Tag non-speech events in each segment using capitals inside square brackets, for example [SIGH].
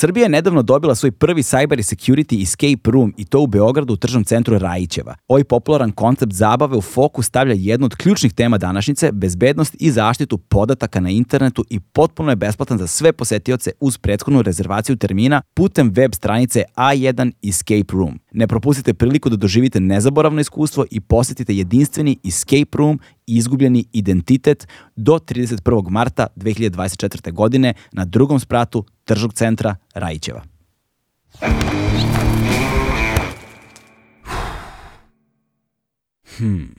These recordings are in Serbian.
Srbija je nedavno dobila svoj prvi cyber security escape room i to u Beogradu u tržnom centru Rajićeva. Ovaj popularan koncept zabave u fokus stavlja jednu od ključnih tema današnjice, bezbednost i zaštitu podataka na internetu i potpuno je besplatan za sve posetioce uz prethodnu rezervaciju termina putem web stranice A1 Escape Room. Ne propustite priliku da doživite nezaboravno iskustvo i posetite jedinstveni escape room i izgubljeni identitet do 31. marta 2024. godine na drugom spratu tržnog centra Rajićeva. Hmm.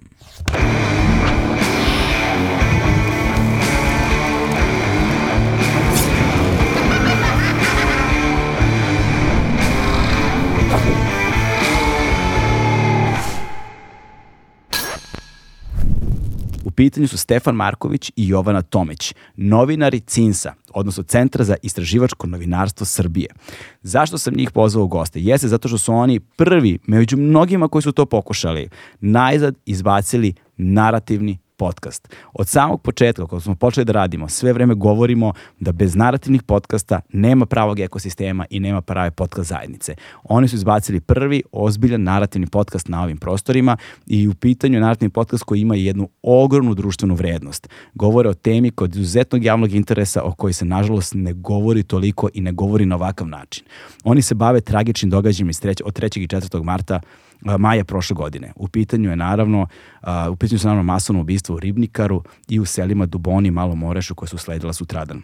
Pitanju su Stefan Marković i Jovana Tomić, novinari CINSA, odnosno Centra za istraživačko novinarstvo Srbije. Zašto sam njih pozvao u goste? Jeste zato što su oni prvi, među mnogima koji su to pokušali, najzad izbacili narativni podcast. Od samog početka, kada smo počeli da radimo, sve vreme govorimo da bez narativnih podcasta nema pravog ekosistema i nema prave podcast zajednice. Oni su izbacili prvi ozbiljan narativni podcast na ovim prostorima i u pitanju je narativni podcast koji ima jednu ogromnu društvenu vrednost. Govore o temi kod izuzetnog javnog interesa o kojoj se nažalost ne govori toliko i ne govori na ovakav način. Oni se bave tragičnim događajima od 3. i 4. marta maja prošle godine. U pitanju je naravno, u pitanju su naravno masovno ubistvo u Ribnikaru i u selima Duboni i Malom Orešu koje su sledila sutradan.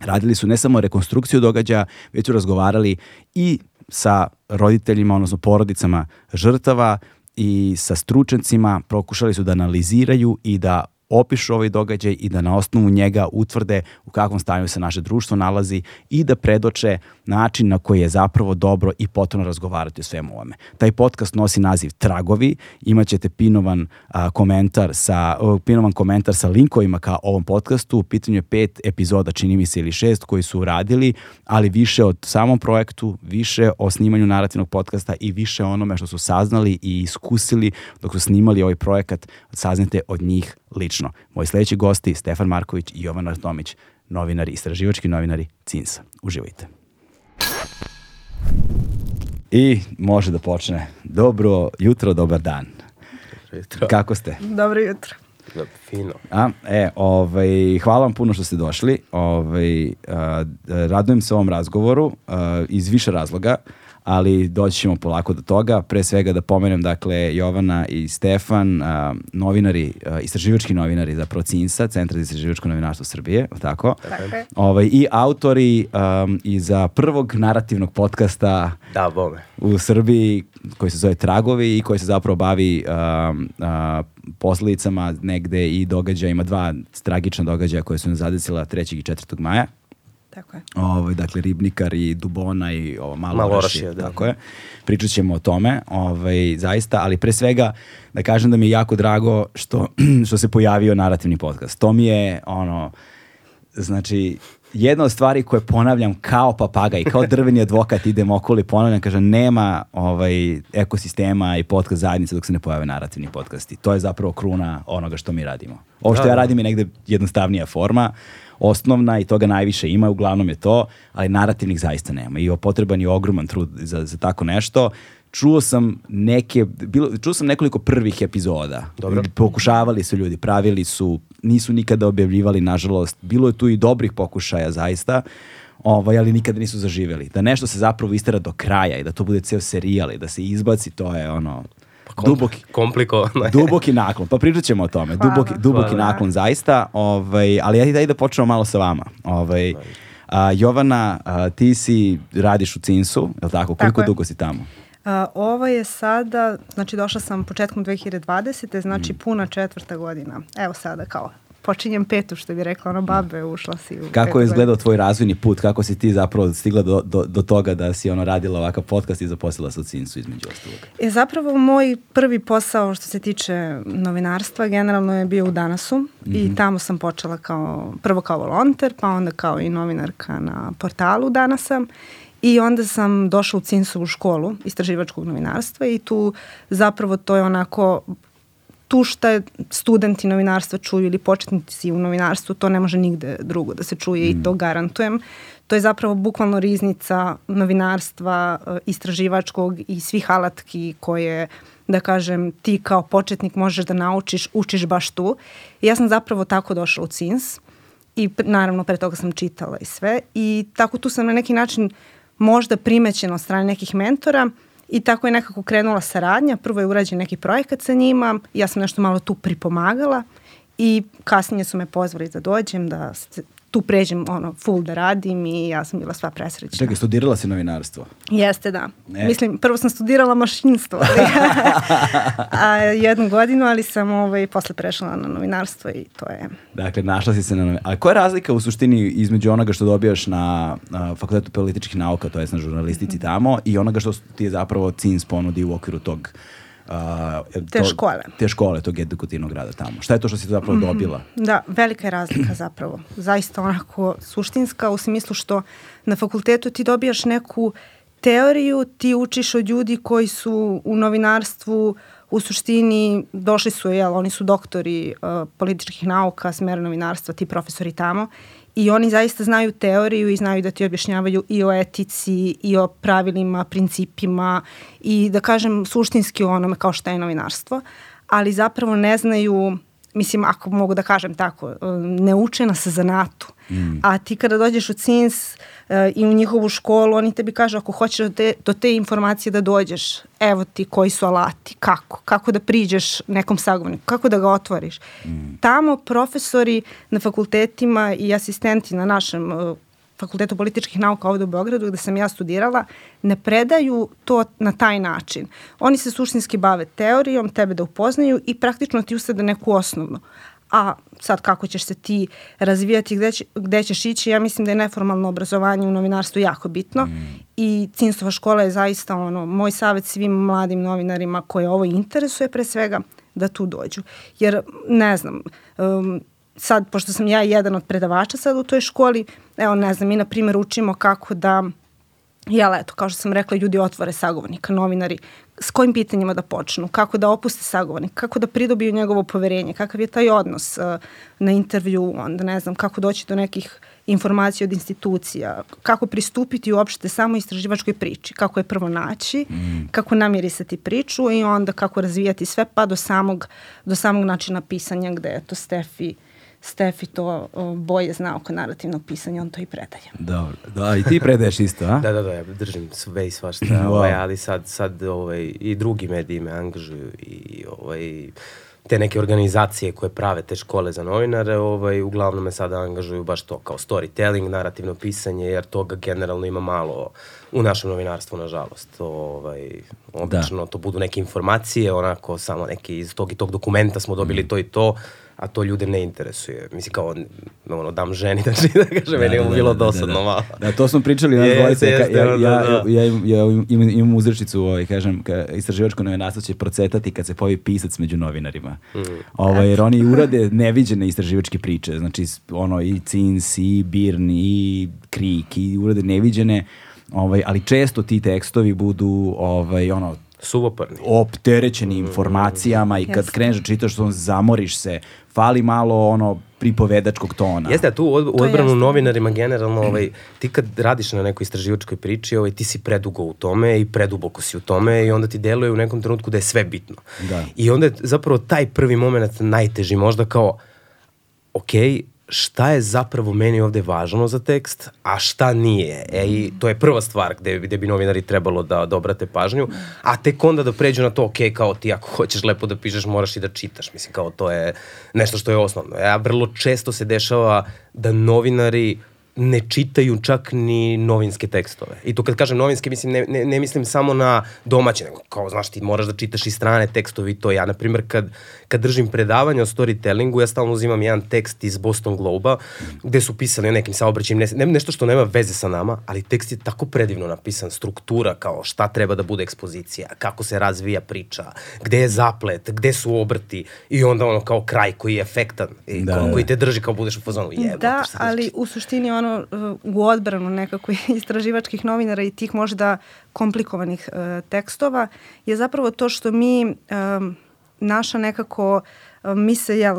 Radili su ne samo rekonstrukciju događaja, već su razgovarali i sa roditeljima, odnosno porodicama žrtava i sa stručencima, pokušali su da analiziraju i da opišu ovaj događaj i da na osnovu njega utvrde u kakvom stanju se naše društvo nalazi i da predoče način na koji je zapravo dobro i potrebno razgovarati o svemu ovome. Taj podcast nosi naziv Tragovi, imaćete pinovan a, komentar sa uh, pinovan komentar sa linkovima ka ovom podcastu. U pitanju je pet epizoda, čini mi se ili šest koji su uradili, ali više od samom projektu, više o snimanju narativnog podcasta i više onome što su saznali i iskusili dok su snimali ovaj projekat, saznate od njih lično. Moji sledeći gosti Stefan Marković i Jovan Artomić, novinari, istraživački novinari CINSA. Uživajte. I može da počne. Dobro jutro, dobar dan. Dobro jutro. Kako ste? Dobro jutro. Da, fino. A, e, ovaj, hvala vam puno što ste došli. Ovaj, a, radujem se ovom razgovoru a, iz više razloga ali doći ćemo polako do toga. Pre svega da pomenem, dakle, Jovana i Stefan, a, novinari, a, istraživački novinari za Procinsa, Centra za istraživačko novinarstvo Srbije, tako? Tako je. Ovaj, I autori um, i za prvog narativnog podcasta Da, bome. u Srbiji koji se zove Tragovi i koji se zapravo bavi um, uh, posledicama negde i događajima, dva tragična događaja koje su nas zadesila 3. i 4. maja. Tako je. Ovaj, dakle, Ribnikar i Dubona i ovo malo, Malo Orašje, da. Tako je. Pričat ćemo o tome, ovaj, zaista, ali pre svega da kažem da mi je jako drago što, [CLEARS THROAT] što se pojavio narativni podcast. To mi je, ono, znači, jedna od stvari koje ponavljam kao papagaj, kao drveni advokat idem okolo i ponavljam, kažem, nema ovaj, ekosistema i podcast zajednice dok se ne pojave narativni podcasti. To je zapravo kruna onoga što mi radimo. Ovo što Da, ja da. radim je negde jednostavnija forma, osnovna i toga najviše ima, uglavnom je to, ali narativnih zaista nema i potreban je ogroman trud za, za tako nešto. Čuo sam neke, bilo, čuo sam nekoliko prvih epizoda. Dobro. Pokušavali su ljudi, pravili su, nisu nikada objavljivali, nažalost. Bilo je tu i dobrih pokušaja, zaista, ovaj, ali nikada nisu zaživeli. Da nešto se zapravo istera do kraja i da to bude ceo serijal i da se izbaci, to je ono, duboki, Komplikovano je. duboki naklon. Pa pričat ćemo o tome. Hvala. Duboki, duboki Hvala. naklon zaista. Ovaj, ali ajde, ajde da počnemo malo sa vama. Ovaj, a, Jovana, a, ti si radiš u Cinsu, je li tako? Koliko je. dugo si tamo? A, ovo je sada, znači došla sam početkom 2020. Znači puna četvrta godina. Evo sada kao počinjem petu što bi rekla ono babe, ušla si u Kako je izgledao tvoj razvojni put? Kako si ti zapravo stigla do, do, do toga da si ono radila ovakav podcast i zaposlila u Cinsu između ostalog? E, zapravo moj prvi posao što se tiče novinarstva generalno je bio u Danasu i tamo sam počela kao, prvo kao volonter, pa onda kao i novinarka na portalu Danasa i onda sam došla u Cinsovu školu istraživačkog novinarstva i tu zapravo to je onako tu šta studenti novinarstva čuju ili početnici u novinarstvu, to ne može nigde drugo da se čuje mm. i to garantujem. To je zapravo bukvalno riznica novinarstva, e, istraživačkog i svih alatki koje da kažem, ti kao početnik možeš da naučiš, učiš baš tu. I ja sam zapravo tako došla u CINS i naravno pre toga sam čitala i sve i tako tu sam na neki način možda primećena od strane nekih mentora i tako je nekako krenula saradnja. Prvo je urađen neki projekat sa njima, ja sam nešto malo tu pripomagala i kasnije su me pozvali da dođem, da tu pređem ono, full da radim i ja sam bila sva presrećna. Čekaj, studirala si novinarstvo? Jeste, da. Ne. Mislim, prvo sam studirala mašinstvo ali, [LAUGHS] a, jednu godinu, ali sam ovaj, posle prešla na novinarstvo i to je... Dakle, našla si se na novinarstvo. A koja je razlika u suštini između onoga što dobijaš na, na fakultetu političkih nauka, to je na žurnalistici mm -hmm. tamo, i onoga što ti je zapravo CINS ponudi u okviru tog Uh, te to, škole. Te škole tog edukativnog rada tamo. Šta je to što si zapravo mm -hmm. dobila? Da, velika je razlika zapravo. Zaista onako suštinska u smislu što na fakultetu ti dobijaš neku teoriju, ti učiš od ljudi koji su u novinarstvu u suštini došli su, jel, oni su doktori uh, političkih nauka, smera novinarstva, ti profesori tamo i oni zaista znaju teoriju i znaju da ti objašnjavaju i o etici i o pravilima, principima i da kažem suštinski o onome kao šta je novinarstvo, ali zapravo ne znaju mislim, ako mogu da kažem tako, ne uče nas za NATO. Mm. A ti kada dođeš u CINS uh, i u njihovu školu, oni tebi kažu ako hoćeš do te, do te informacije da dođeš, evo ti koji su alati, kako, kako da priđeš nekom sagovorniku, kako da ga otvoriš. Mm. Tamo profesori na fakultetima i asistenti na našem uh, Fakultetu političkih nauka ovde u Beogradu gde sam ja studirala, ne predaju to na taj način. Oni se suštinski bave teorijom, tebe da upoznaju i praktično ti usade neku osnovnu. A sad kako ćeš se ti razvijati, gde, će, gde ćeš ići, ja mislim da je neformalno obrazovanje u novinarstvu jako bitno mm. i Cinstova škola je zaista ono, moj savet svim mladim novinarima koje ovo interesuje pre svega da tu dođu. Jer, ne znam, um, sad, pošto sam ja jedan od predavača sad u toj školi, evo ne znam, mi na primjer učimo kako da Jel, eto, kao što sam rekla, ljudi otvore sagovornika, novinari, s kojim pitanjima da počnu, kako da opuste sagovornika, kako da pridobiju njegovo poverenje, kakav je taj odnos uh, na intervju, onda ne znam, kako doći do nekih informacija od institucija, kako pristupiti uopšte samo istraživačkoj priči, kako je prvo naći, mm. kako namirisati priču i onda kako razvijati sve pa do samog, do samog načina pisanja gde je to Stefi uh, Stefi to boje zna oko narativnog pisanja, on to i predaje. Dobro, da, i ti predaješ isto, a? [LAUGHS] da, da, da, ja držim sve i svašta, wow. ovaj, ali sad, sad ovaj, i drugi mediji me angažuju i ovaj, te neke organizacije koje prave te škole za novinare, ovaj, uglavnom me sada angažuju baš to kao storytelling, narativno pisanje, jer toga generalno ima malo u našem novinarstvu, nažalost. Ovaj, obično da. to budu neke informacije, onako samo neki iz tog i tog dokumenta smo dobili mm. to i to, a to ljude ne interesuje. Mislim, kao, ono, dam ženi, [LAUGHS] znači, da kaže, da, meni je da, bilo da, da, dosadno da, da. malo. Da, to smo pričali na dvojice, ja, ja, ja, ja, ja, ja imam, imam uzrečicu, ovaj, kažem, ka, istraživačko novinarstvo će procetati kad se pojavi pisac među novinarima. Mm. Ovaj, jer oni urade neviđene istraživačke priče, znači, ono, i Cins, i Birn, i Krik, i urade neviđene, ovaj, ali često ti tekstovi budu, ovaj, ono, suvoparni. Opterećeni informacijama i kad kreneš da čitaš, on zamoriš se, fali malo ono pripovedačkog tona. Jeste, a tu u odbranu novinarima generalno, ovaj, ti kad radiš na nekoj istraživačkoj priči, ovaj, ti si predugo u tome i preduboko si u tome i onda ti deluje u nekom trenutku da je sve bitno. Da. I onda je zapravo taj prvi moment najteži, možda kao, ok, šta je zapravo meni ovde važno za tekst, a šta nije. E, i to je prva stvar gde, gde bi novinari trebalo da, da obrate pažnju, a tek onda da pređu na to, ok, kao ti ako hoćeš lepo da pišeš, moraš i da čitaš. Mislim, kao to je nešto što je osnovno. Ja, vrlo često se dešava da novinari ne čitaju čak ni novinske tekstove. I to kad kažem novinske, mislim, ne, ne, ne mislim samo na domaće, nego kao, znaš, ti moraš da čitaš i strane tekstove i to. Ja, na primjer, kad, kad držim predavanje o storytellingu, ja stalno uzimam jedan tekst iz Boston Globe-a, gde su pisali o nekim saobraćajim, ne, ne, nešto što nema veze sa nama, ali tekst je tako predivno napisan, struktura, kao šta treba da bude ekspozicija, kako se razvija priča, gde je zaplet, gde su obrti i onda ono kao kraj koji je efektan i da, ko, da. koji te drži kao budeš u fazonu. Jebo, da, ali u suštini ono u odbranu nekako [LAUGHS] istraživačkih novinara i tih možda komplikovanih uh, tekstova je zapravo to što mi um, naša nekako mi se, jel,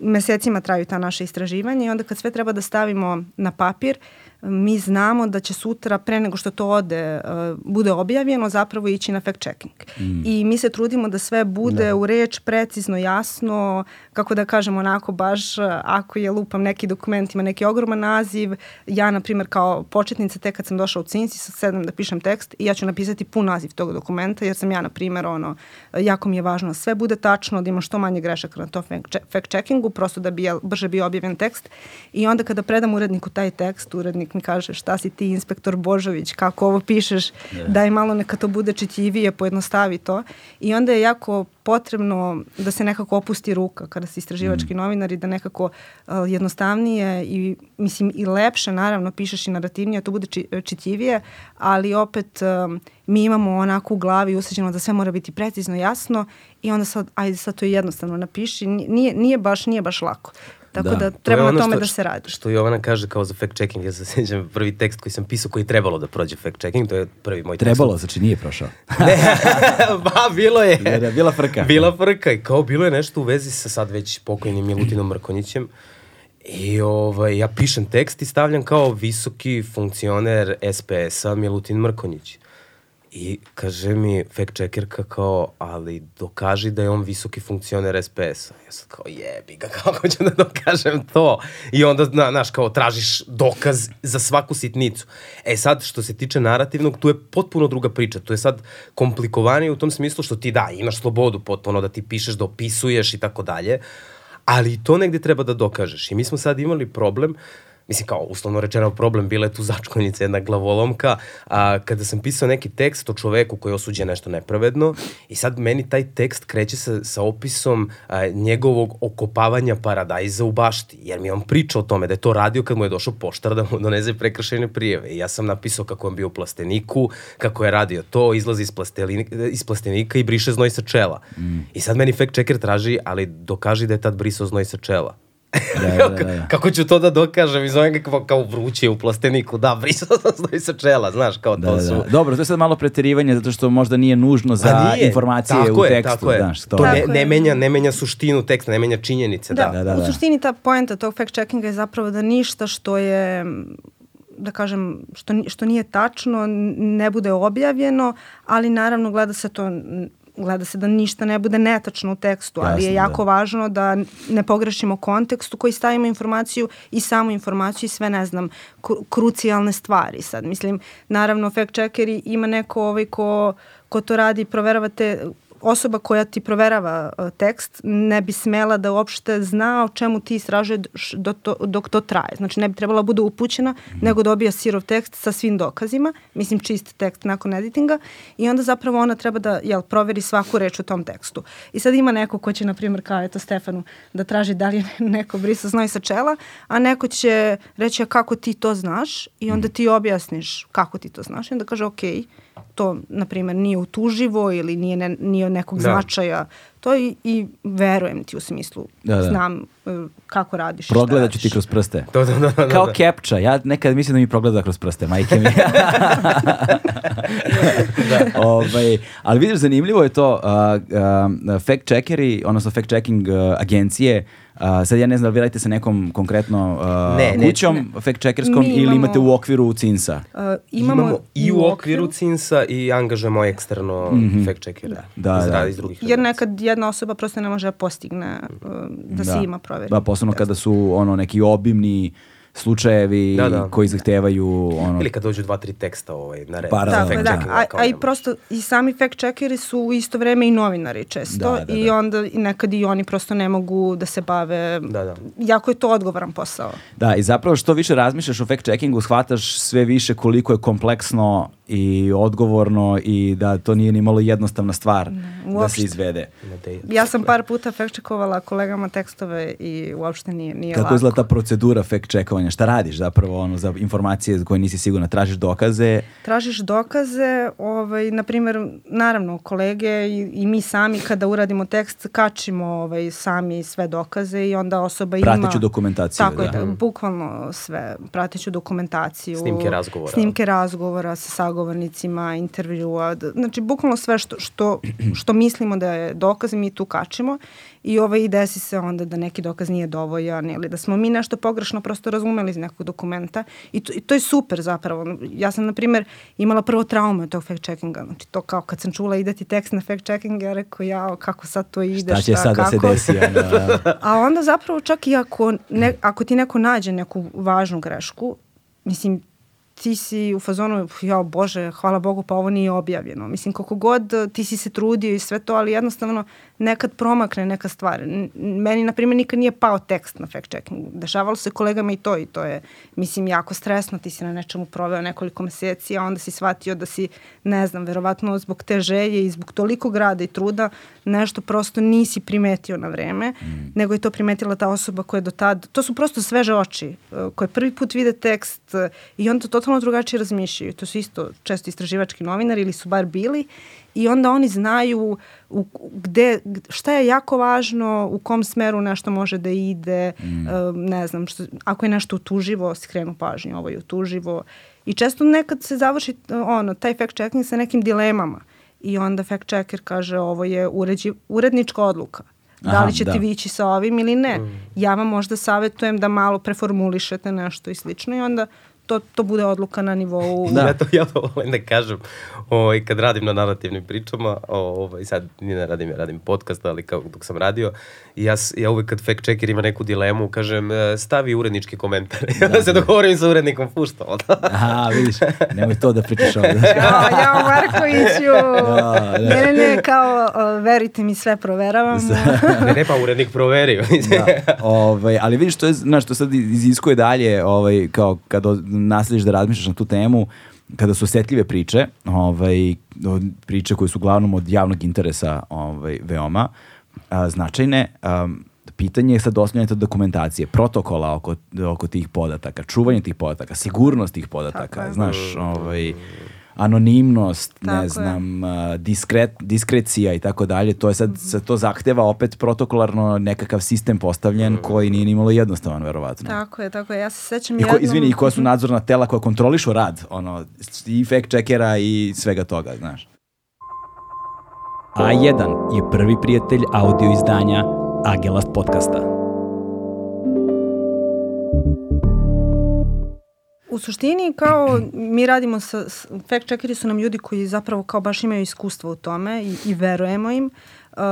mesecima traju ta naša istraživanja i onda kad sve treba da stavimo na papir, mi znamo da će sutra pre nego što to ode uh, bude objavljeno zapravo ići na fact checking. Mm. I mi se trudimo da sve bude da. u reč precizno, jasno, kako da kažem onako baš uh, ako je lupam neki dokument ima neki ogroman naziv, ja na primjer kao početnica tek kad sam došla u CINSI sedam da pišem tekst i ja ću napisati pun naziv tog dokumenta jer sam ja na primjer ono jako mi je važno da sve bude tačno, da ima što manje grešaka na to fact checkingu, prosto da bi brže bio objavljen tekst i onda kada predam uredniku taj tekst, urednik mi kaže šta si ti inspektor Božović, kako ovo pišeš, yeah. daj malo neka to bude čićivije, pojednostavi to. I onda je jako potrebno da se nekako opusti ruka kada se istraživački mm. novinari, da nekako uh, jednostavnije i mislim i lepše naravno pišeš i narativnije, to bude či, čitljivije, ali opet um, mi imamo onako u glavi usađeno da sve mora biti precizno, jasno i onda sad, ajde sad to jednostavno napiši, nije, nije baš, nije baš lako. Tako da, da treba to na tome što, da se radi. Što Jovana kaže kao za fact checking, ja se sjećam prvi tekst koji sam pisao koji je trebalo da prođe fact checking, to je prvi moj tekst. Trebalo, znači nije prošao. [LAUGHS] ne, [LAUGHS] ba, bilo je. Da, da, bila frka. Bila frka i kao bilo je nešto u vezi sa sad već pokojnim Milutinom Mrkonjićem. I ovaj, ja pišem tekst i stavljam kao visoki funkcioner SPS-a Milutin Mrkonjić. I kaže mi fact checkerka kao, ali dokaži da je on visoki funkcioner SPS-a. Ja sad kao, jebi ga, [LAUGHS] kako ću da dokažem to? I onda, na, znaš, kao tražiš dokaz za svaku sitnicu. E sad, što se tiče narativnog, tu je potpuno druga priča. Tu je sad komplikovanije u tom smislu što ti da, imaš slobodu potpuno da ti pišeš, da opisuješ i tako dalje, ali to negde treba da dokažeš. I mi smo sad imali problem uh, mislim kao uslovno rečeno problem, bila je tu začkoljica, jedna glavolomka, a, kada sam pisao neki tekst o čoveku koji osuđe nešto nepravedno i sad meni taj tekst kreće sa, sa opisom a, njegovog okopavanja paradajza u bašti, jer mi on priča o tome da je to radio kad mu je došao poštar da mu doneze prekršajne prijeve i ja sam napisao kako on bio u plasteniku, kako je radio to, izlazi iz, iz plastenika i briše znoj sa čela. Mm. I sad meni fact checker traži, ali dokaži da je tad brisao znoj sa čela. Da, [LAUGHS] da, da, da. Kako ću to da dokažem? Iz ovega kao, kao vruće u plasteniku. Da, brisao sam stoji sa čela, znaš, kao da, to da, su... Da. Dobro, to je sad malo preterivanje, zato što možda nije nužno za nije. informacije tako u je, tekstu. Tako je, znaš, to, to ne, ne, menja, ne menja suštinu teksta, ne menja činjenice. Da, da, da, da. U suštini ta poenta tog fact checkinga je zapravo da ništa što je da kažem, što, što nije tačno, ne bude objavljeno, ali naravno gleda se to gleda se da ništa ne bude netačno u tekstu, ali Jasne, je jako da. važno da ne pogrešimo kontekst u koji stavimo informaciju i samu informaciju i sve, ne znam, krucijalne stvari. Sad, mislim, naravno, fact checkeri ima neko ovaj ko, ko to radi, proverava te osoba koja ti proverava uh, tekst ne bi smela da uopšte zna o čemu ti istražuješ dok to, dok to traje. Znači ne bi trebala da bude upućena, -hmm. nego dobija sirov tekst sa svim dokazima, mislim čist tekst nakon editinga i onda zapravo ona treba da jel, proveri svaku reč u tom tekstu. I sad ima neko ko će, na primjer, kao eto Stefanu, da traži da li je [LAUGHS] neko brisa znoj sa čela, a neko će reći a kako ti to znaš i onda ti objasniš kako ti to znaš i onda kaže okej, okay, to, na primjer, nije utuživo ili nije, ne, nije nekog da. značaja. To i, i verujem ti u smislu, da, da. znam uh, kako radiš Progledat ću ti kroz prste. Da, da, da, da, Kao da. kepča. Ja nekad mislim da mi progleda kroz prste, majke mi. [LAUGHS] da. ovaj, ali vidiš, zanimljivo je to, uh, uh, fact checkeri, odnosno fact checking uh, agencije, Uh, sad ja ne znam da li vi radite sa nekom konkretno uh, ne, kućom ne, fact checkerskom ili imamo, imate u okviru CINSA? Uh, imamo, imamo i u okviru CINSA i angažujemo eksterno mm -hmm. fact checkera da, iz, da. iz drugih Jer nekad jedna osoba prosto ne može da postigne uh, da, da se ima proveri. Da, posebno kada su ono neki obimni slučajevi da, da. koji zahtevaju ono ili kad dođu dva tri teksta ovaj na red Tako, da, a, a i prosto i sami fact checkeri su u isto vreme i novinari često da, da, i da. onda i nekad i oni prosto ne mogu da se bave da, da. jako je to odgovoran posao da i zapravo što više razmišljaš o fact checkingu shvataš sve više koliko je kompleksno i odgovorno i da to nije ni malo jednostavna stvar ne, da se izvede. Ja sam par puta fact checkovala kolegama tekstove i uopšte nije, nije Kako lako. izgleda ta procedura fact checkovanja? Šta radiš zapravo ono, za informacije za koje nisi sigurna? Tražiš dokaze? Tražiš dokaze, ovaj, na primjer, naravno kolege i, i mi sami kada uradimo tekst kačimo ovaj, sami sve dokaze i onda osoba ima... Prateću dokumentaciju. Tako da. je, bukvalno sve. Prateću dokumentaciju. Snimke razgovora. Snimke razgovora sa sagovornikom sagovornicima, intervjua, znači bukvalno sve što, što, što mislimo da je dokaz mi tu kačimo i ovaj, desi se onda da neki dokaz nije dovoljan ili da smo mi nešto pogrešno prosto razumeli iz nekog dokumenta i to, i to je super zapravo. Ja sam, na primjer, imala prvo traume od tog fact checkinga. Znači to kao kad sam čula ide ti tekst na fact checking, ja rekao ja kako sad to ide, šta, će šta sad kako. da se desi? Ona, [LAUGHS] A onda zapravo čak i ako, ne, ako ti neko nađe neku važnu grešku, mislim, ti si u fazonu, ja bože, hvala Bogu, pa ovo nije objavljeno. Mislim, koliko god ti si se trudio i sve to, ali jednostavno nekad promakne neka stvar. Meni, na primjer, nikad nije pao tekst na fact checking. Dešavalo se kolegama i to i to je, mislim, jako stresno. Ti si na nečemu proveo nekoliko meseci, a onda si shvatio da si, ne znam, verovatno zbog te želje i zbog toliko grada i truda nešto prosto nisi primetio na vreme, mm. nego je to primetila ta osoba koja je do tad, to su prosto sveže oči, eh, koje prvi put vide tekst eh, i onda totalno drugačije razmišljaju. To su isto često istraživački novinari ili su bar bili i onda oni znaju u, gde, šta je jako važno, u kom smeru nešto može da ide, mm. uh, ne znam, što, ako je nešto utuživo, skrenu pažnju, ovo je utuživo. I često nekad se završi ono, taj fact checking sa nekim dilemama i onda fact checker kaže ovo je uređi, urednička odluka. Da li ćete da. vići sa ovim ili ne. Mm. Ja vam možda savetujem da malo preformulišete nešto i slično i onda to, to bude odluka na nivou... [LAUGHS] Da. Ja to, ja to volim da kažem ovaj, kad radim na narativnim pričama, ovaj, sad nije ne radim, ja radim podcast, ali kao, dok sam radio, i ja, ja uvek kad fact checker ima neku dilemu, kažem e, stavi urednički komentar. Da, da se da. dogovorim sa urednikom, pušta onda. Aha, vidiš, nemoj to da pričaš ovde. [LAUGHS] ja, ja Markoviću, [LAUGHS] da, da. ne, ne, ne, kao, verite mi, sve proveravam. ne, ne, pa urednik proverio. da, ovaj, ali vidiš, to je, znaš, to sad iziskuje dalje, ovaj, kao kad naslediš da razmišljaš na tu temu, kada su osetljive priče, ovaj, priče koje su uglavnom od javnog interesa ovaj, veoma a, značajne, a, pitanje je sad osnovljanje dokumentacije, protokola oko, oko tih podataka, čuvanje tih podataka, sigurnost tih podataka, znaš, ovaj, anonimnost, tako ne znam, je. diskret, diskrecija i tako dalje, to je sad, sad to zahteva opet protokolarno nekakav sistem postavljen koji nije nimalo jednostavan, verovatno. Tako je, tako je. Ja se sećam I ko, jednom... Izvini, i koja su nadzorna tela koja kontrolišu rad, ono, i fact checkera i svega toga, znaš. A1 je prvi prijatelj audio izdanja Agelast podcasta. U suštini kao mi radimo sa, fact checkeri su nam ljudi koji zapravo kao baš imaju iskustvo u tome i, i verujemo im. Uh,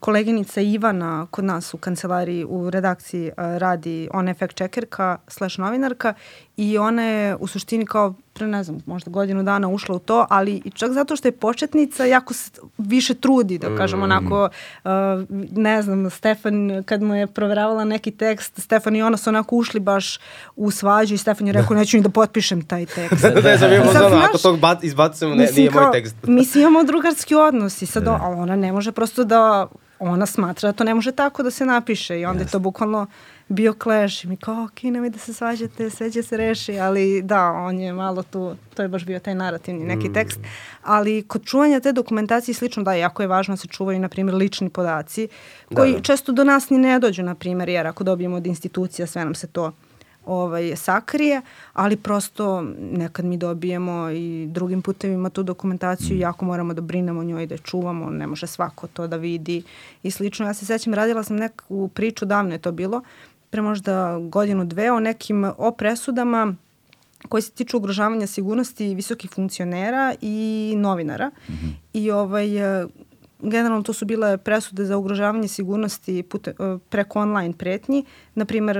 koleginica Ivana kod nas u kancelariji u redakciji uh, radi, ona je fact checkerka slash novinarka i ona je u suštini kao pre ne znam, možda godinu dana ušla u to, ali čak zato što je početnica jako se više trudi, da kažem mm. onako, uh, ne znam, Stefan kad mu je proveravala neki tekst, Stefan i ona su onako ušli baš u svađu i Stefan je rekao neću ni da potpišem taj tekst. [LAUGHS] da, ne znam, imamo zonu, ako to izbacujemo, ne, nije kao, moj tekst. mislim, imamo drugarski odnos i sad, da. ona ne može prosto da ona smatra da to ne može tako da se napiše i onda yes. je to bukvalno bio clash i mi kao, ok, nemoj da se svađate, sve će se reši, ali da, on je malo tu, to je baš bio taj narativni neki mm. tekst, ali kod čuvanja te dokumentacije slično, da, jako je važno da se čuvaju, na primjer, lični podaci, koji da. često do nas ni ne dođu, na primjer, jer ako dobijemo od institucija, sve nam se to ovaj, sakrije, ali prosto nekad mi dobijemo i drugim putevima tu dokumentaciju, mm. jako moramo da brinemo o njoj, da je čuvamo, ne može svako to da vidi i slično. Ja se sećam, radila sam neku priču, davno je to bilo, pre možda godinu, dve, o nekim o presudama koji se tiču ugrožavanja sigurnosti visokih funkcionera i novinara. Mm -hmm. I ovaj, generalno to su bile presude za ugrožavanje sigurnosti pute, e, preko online pretnji, na primer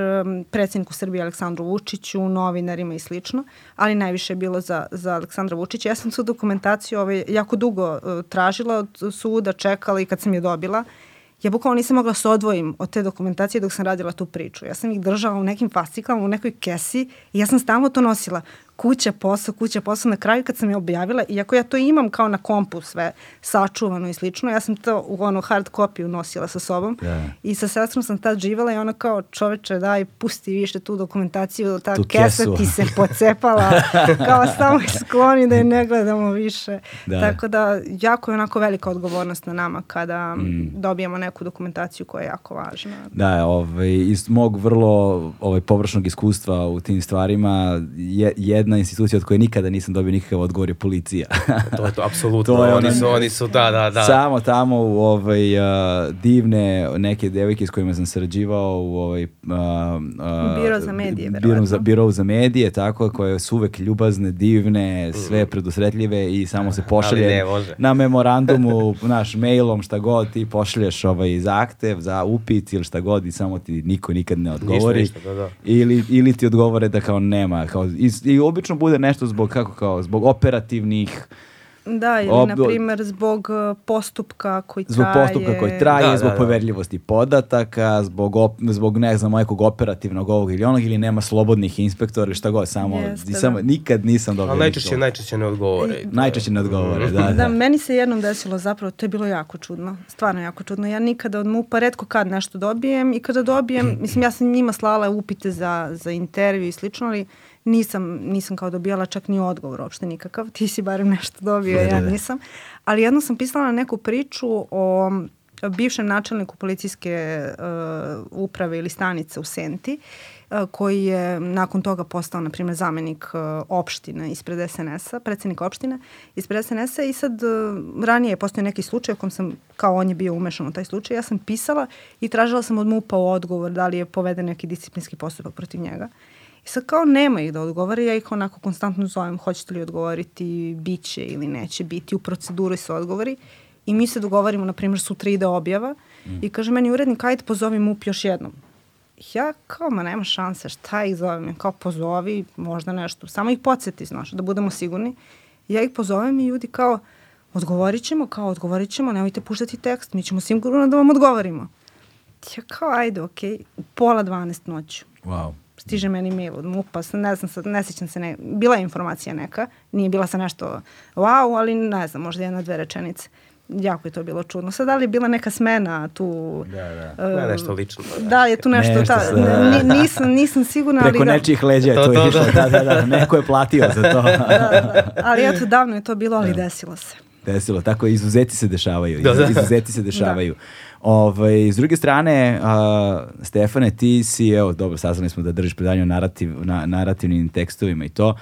predsjedniku Srbije Aleksandru Vučiću, novinarima i slično, ali najviše je bilo za, za Aleksandra Vučića. Ja sam tu dokumentaciju ovaj, jako dugo uh, tražila od suda, čekala i kad sam je dobila, ja bukvalno nisam mogla da se odvojim od te dokumentacije dok sam radila tu priču. Ja sam ih držala u nekim fasciklama, u nekoj kesi i ja sam stalno to nosila kuća, posao, kuća, posao. Na kraju kad sam je objavila, iako ja to imam kao na kompu sve sačuvano i slično, ja sam to u ono hard kopiju nosila sa sobom yeah. i sa sestrom sam tad živala i ona kao čoveče daj pusti više tu dokumentaciju, ta tu kesa kesu. ti se pocepala, [LAUGHS] kao samo skloni da je ne gledamo više. Da. Tako da jako je onako velika odgovornost na nama kada mm. dobijemo neku dokumentaciju koja je jako važna. Da, ovaj, iz mog vrlo ovaj, površnog iskustva u tim stvarima je, jedna jedna institucija od koje nikada nisam dobio nikakav odgovor je policija. [LAUGHS] to je to, apsolutno. To je oni, su, oni su, da, da, da. Samo tamo u ovaj, a, divne neke devojke s kojima sam sarađivao u ovaj, a, a, Biro za medije, biro za, biro za medije, tako, koje su uvek ljubazne, divne, sve predusretljive i samo se pošalje ne na memorandumu, [LAUGHS] naš mailom, šta god, ti pošalješ ovaj zahtev za upit ili šta god i samo ti niko nikad ne odgovori. ništa, da, da. Ili, ili ti odgovore da kao nema. Kao, i, I obično bude nešto zbog, kako kao, zbog operativnih Da, ili Ob- na primjer zbog uh, postupka koji Zbog traje. postupka koji traje, Da, zbog da, da. poverljivosti podataka, zbog, op- zbog ne znam, nekog operativnog ovog ili onog, ili nema slobodnih inspektora ili šta god, samo, Jeste, i samo da. nikad nisam dobio Ali najčešće, najčešće ne odgovore. I- Najčešće ne odgovore, da, da. Da, meni se jednom desilo zapravo, to je bilo jako čudno, stvarno jako čudno. Ja nikada od MUPA redko kad nešto dobijem i kada dobijem, mislim ja sam njima slala upite za, za intervju i slično, ali nisam, nisam kao dobijala čak ni odgovor uopšte nikakav. Ti si barem nešto dobio, Da, da, ja da. nisam. Ali jednom sam pisala neku priču o bivšem načelniku policijske uh, uprave ili stanice u Senti, uh, koji je nakon toga postao, na primjer, zamenik uh, opštine ispred SNS-a, predsednik opštine ispred SNS-a i sad uh, ranije je postao neki slučaj u kom sam, kao on je bio umešan u taj slučaj, ja sam pisala i tražila sam od MUPA odgovor da li je poveden neki disciplinski postupak protiv njega. I sad kao nema ih da odgovore, ja ih onako konstantno zovem, hoćete li odgovoriti, bit će ili neće biti, u proceduri su odgovori. I mi se dogovorimo, na primjer, sutra ide objava i kaže meni urednik, ajde pozovi MUP još jednom. Ja kao, ma nema šanse, šta ih zovem? Ja Kao pozovi, možda nešto, samo ih podsjeti, znaš, da budemo sigurni. Ja ih pozovem i ljudi kao, odgovorit ćemo, kao odgovorit ćemo, nemojte puštati tekst, mi ćemo sigurno da vam odgovorimo. Ja kao, ajde, okej, u pola 12 noću Wow. Stiže meni mail od MUPA, ne znam, sad, ne sjećam se, ne, bila je informacija neka, nije bila sa nešto wow, ali ne znam, možda jedna, dve rečenice. Jako je to bilo čudno. Sad, da li je bila neka smena tu? Da, da. e, Da, nešto lično. Da. Da li je tu nešto, Nešto ta, sa- ni- nisam, nisam sigurna, ali Preko da. nečijih leđa je to, To, to, išlo. Da, da, da. Neko je platio za to. [LAUGHS] Da, da. Ali eto, davno je to bilo, ali desilo se. Desilo, tako izuzeti se dešavaju. Da, da. Izuzeti se dešavaju. Ovaj, s druge strane, a, Stefane, ti si, evo, dobro, saznali smo da držiš predanje o narativ, na, narativnim tekstovima i to,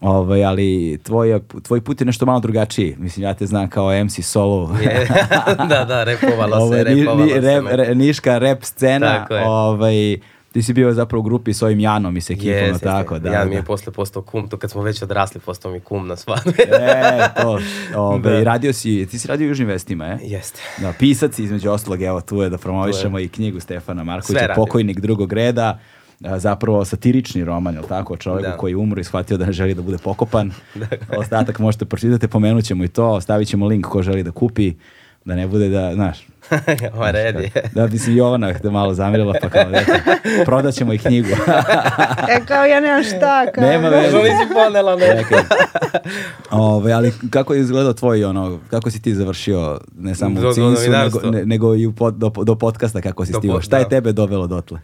ovaj, ali tvoj, tvoj put je nešto malo drugačiji. Mislim, ja te znam kao MC solo. [LAUGHS] Da, da, repovala Ovo se, je ni- ni- se. rep- niška rep scena. Tako je. Ovaj, ti si bio zapravo u grupi s ovim Janom i s ekipom, jeste. tako, da. ja da. mi je posle postao kum, to kad smo već odrasli, postao mi kum na svadbe. [LAUGHS] E, to. Ovaj, Da. radio si, ti si radio u Južnim vestima, e? Jeste. Da, pisac između ostalog, evo tu je da promovišemo i knjigu Stefana Markovića. Pokojnik drugog reda, zapravo satirični roman, je li tako, o čovjeku Da. koji je umro i shvatio da ne želi da bude pokopan. [LAUGHS] Ostatak možete pročitati, pomenut ćemo i to, stavit ćemo link ko želi da kupi, da ne bude da, znaš, [LAUGHS] Ova red je. da bi se Jovana te malo zamirila, pa kao, eto, prodat ćemo i knjigu. [LAUGHS] [LAUGHS] E, kao ja nemam šta, kao. Nema veze. Možda nisi ponela, ne? Ove, ali kako je izgledao tvoj ono, kako si ti završio ne samo Do- u do Cinsu, nego, ne- nego i u pod, do, do podcasta kako si Do stigao. pod- Šta je da. tebe dovelo dotle?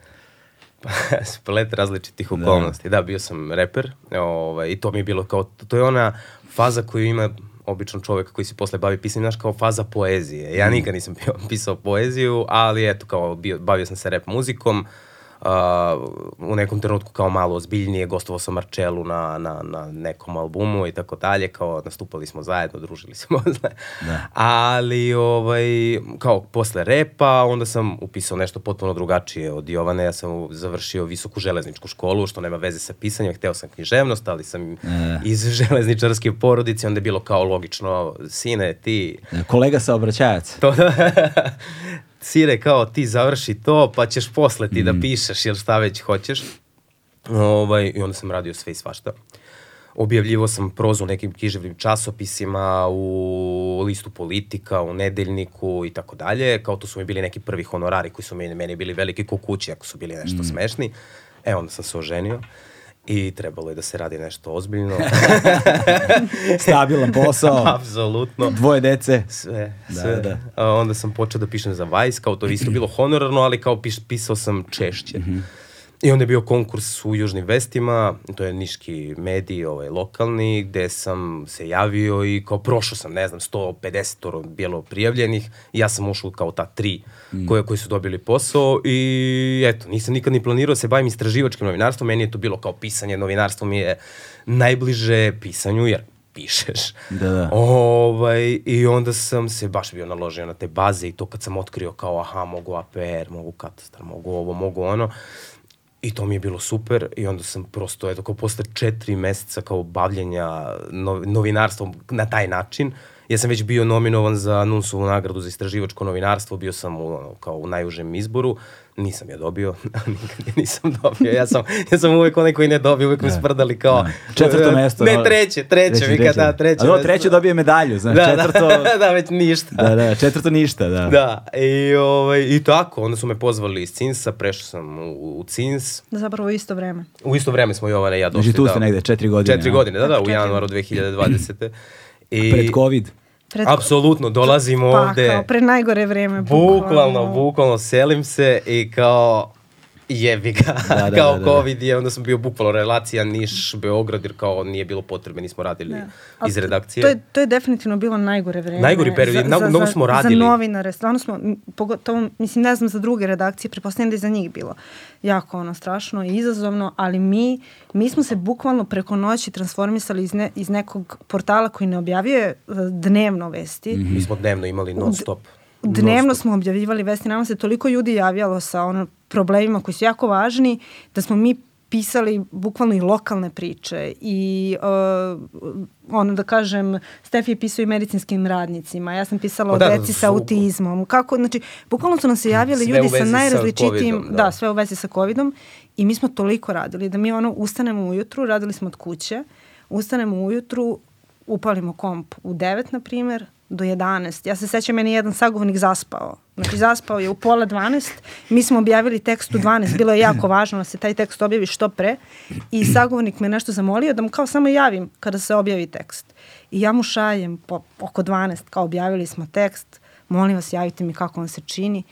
splet različitih okolnosti. Da. bio sam reper ovaj, i to mi je bilo kao, to je ona faza koju ima običan čovjek koji se posle bavi pisanjem, znaš, kao faza poezije. Ja nikad nisam [LAUGHS] pisao poeziju, ali eto, kao bio, bavio sam se rap muzikom, Uh, u nekom trenutku kao malo ozbiljnije, gostovao sam Marčelu na, na, na nekom albumu i tako dalje, kao nastupali smo zajedno, družili smo, [LAUGHS] zna. Da. ali ovaj, kao posle repa, onda sam upisao nešto potpuno drugačije od Jovane, ja sam završio visoku železničku školu, što nema veze sa pisanjem, hteo sam književnost, ali sam iz [LAUGHS] železničarske porodice, onda je bilo kao logično, sine, ti, Kolega saobraćajac. to sire kao ti završi to pa ćeš posle ti da pišeš ili šta već hoćeš. Ovaj, I onda sam radio sve i svašta. Objavljivo sam prozu u nekim književnim časopisima, u listu politika, u nedeljniku i tako dalje. Kao to su mi bili neki prvi honorari koji su meni, meni bili veliki kukući ako su bili nešto smešni. E onda sam se oženio i trebalo je da se radi nešto ozbiljno. [LAUGHS] Stabilan posao, Apsolutno. dvoje dece. Sve, Da, sve. da. A onda sam počeo da pišem za Vice, kao to je isto [CLEARS THROAT] bilo honorarno, ali kao piš, pisao sam češće. I onda je bio konkurs u Južnim vestima, to je niški medij, ovaj, lokalni, gde sam se javio i kao prošao sam, ne znam, 150 bilo prijavljenih i ja sam ušao kao ta tri mm. koje, koji su dobili posao i eto, nisam nikad ni planirao da se bavim istraživačkim novinarstvom, meni je to bilo kao pisanje, novinarstvo mi je najbliže pisanju, jer pišeš. Da, da. Ovaj, I onda sam se baš bio naložio na te baze i to kad sam otkrio kao aha, mogu APR, mogu katastar, mogu ovo, mogu ono. I to mi je bilo super i onda sam prosto, eto, kao posle četiri meseca kao bavljenja novinarstvom na taj način, ja sam već bio nominovan za Nunsovu nagradu za istraživačko novinarstvo, bio sam u, kao u najužem izboru, nisam je dobio, [LAUGHS] nikad je nisam dobio, ja sam, ja sam uvek onaj koji ne dobio, uvek me sprdali kao... Ne. Četvrto mesto. Ne, treće, treće, treće, treće. da, treće. A treće dobije medalju, znaš, da, četvrto... Da, [LAUGHS] da, već ništa. Da, da, četvrto ništa, da. Da, i, ovaj, i tako, onda su me pozvali iz Cinsa, prešao sam u, u Cins. Da, zapravo u isto vreme. U isto vreme smo Jovana i ja došli. Znači tu ste da, negde, četiri godine. Četiri godine, da, da, u januaru [CLEARS THROAT] 2020. I, pred COVID. Pred... Apsolutno, dolazimo pa, ovde. Pa, kao pred najgore vreme. Bukvalno, bukvalno, bukvalno selim se i kao jebi ga, da, [LAUGHS] da, kao da, da, COVID je, onda sam bio bukvalno relacija Niš, Beograd, jer kao nije bilo potrebe, nismo radili da. iz redakcije. To je, to je definitivno bilo najgore vreme. Najgori period, za, mnogo smo radili. Za novinare, stvarno smo, pogotovo, mislim, ne znam za druge redakcije, prepostavljam da je za njih bilo jako ono strašno i izazovno, ali mi, mi smo se bukvalno preko noći transformisali iz, ne, iz nekog portala koji ne objavljuje e, dnevno vesti. Mm -hmm. Mi smo dnevno imali non stop. Dnevno smo objavljivali vesti, nama se toliko ljudi javljalo sa ono problemima koji su jako važni, da smo mi pisali bukvalno i lokalne priče i uh, ono da kažem Stef je pisao i medicinskim radnicima ja sam pisala o da, da deci sa autizmom kako znači bukvalno su nam se javljali ljudi sa najrazličitijim da. da sve u vezi sa covidom i mi smo toliko radili da mi ono ustanemo ujutru radili smo od kuće ustanemo ujutru upalimo komp u 9 na primer do 11. Ja se sećam, meni jedan sagovornik zaspao. Znači, zaspao je u pola 12. Mi smo objavili tekst u 12. Bilo je jako važno da se taj tekst objavi što pre. I sagovornik me nešto zamolio da mu kao samo javim kada se objavi tekst. I ja mu šajem po, oko 12, kao objavili smo tekst, molim vas javite mi kako on se čini.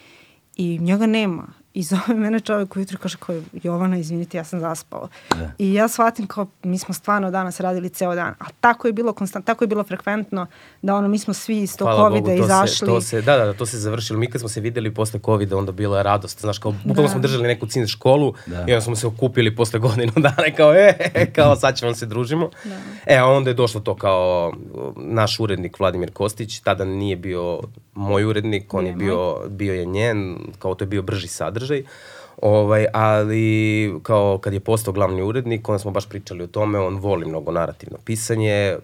I njega nema. I zove mene čovjek ujutro kaže kao Jovana, izvinite, ja sam zaspao. Da. I ja shvatim kao mi smo stvarno danas radili ceo dan. A tako je bilo konstant, tako je bilo frekventno da ono mi smo svi iz tog covida izašli. Se, to se, da, da, da, to se završilo. Mi kad smo se videli posle covida, onda bila je radost. Znaš, kao bukvalno da. smo držali neku cin školu da. i onda smo se okupili posle godinu [LAUGHS] dana i kao, e, kao sad ćemo se družimo. Da. E, a onda je došlo to kao naš urednik Vladimir Kostić, tada nije bio moj urednik, on nije je bio, bio je njen, kao to je bio brži sadržaj sadržaj. Ovaj, ali kao kad je postao glavni urednik, onda smo baš pričali o tome, on voli mnogo narativno pisanje,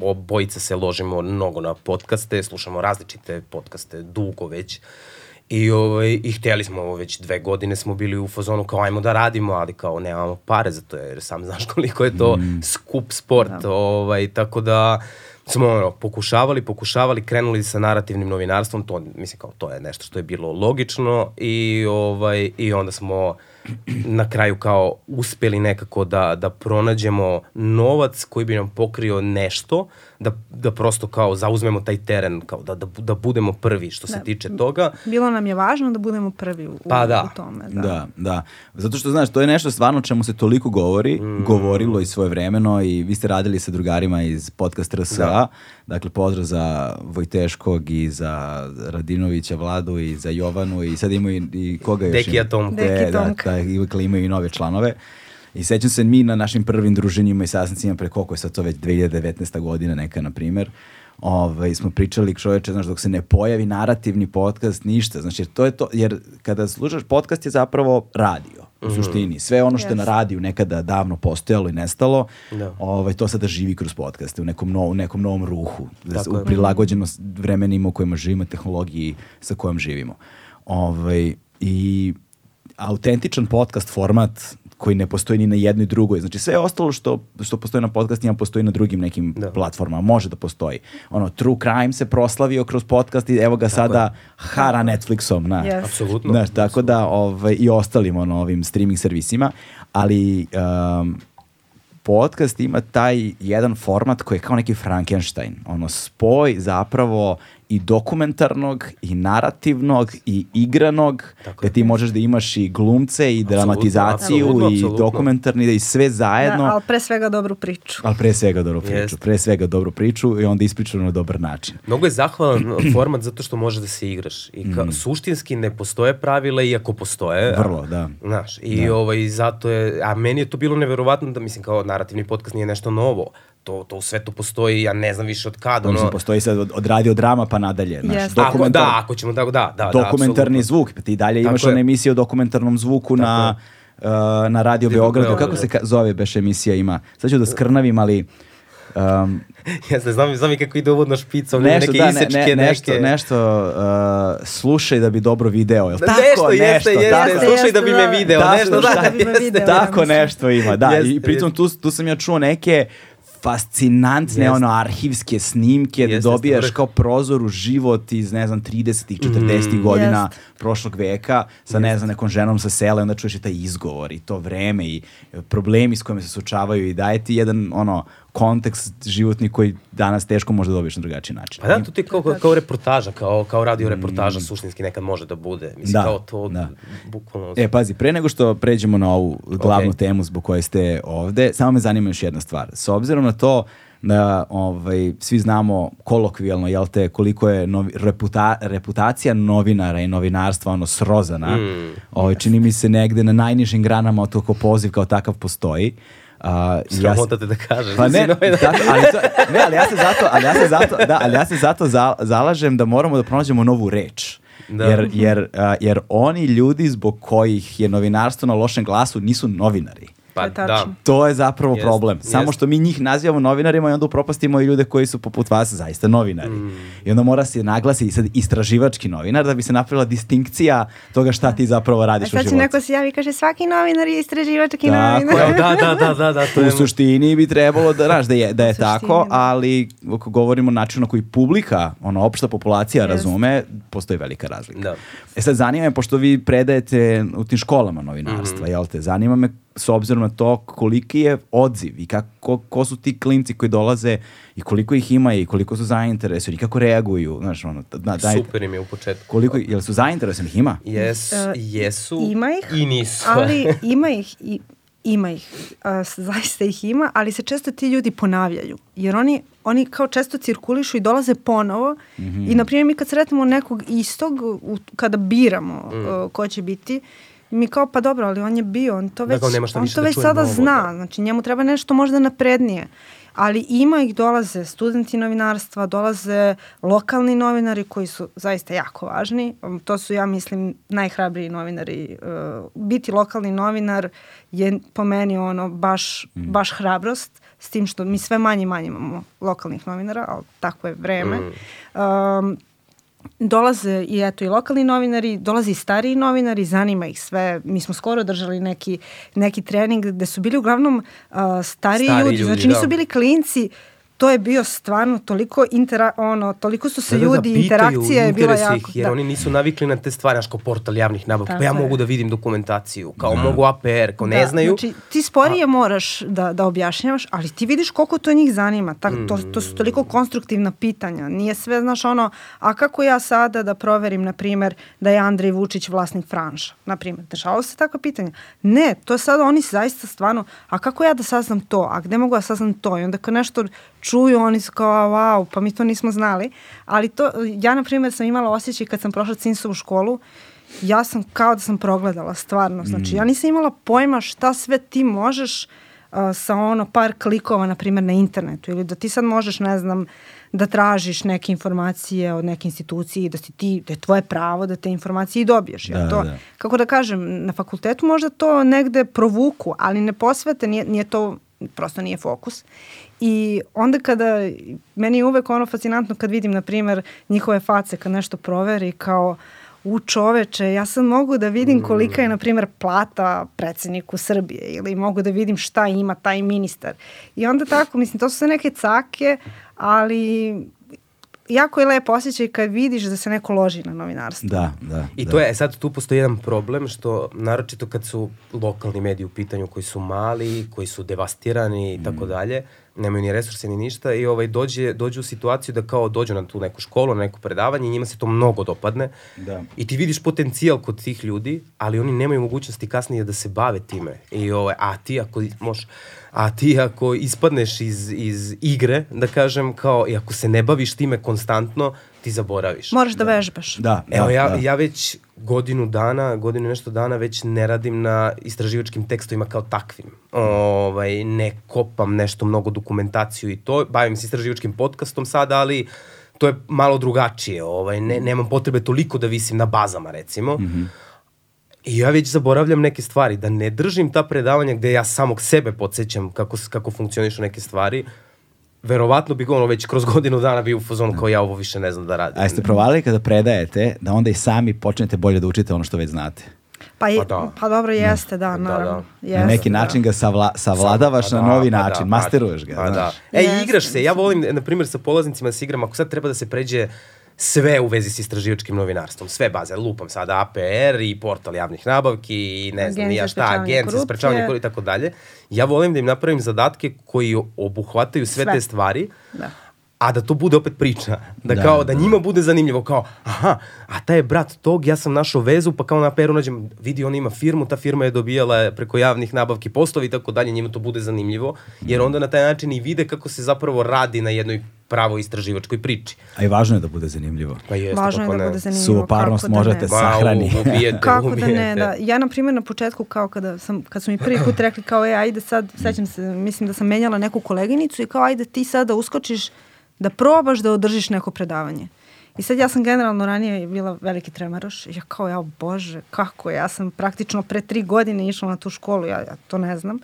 obojica se ložimo mnogo na podcaste, slušamo različite podcaste dugo već. I, ovaj, I htjeli smo ovo već dve godine smo bili u fazonu kao ajmo da radimo, ali kao nemamo pare za to jer sam [LAUGHS] znaš koliko je to mm. skup sport. Da. Ovaj, tako da smo ono, pokušavali, pokušavali, krenuli sa narativnim novinarstvom, to, mislim kao, to je nešto što je bilo logično i, ovaj, i onda smo na kraju kao uspeli nekako da, da pronađemo novac koji bi nam pokrio nešto, da, da prosto kao zauzmemo taj teren, kao da, da, da budemo prvi što se da. tiče toga. Bilo nam je važno da budemo prvi u, pa da. u tome. Da. da, da. Zato što, znaš, to je nešto stvarno čemu se toliko govori, mm. govorilo i svoje vremeno i vi ste radili sa drugarima iz podcast RSA, da. dakle pozdrav za Vojteškog i za Radinovića Vladu i za Jovanu i sad imaju i, i koga još? Dekija Tomka. Deki Tomka. Da, da, i imaju i nove članove. I sećam se mi na našim prvim druženjima i sastancima pre koliko je sad to već 2019. godina neka, na primer, ovaj, smo pričali čoveče, znaš, dok se ne pojavi narativni podcast, ništa. Znači, to je to, jer kada slušaš podcast je zapravo radio u mm -hmm. suštini. Sve ono što yes. je na radiju nekada davno postojalo i nestalo, da. ovaj, to sada živi kroz podcaste u nekom, no, u nekom novom ruhu, Tako u prilagođeno vremenima u kojima živimo, tehnologiji sa kojom živimo. Ovaj, I autentičan podcast format koji ne postoji ni na jednoj drugoj. Znači sve ostalo što, što postoji na podcastima postoji na drugim nekim da. platformama. Može da postoji. Ono, True Crime se proslavio kroz podcast i evo ga tako sada je. hara Netflixom. Na. Yes. Apsolutno. Znaš, tako da ovaj, i ostalim ono, ovim streaming servisima. Ali um, podcast ima taj jedan format koji je kao neki Frankenstein. Ono, spoj zapravo i dokumentarnog i narativnog i igranog, Tako da je. ti možeš da imaš i glumce i dramatizaciju apsolutno, i dokumentarni i sve zajedno. Da, ali pre svega dobru priču. Ali pre svega dobru priču, Jeste. pre svega dobru priču i onda ispričanu na dobar način. Mnogo je zahvalan [CLEARS THROAT] format zato što može da se igraš. I ka, suštinski ne postoje pravila, iako postoje. a- Mm. Vrlo, da. Znaš, i ovaj, zato je, a meni je to bilo neverovatno da, mislim, kao narativni podcast nije nešto novo. To, to u svetu postoji, ja ne znam više od kada. Mislim, Ono, postoji sad od, od radio drama pa nadalje. Znaš, ako, dokumentar, da, ako ćemo da, da, da, da, dokumentarni apsolutno. zvuk. Pa ti dalje Tako imaš je. one emisije o dokumentarnom zvuku na, uh, na Radio Beogradu. Beograd. Kako se ka- zove beš emisija ima? Sad ću da skrnavim, ali... Um, [LAUGHS] Jeste, znam, znam i kako ide uvodno špicom, nešto, neke da, ne, isečke, ne, nešto, neke... nešto uh, slušaj da bi dobro video. Jel Da, tako? nešto, jeste, jeste, tako. Jeste, slušaj da bi me da. video, Da, nešto, da, da video. Tako nešto ima, da. I pritom tu, tu sam ja čuo neke fascinantne Jeste. ono arhivske snimke da Jeste, dobijaš jeste, kao prozor u život iz ne znam 30-ih 40-ih godina Jeste. prošlog veka sa ne znam nekom ženom sa sela i onda čuješ i taj izgovor i to vreme i problemi s kojima se suočavaju i daje ti jedan ono kontekst životni koji danas teško možda dobiješ na drugačiji način. Pa da, to ti kao, kao reportaža, kao, kao radio reportaža suštinski nekad može da bude. Mislim, Mm. Da, kao to, da. bukvalno... E, pazi, pre nego što pređemo na ovu glavnu Ok. temu zbog koje ste ovde, samo me zanima još jedna stvar. S obzirom na to da ovaj, svi znamo kolokvijalno, jel te, koliko je novi, reputa, reputacija novinara i novinarstva ono srozana, Mm. ovaj, čini mi se negde na najnižim granama od poziv kao takav postoji. A, ja Sramota te da kažeš. pa da ne, novinar. tako, ali to, ne, ali ja se zato, ali ja se zato, da, ali ja se zato za- zalažem da moramo da pronađemo novu reč. Da. Jer, jer, a, jer oni ljudi zbog kojih je novinarstvo na lošem glasu nisu novinari. Pa To je da. tačno. To je zapravo Jest, problem. Samo jest. što mi njih nazivamo novinarima i onda upropastimo i ljude koji su poput vas zaista novinari. I onda mora se naglasi sad istraživački novinar da bi se napravila distinkcija toga šta ti zapravo A radiš u sad će životu. neko se javi i kaže svaki novinar je istraživački Tako novinar. Da, da, da, da, da, to je... U suštini bi trebalo da, znaš, da je, da je suštini, tako, da. ali ako govorimo načinu na koji publika, ono, opšta populacija Jest. razume, postoji velika razlika. Da. E sad, zanima me, pošto vi predajete u tim školama novinarstva, Mhm. jel te, zanima me s obzirom na to koliki je odziv i kako, ko su ti klinci koji dolaze i koliko ih ima i koliko su zainteresovani i kako reaguju, znaš, ono, da, daj, Super im je u početku. koliko, jel su zainteresovani, ih ima? Jes, E, jesu Ima ih, i nisu. ali [LAUGHS] ima ih i ima ih, a, zaista ih ima, ali se često ti ljudi ponavljaju, jer oni, oni kao često cirkulišu i dolaze ponovo Mhm. i na primjer mi kad sretnemo nekog istog, u, kada biramo Mm. uh, ko će biti, mi kao pa dobro, ali on je bio, on to Da, već, šta on više to da već sada novo, zna, da. znači njemu treba nešto možda naprednije. Ali ima ih dolaze studenti novinarstva, dolaze lokalni novinari koji su zaista jako važni. Um, To su, ja mislim, najhrabriji novinari. Uh, biti lokalni novinar je po meni ono baš, baš hrabrost, s tim što mi sve manje i manje imamo lokalnih novinara, ali tako je vreme. Um, dolaze i eto i lokalni novinari, dolaze i stariji novinari, zanima ih sve. Mi smo skoro držali neki, neki trening gde su bili uglavnom uh, stariji Stari ljudi, ljudi, znači nisu da. bili klinci, to je bio stvarno toliko intera, ono, toliko su se Da, da, da, ljudi, pitaju, interakcija je bila jako. Ih, jer da. oni nisu navikli na te stvari, znaš, kao portal javnih nabavki. Tako Pa ja je. mogu da vidim dokumentaciju, kao mogu APR, kao ne Da, znaju. Znači, ti sporije moraš da, da objašnjavaš, ali ti vidiš koliko to njih zanima. Tak, to, to su toliko konstruktivna pitanja. Nije sve, znaš, ono, a kako ja sada da proverim, na primjer, da je Andrej Vučić vlasnik Franša? Na primjer, dešavalo se takva pitanja? Ne, to sad oni zaista stvarno, a kako ja da saznam to? A gde mogu da saznam to? I onda kad nešto čuju, oni su kao, wow, pa mi to nismo znali. Ali to, ja, na primjer, sam imala osjećaj kad sam prošla Cinsovu školu, ja sam kao da sam progledala stvarno. Znači, ja nisam imala pojma šta sve ti možeš uh, sa ono par klikova, na primjer, na internetu. Ili da ti sad možeš, ne znam, da tražiš neke informacije od neke institucije i da si ti, da je tvoje pravo da te informacije i dobiješ. Ja Da, to, da. Kako da kažem, na fakultetu možda to negde provuku, ali ne posvete, nije, nije to, prosto nije fokus. I onda kada, meni je uvek ono fascinantno kad vidim, na primjer, njihove face kad nešto proveri kao, u čoveče, ja sad mogu da vidim kolika je, na primjer, plata predsedniku Srbije ili mogu da vidim šta ima taj ministar. I onda tako, mislim, to su sve neke cake, ali jako je lepo osjećaj kad vidiš da se neko loži na novinarstvo. Da, da. I da. to je, sad tu postoji jedan problem što, naročito kad su lokalni mediji u pitanju koji su mali, koji su devastirani i tako dalje, nemaju ni resurse ni ništa i ovaj dođe dođe u situaciju da kao dođu na tu neku školu, na neko predavanje i njima se to mnogo dopadne. Da. I ti vidiš potencijal kod tih ljudi, ali oni nemaju mogućnosti kasnije da se bave time. I ovaj a ti ako možeš a ti ako ispadneš iz, iz igre, da kažem, kao, i ako se ne baviš time konstantno, ti zaboraviš. Moraš da, da vežbaš. Da, Evo, da, ja, da. ja već godinu dana, godinu i nešto dana već ne radim na istraživačkim tekstovima kao takvim. Ovaj, ne kopam nešto mnogo dokumentaciju i to. Bavim se istraživačkim podcastom sada, ali to je malo drugačije. Ovaj, ne, nemam potrebe toliko da visim na bazama, recimo. Mm -hmm. I ja već zaboravljam neke stvari, da ne držim ta predavanja gde ja samog sebe podsjećam kako, kako funkcionišu neke stvari, verovatno bih ono već kroz godinu dana bio u fazonu kao ja ovo više ne znam da radim. A jeste provali kada predajete da onda i sami počnete bolje da učite ono što već znate? Pa, je, Pa da. pa dobro jeste, da, naravno. da. Jeste, Na neki da. način ga savla, savladavaš Pa na da, novi pa način, da, masteruješ ga. Pa da. E, igraš se. Ja volim, na primjer, sa polaznicima da se igram, ako sad treba da se pređe sve u vezi s istraživačkim novinarstvom, sve baze, lupam sada APR i portal javnih nabavki i ne znam, za šta, agencija za sprečavanje korupcije i tako dalje. Ja volim da im napravim zadatke koji obuhvataju sve, Sve. te stvari, Da. A da to bude opet priča. Da, Da, kao, da, da. njima bude zanimljivo, kao, aha, a taj je brat tog, ja sam našao vezu, pa kao na APR-u nađem, vidi, on ima firmu, ta firma je dobijala preko javnih nabavki poslovi i tako dalje, njima to bude zanimljivo, jer onda na taj način i vide kako se zapravo radi na jednoj pravo istraživačkoj priči. A i važno je da bude zanimljivo. Pa jeste, Važno je kako da ne. bude zanimljivo. Suvoparnost kako da možete ne. sa- sahrani. U- ubijete, [LAUGHS] Kako da ne, ubijete. da. Ja, na primjer, na početku, kao kada sam, kad su mi prvi put rekli kao, e, ajde sad, sećam se, mislim da sam menjala neku koleginicu i kao, ajde ti sad da uskočiš, da probaš da održiš neko predavanje. I sad ja sam generalno ranije bila veliki tremaroš ja kao, ja, bože, kako, ja sam praktično pre tri godine išla na tu školu, ja, ja to ne znam.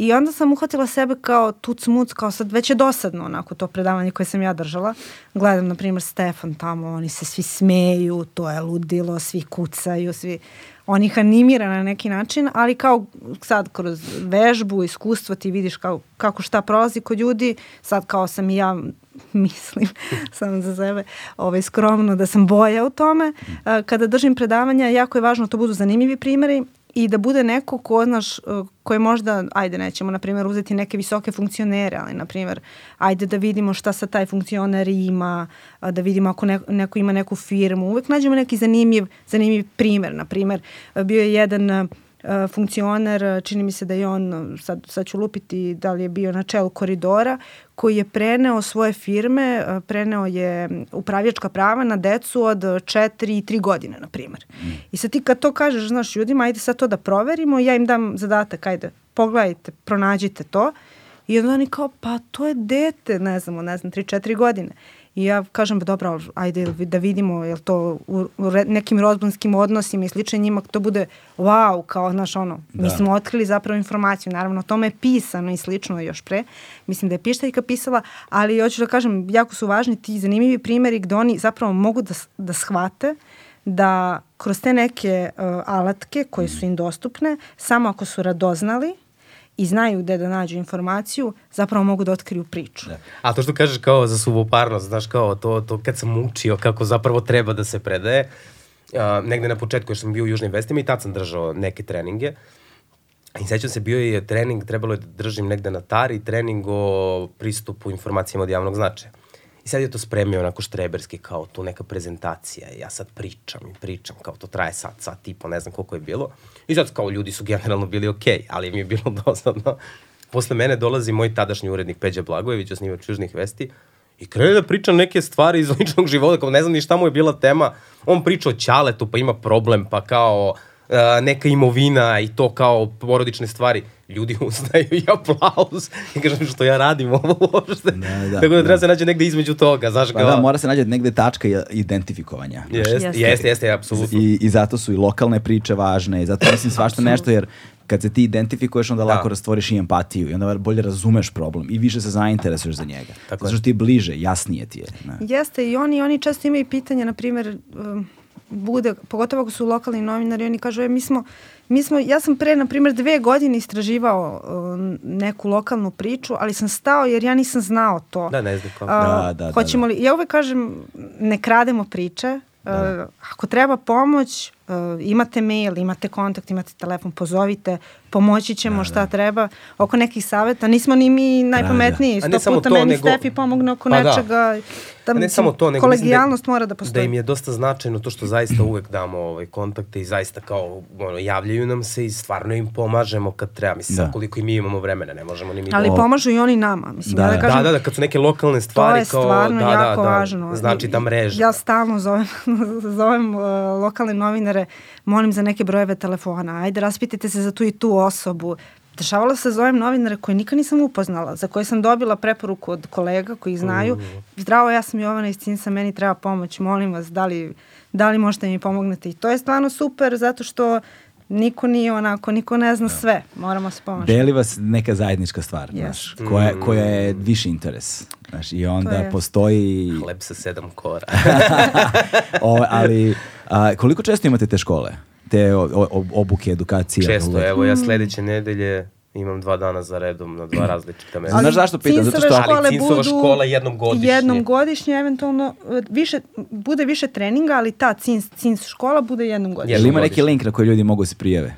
I onda sam uhvatila sebe kao tuc muc, kao sad već je dosadno onako to predavanje koje sam ja držala. Gledam, na primjer, Stefan tamo, oni se svi smeju, to je ludilo, svi kucaju, svi... On ih animira na neki način, ali kao sad kroz vežbu, iskustvo ti vidiš kao, kako šta prolazi kod ljudi, sad kao sam i ja [LAUGHS] mislim, sam za sebe ovaj, skromno da sam boja u tome. A, Kada držim predavanja, jako je važno da to budu zanimljivi primeri i da bude neko ko, znaš, uh, koji možda, ajde, nećemo, na primjer, uzeti neke visoke funkcionere, ali, na primjer, ajde da vidimo šta sad taj funkcioner ima, da vidimo ako neko, neko ima neku firmu. Uvek nađemo neki zanimljiv, zanimljiv primer. Na primjer, uh, bio je jedan uh, uh, funkcioner, uh, čini mi se da je on, uh, sad, sad ću lupiti da li je bio na čelu koridora, koji je preneo svoje firme, uh, preneo je upravljačka prava na decu od 4 i 3 godine, na primjer. I sad ti kad to kažeš, znaš, ljudima, ajde sad to da proverimo, ja im dam zadatak, ajde, pogledajte, pronađite to. I onda oni kao, pa to je dete, ne znam, ne znam, 3-4 godine. I ja kažem, pa dobro, ajde da vidimo, je to u, u nekim rodbinskim odnosima i slično njima to bude wow, kao, znaš, ono, Da. mi smo otkrili zapravo informaciju, naravno, o tome je pisano i slično još pre, mislim da je pištaljka pisala, ali hoću da kažem, jako su važni ti zanimljivi primjeri gde oni zapravo mogu da, da shvate da kroz te neke uh, alatke koje su im dostupne, samo ako su radoznali i znaju gde da nađu informaciju, zapravo mogu da otkriju priču. Da. A to što kažeš kao za suvoparnost, znaš kao to, to kad sam učio kako zapravo treba da se predaje, a, negde na početku još sam bio u Južnim vestima i tad sam držao neke treninge. I sećam se, bio je trening, trebalo je da držim negde na tari, trening o pristupu informacijama od javnog značaja. I sad je to spremio onako štreberski kao tu neka prezentacija ja sad pričam i pričam, kao to traje sat, sat i po, ne znam koliko je bilo. I sad kao ljudi su generalno bili okej, okay, ali mi je bilo [LAUGHS] dosadno. Posle mene dolazi moj tadašnji urednik Peđa Blagojević, osnivač Južnih vesti, i krene da priča neke stvari iz [LAUGHS] ličnog života, kao ne znam ni šta mu je bila tema. On priča o ćaletu, pa ima problem, pa kao uh, neka imovina i to kao porodične stvari. Ljudi ustaju i aplauz. I kažem što ja radim ovo uopšte. Da, da, Tako da treba da. se nađe negde između toga, znaš Pa kao... da, mora se nađe negde tačka identifikovanja. Jeste, Jeste. jeste, jeste, jeste, apsolutno. I, I zato su i lokalne priče važne i zato mislim svašta nešto jer kad se ti identifikuješ onda lako Da. rastvoriš i empatiju i onda bolje razumeš problem i više se zainteresuješ za njega. Tako zato što ti je bliže, jasnije ti je. Ne? Jeste, i oni, oni često imaju pitanja, na primjer, um, bude, pogotovo ako su lokalni novinari, oni kažu, e, mi smo, mi smo, ja sam pre, na primjer, dve godine istraživao um, neku lokalnu priču, ali sam stao jer ja nisam znao to. Da, ne znam kao. A, Da, da, da, hoćemo li, ja uvek kažem, ne krademo priče, da. ako treba pomoć, uh, imate mail, imate kontakt, imate telefon, pozovite, pomoći ćemo da, šta da. treba. Oko nekih saveta, nismo ni mi najpametniji, sto puta to, meni nego... Stefi pomogne oko pa da. nečega. Da. Tam, ne samo to, nego kolegijalnost da, mora da postoji. Da im je dosta značajno to što zaista uvek damo ovaj, kontakte i zaista kao ono, javljaju nam se i stvarno im pomažemo kad treba. Mislim, da. koliko i mi imamo vremena, ne možemo ni mi. Ali da... pomažu i oni nama. Mislim, da, ja da, kažem, da, da, da, kad su neke lokalne stvari. To je kao, stvarno da, jako da, da, važno. Znači da mreža. Ja stalno zovem, [LAUGHS] zovem uh, lokalne novinare, molim za neke brojeve telefona, ajde raspitajte se za tu i tu osobu. Dešavalo se da zovem novinare koje nikad nisam upoznala, za koje sam dobila preporuku od kolega koji znaju. Mm. Zdravo, ja sam Jovana iz Cinsa, meni treba pomoć, molim vas, da li, da li možete mi pomognete? I to je stvarno super zato što niko nije onako, niko ne zna da. sve, moramo se pomoći. Deli vas neka zajednička stvar, yes. znaš, koja, mm. koja je viši interes. Znaš, I onda postoji... Hleb sa sedam kora. [LAUGHS] [LAUGHS] o, ali a, koliko često imate te škole? Te o, o, obuke, edukacije? Često, evo ja sledeće nedelje imam dva dana za redom na dva različita mesta. Znaš zašto pitam? Zato što ali Cinsova škola jednom godišnje. Jednom godišnje, eventualno, više, bude više treninga, ali ta Cins, Cins škola bude jednom godišnje. Jel ima neki link na koji ljudi mogu se prijave?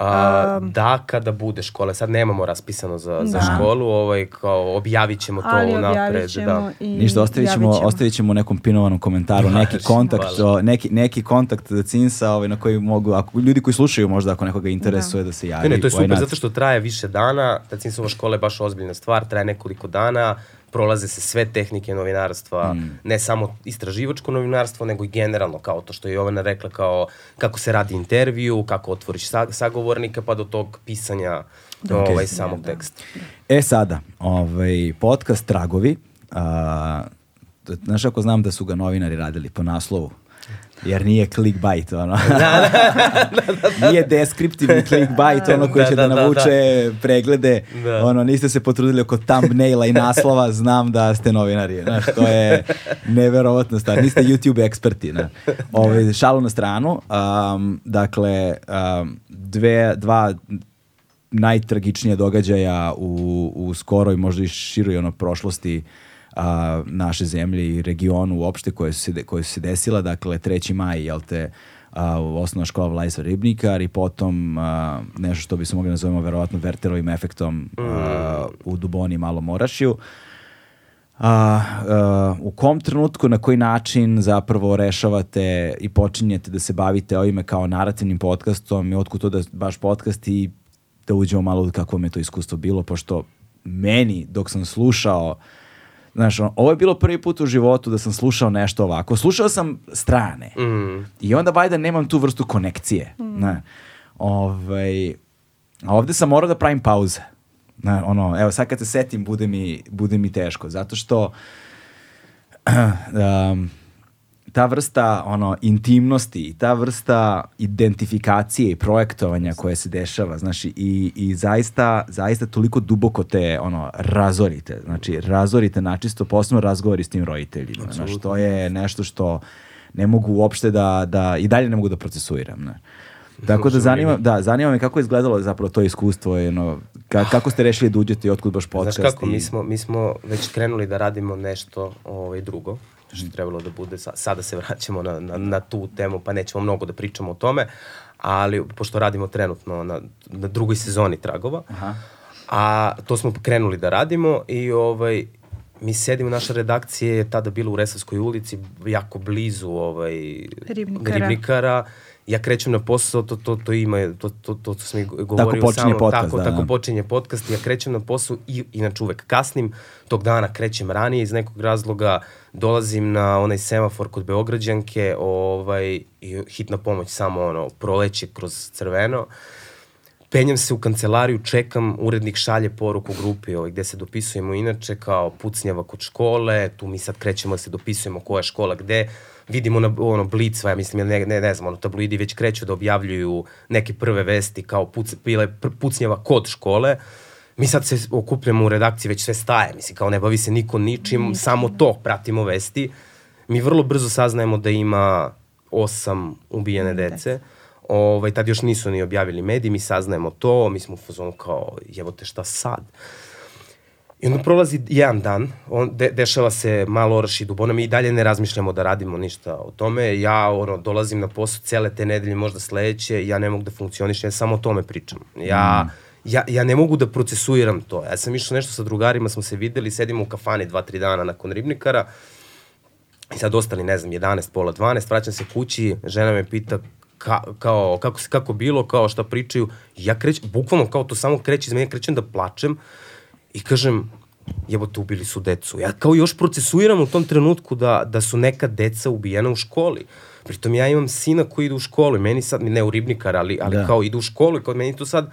A, um, da, kada bude škola. Sad nemamo raspisano za, da. za školu, ovaj, kao objavit ćemo to Ali napred. Da. I Ništa, ostavit ćemo, ostavit ćemo u nekom pinovanom komentaru neki kontakt, o, neki, neki kontakt da Cinsa ovaj, na koji mogu, ako, ljudi koji slušaju možda ako nekoga interesuje da, da se javi. Ne, ne, to je super, zato što traje više dana, ta Cinsova škola je baš ozbiljna stvar, traje nekoliko dana, prolaze se sve tehnike novinarstva, mm. ne samo istraživačko novinarstvo, nego i generalno, kao to što je Jovana rekla, kao kako se radi intervju, kako otvoriš sagovornika, pa do tog pisanja okay. ovaj, samog da, teksta. E sada, ovaj, podcast Tragovi, a, znaš ako znam da su ga novinari radili po naslovu, jer nije clickbait, ono. da, da, da, da, Nije deskriptivni clickbait, ono koji će da, da, da navuče da, preglede. Da. Ono, niste se potrudili oko thumbnaila i naslova, znam da ste novinari. Znaš, to je neverovatno stvar. Niste YouTube eksperti. Na. Ove, ovaj, šalu na stranu. Um, dakle, um, dve, dva najtragičnija događaja u, u skoroj, možda i široj ono, prošlosti a, naše zemlje i regionu uopšte koje su se, koje su se desila, dakle 3. maj, jel te, a, osnovna škola Vlajsa Ribnikar i potom a, nešto što bi se mogli nazovemo verovatno verterovim efektom a, u Duboni i Malom Morašiju. A, a, u kom trenutku, na koji način zapravo rešavate i počinjete da se bavite ovime kao narativnim podcastom i otkud to da baš podcast i da uđemo malo kako vam je to iskustvo bilo, pošto meni dok sam slušao Znaš, on, ovo je bilo prvi put u životu da sam slušao nešto ovako. Slušao sam strane. Mm. I onda valjda nemam tu vrstu konekcije. Mm. Ne. Ovaj, a ovde sam morao da pravim pauze. Ne, ono, evo sad kad se setim bude mi, bude mi teško. Zato što [CLEARS THROAT] um, ta vrsta ono intimnosti i ta vrsta identifikacije i projektovanja koje se dešava, znači i, i zaista, zaista toliko duboko te ono razorite, znači razorite načisto posebno razgovori s tim roditeljima, znači to je nešto što ne mogu uopšte da, da i dalje ne mogu da procesuiram, ne. Tako da zanima, da, zanima me kako je izgledalo zapravo to iskustvo, jedno, ka, kako ste rešili da uđete i otkud baš podcast? Znaš kako, i... mi, smo, mi smo već krenuli da radimo nešto ovaj, drugo što je trebalo da bude. Sada se vraćamo na, na, na tu temu, pa nećemo mnogo da pričamo o tome, ali pošto radimo trenutno na, na drugoj sezoni Tragova, Aha. a to smo krenuli da radimo i ovaj, mi sedimo, naša redakcija je tada bila u Resavskoj ulici, jako blizu ovaj, Ribnikara. Ribnikara ja krećem na posao, to, to, to ima, to, to, to, to sam i govorio tako samo, podcast, tako, da, tako da. počinje podcast, ja krećem na posao i inače uvek kasnim, tog dana krećem ranije. Iz nekog razloga, dolazim na onaj semafor kod Beograđanke, ovaj, i hitna pomoć samo ono, proleće kroz crveno, penjam se u kancelariju, čekam, urednik šalje poruku grupi ovaj, gde se dopisujemo inače kao pucnjava kod škole, tu mi sad krećemo da se dopisujemo koja škola gde, vidimo na ono Blic, ja mislim, ne, ne, ne znam, ono tabloidi već kreću da objavljuju neke prve vesti kao puc, bile pucnjava kod škole. Mi sad se okupljamo u redakciji, već sve staje, mislim, kao ne bavi se niko ničim, mm. samo to pratimo vesti. Mi vrlo brzo saznajemo da ima osam ubijene dece. Ovaj, tad još nisu ni objavili mediji, mi saznajemo to, mi smo u fazonu kao, jevo te šta sad? I onda prolazi jedan dan, on, de, dešava se malo oraš i dubona, mi i dalje ne razmišljamo da radimo ništa o tome. Ja ono, dolazim na posao cele te nedelje, možda sledeće, ja ne mogu da funkcionišem, ja samo o tome pričam. Ja, mm. ja, ja ne mogu da procesuiram to. Ja sam išao nešto sa drugarima, smo se videli, sedimo u kafani dva, tri dana nakon ribnikara, i sad ostali, ne znam, 11, pola 12, vraćam se kući, žena me pita ka, kao, kako, kako bilo, kao šta pričaju. Ja krećem, bukvalno kao to samo kreće iz mene, krećem da plačem i kažem, jebote, ubili su decu. Ja kao još procesuiram u tom trenutku da, da su neka deca ubijena u školi. Pritom ja imam sina koji ide u školu i meni sad, ne u ribnikar, ali, ali da. kao ide u školu i kao meni to sad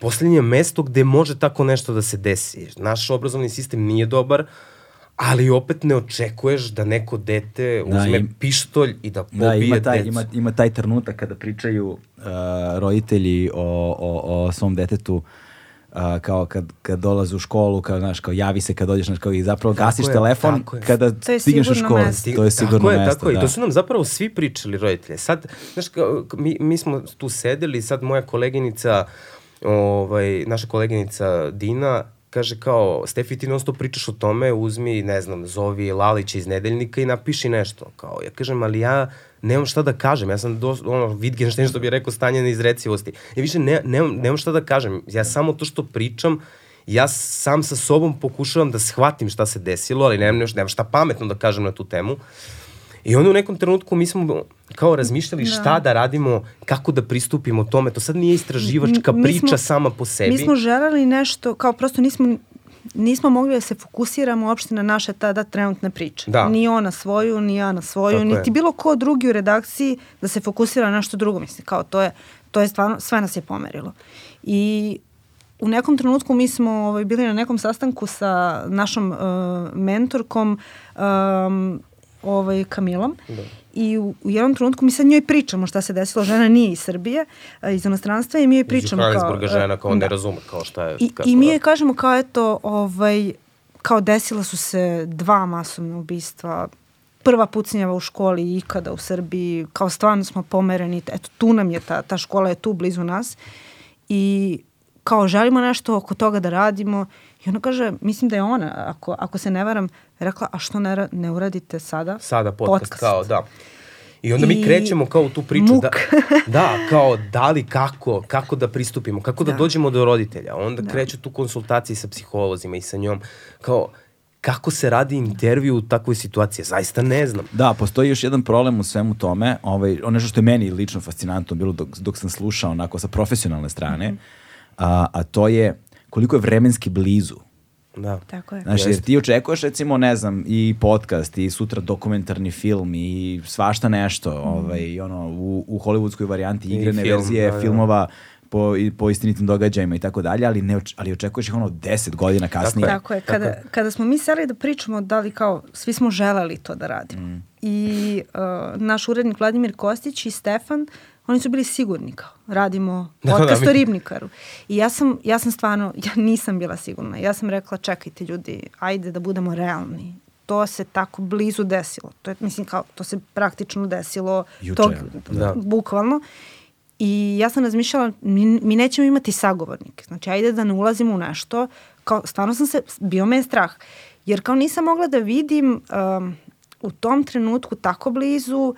poslednje mesto gde može tako nešto da se desi. Naš obrazovni sistem nije dobar, ali opet ne očekuješ da neko dete da, uzme im, pištolj i da pobije da, ima taj, decu. Ima, ima taj trenutak kada pričaju uh, roditelji o, o, o svom detetu uh, kao kad, kad dolaze u školu, kao, znaš, kao javi se kad dođeš, znaš, kao i zapravo tako gasiš je, telefon kada stigneš u školu. Mesto. To je sigurno tako je, mesto. Tako je, da. i to su nam zapravo svi pričali roditelje. Sad, znaš, kao, mi, mi smo tu sedeli, sad moja koleginica, ovaj, naša koleginica Dina, kaže kao, Stefi, ti non stop pričaš o tome, uzmi, ne znam, zovi Lalića iz nedeljnika i napiši nešto. Kao, ja kažem, ali ja nemam šta da kažem, ja sam do, ono, Wittgenstein što bi rekao stanje na izrecivosti. Ja više ne, nemam, nemam šta da kažem, ja samo to što pričam, ja sam sa sobom pokušavam da shvatim šta se desilo, ali nemam, nemam šta pametno da kažem na tu temu. I onda u nekom trenutku mi smo kao razmišljali da. šta da radimo, kako da pristupimo tome. To sad nije istraživačka mi priča smo, sama po sebi. Mi smo želeli nešto, kao prosto nismo nismo mogli da se fokusiramo uopšte na naše tada trenutne priče. Da. Ni ona svoju, ni ja na svoju, Tako niti je. bilo ko drugi u redakciji da se fokusira na nešto drugo. Mislim, kao to je, to je stvarno, sve nas je pomerilo. I u nekom trenutku mi smo ovaj, bili na nekom sastanku sa našom uh, mentorkom um, ovaj, Kamilom da. i u, u jednom trenutku mi sad njoj pričamo šta se desilo, žena nije iz Srbije, iz inostranstva i mi joj pričamo iz kao... Iz žena kao da. ne razume kao šta je... I, i mi joj kažemo kao eto, ovaj, kao desila su se dva masovna ubistva, prva pucnjava u školi ikada u Srbiji, kao stvarno smo pomereni, eto tu nam je ta, ta škola je tu blizu nas i kao želimo nešto oko toga da radimo i ona kaže, mislim da je ona, ako, ako se ne varam, rekla, a što ne, ne uradite sada? Sada podcast, podcast. kao, da. I onda I mi krećemo kao u tu priču muk. da, da, kao da li kako, kako da pristupimo, kako da, da dođemo do roditelja. Onda da. kreću tu konsultacije sa psiholozima i sa njom, kao kako se radi intervju u takvoj situaciji, zaista ne znam. Da, postoji još jedan problem u svemu tome, ovaj, ono što je meni lično fascinantno bilo dok, dok sam slušao onako sa profesionalne strane, mm -hmm. a, a to je koliko je vremenski blizu Da. Tako je. Znaš, jer ti očekuješ recimo, ne znam, i podcast, i sutra dokumentarni film, i svašta nešto, mm. ovaj, ono, u, u hollywoodskoj varijanti igrane film, verzije, da, filmova, po, po istinitim događajima i tako dalje, ali, ne, ali očekuješ ih ono 10 godina kasnije. Tako je, kada, tako kada smo mi seli da pričamo da li kao, svi smo želeli to da radimo. Mm. I uh, naš urednik Vladimir Kostić i Stefan oni su bili sigurni kao, radimo podcast [LAUGHS] da, da, o ribnikaru. I ja sam, ja sam stvarno, ja nisam bila sigurna. Ja sam rekla, čekajte ljudi, ajde da budemo realni. To se tako blizu desilo. To je, mislim, kao, to se praktično desilo Juče, tog, da. bukvalno. I ja sam razmišljala, mi, mi nećemo imati sagovornike. Znači, ajde da ne ulazimo u nešto. Kao, stvarno sam se, bio me je strah. Jer kao nisam mogla da vidim um, u tom trenutku tako blizu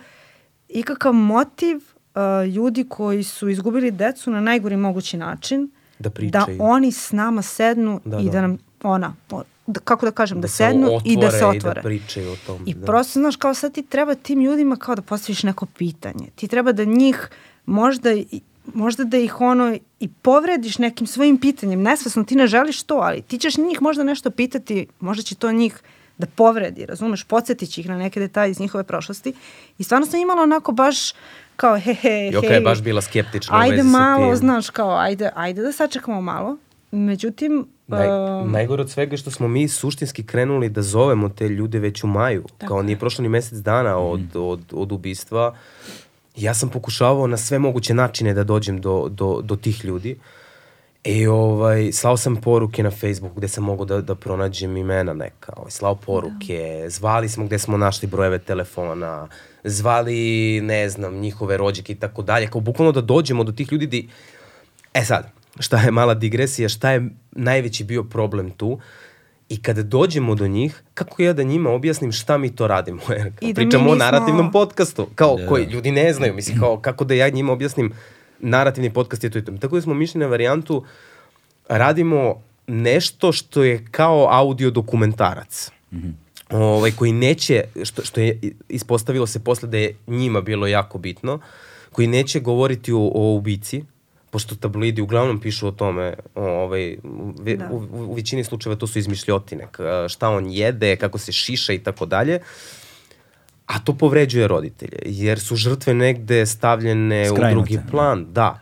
ikakav motiv uh, ljudi koji su izgubili decu na najgori mogući način, da, pričaju. da oni s nama sednu da, i da, da nam, ona, da, kako da kažem, da, da sednu i da se otvore. I da pričaju o tom. I da. prosto, znaš, kao sad ti treba tim ljudima kao da postaviš neko pitanje. Ti treba da njih možda možda da ih ono i povrediš nekim svojim pitanjem. Nesvesno ti ne želiš to, ali ti ćeš njih možda nešto pitati, možda će to njih da povredi, razumeš, podsjetići ih na neke detalje iz njihove prošlosti. I stvarno sam imala onako baš kao he he Joka he. je baš bila skeptična ajde u vezi malo, sa tim. znaš, kao ajde, ajde da sačekamo malo. Međutim... Naj, uh, najgore od svega je što smo mi suštinski krenuli da zovemo te ljude već u maju. Tako kao nije prošlo ni mesec dana od, mm. od, od ubistva. Ja sam pokušavao na sve moguće načine da dođem do, do, do tih ljudi. I ovaj, slao sam poruke na Facebook gde sam mogao da, da pronađem imena neka. Ovaj, slao poruke, da. zvali smo gde smo našli brojeve telefona, zvali, ne znam, njihove rođake i tako dalje. Kao bukvalno da dođemo do tih ljudi di... E sad, šta je mala digresija, šta je najveći bio problem tu? I kada dođemo do njih, kako ja da njima objasnim šta mi to radimo? [LAUGHS] Jer, I da pričamo mi o nismo- narativnom podcastu, kao Da, koji da. ljudi ne znaju, mislim, kao kako da ja njima objasnim narativni podcast je to i to. Tako da smo mišli na varijantu, radimo nešto što je kao audio dokumentarac. Ovaj, koji neće, što, što je ispostavilo se posle da je njima bilo jako bitno, koji neće govoriti o, o ubici, pošto tabloidi uglavnom pišu o tome, o, ovaj, ve, Da. u, u, u većini slučajeva to su izmišljotine, šta on jede, kako se šiša i tako dalje, a to povređuje roditelje, jer su žrtve negde stavljene u Skrajnute, drugi da. plan, da.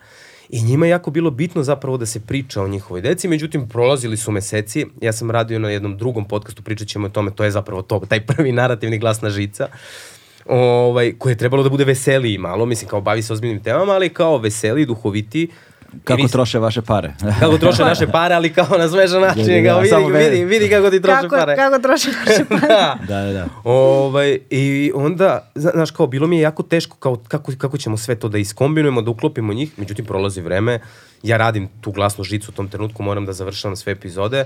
I njima je jako bilo bitno zapravo da se priča o njihovoj deci, međutim prolazili su meseci, ja sam radio na jednom drugom podcastu, pričat ćemo o tome, to je zapravo to, taj prvi narativni glasna žica, ovaj, koji je trebalo da bude veseliji malo, mislim kao bavi se ozbiljnim temama, ali kao veseliji, duhoviti. Kako troše vaše pare? [LAUGHS] Kako troše naše pare, ali kao na svežan način, Da, da, da, kao vidi, vidi, vidi kako ti troše Kako, pare. kako troši naše [LAUGHS] pare. da. da, da. Ovaj, I onda, zna- znaš, kao, bilo mi je jako teško kao, kako, kako ćemo sve to da iskombinujemo, da uklopimo njih, međutim, prolazi vreme, ja radim tu glasnu žicu u tom trenutku, moram da završavam sve epizode,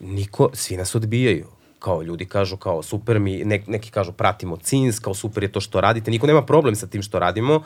niko, svi nas odbijaju. Kao ljudi kažu kao super mi, ne, neki kažu pratimo cins, kao super je to što radite, niko nema problem sa tim što radimo,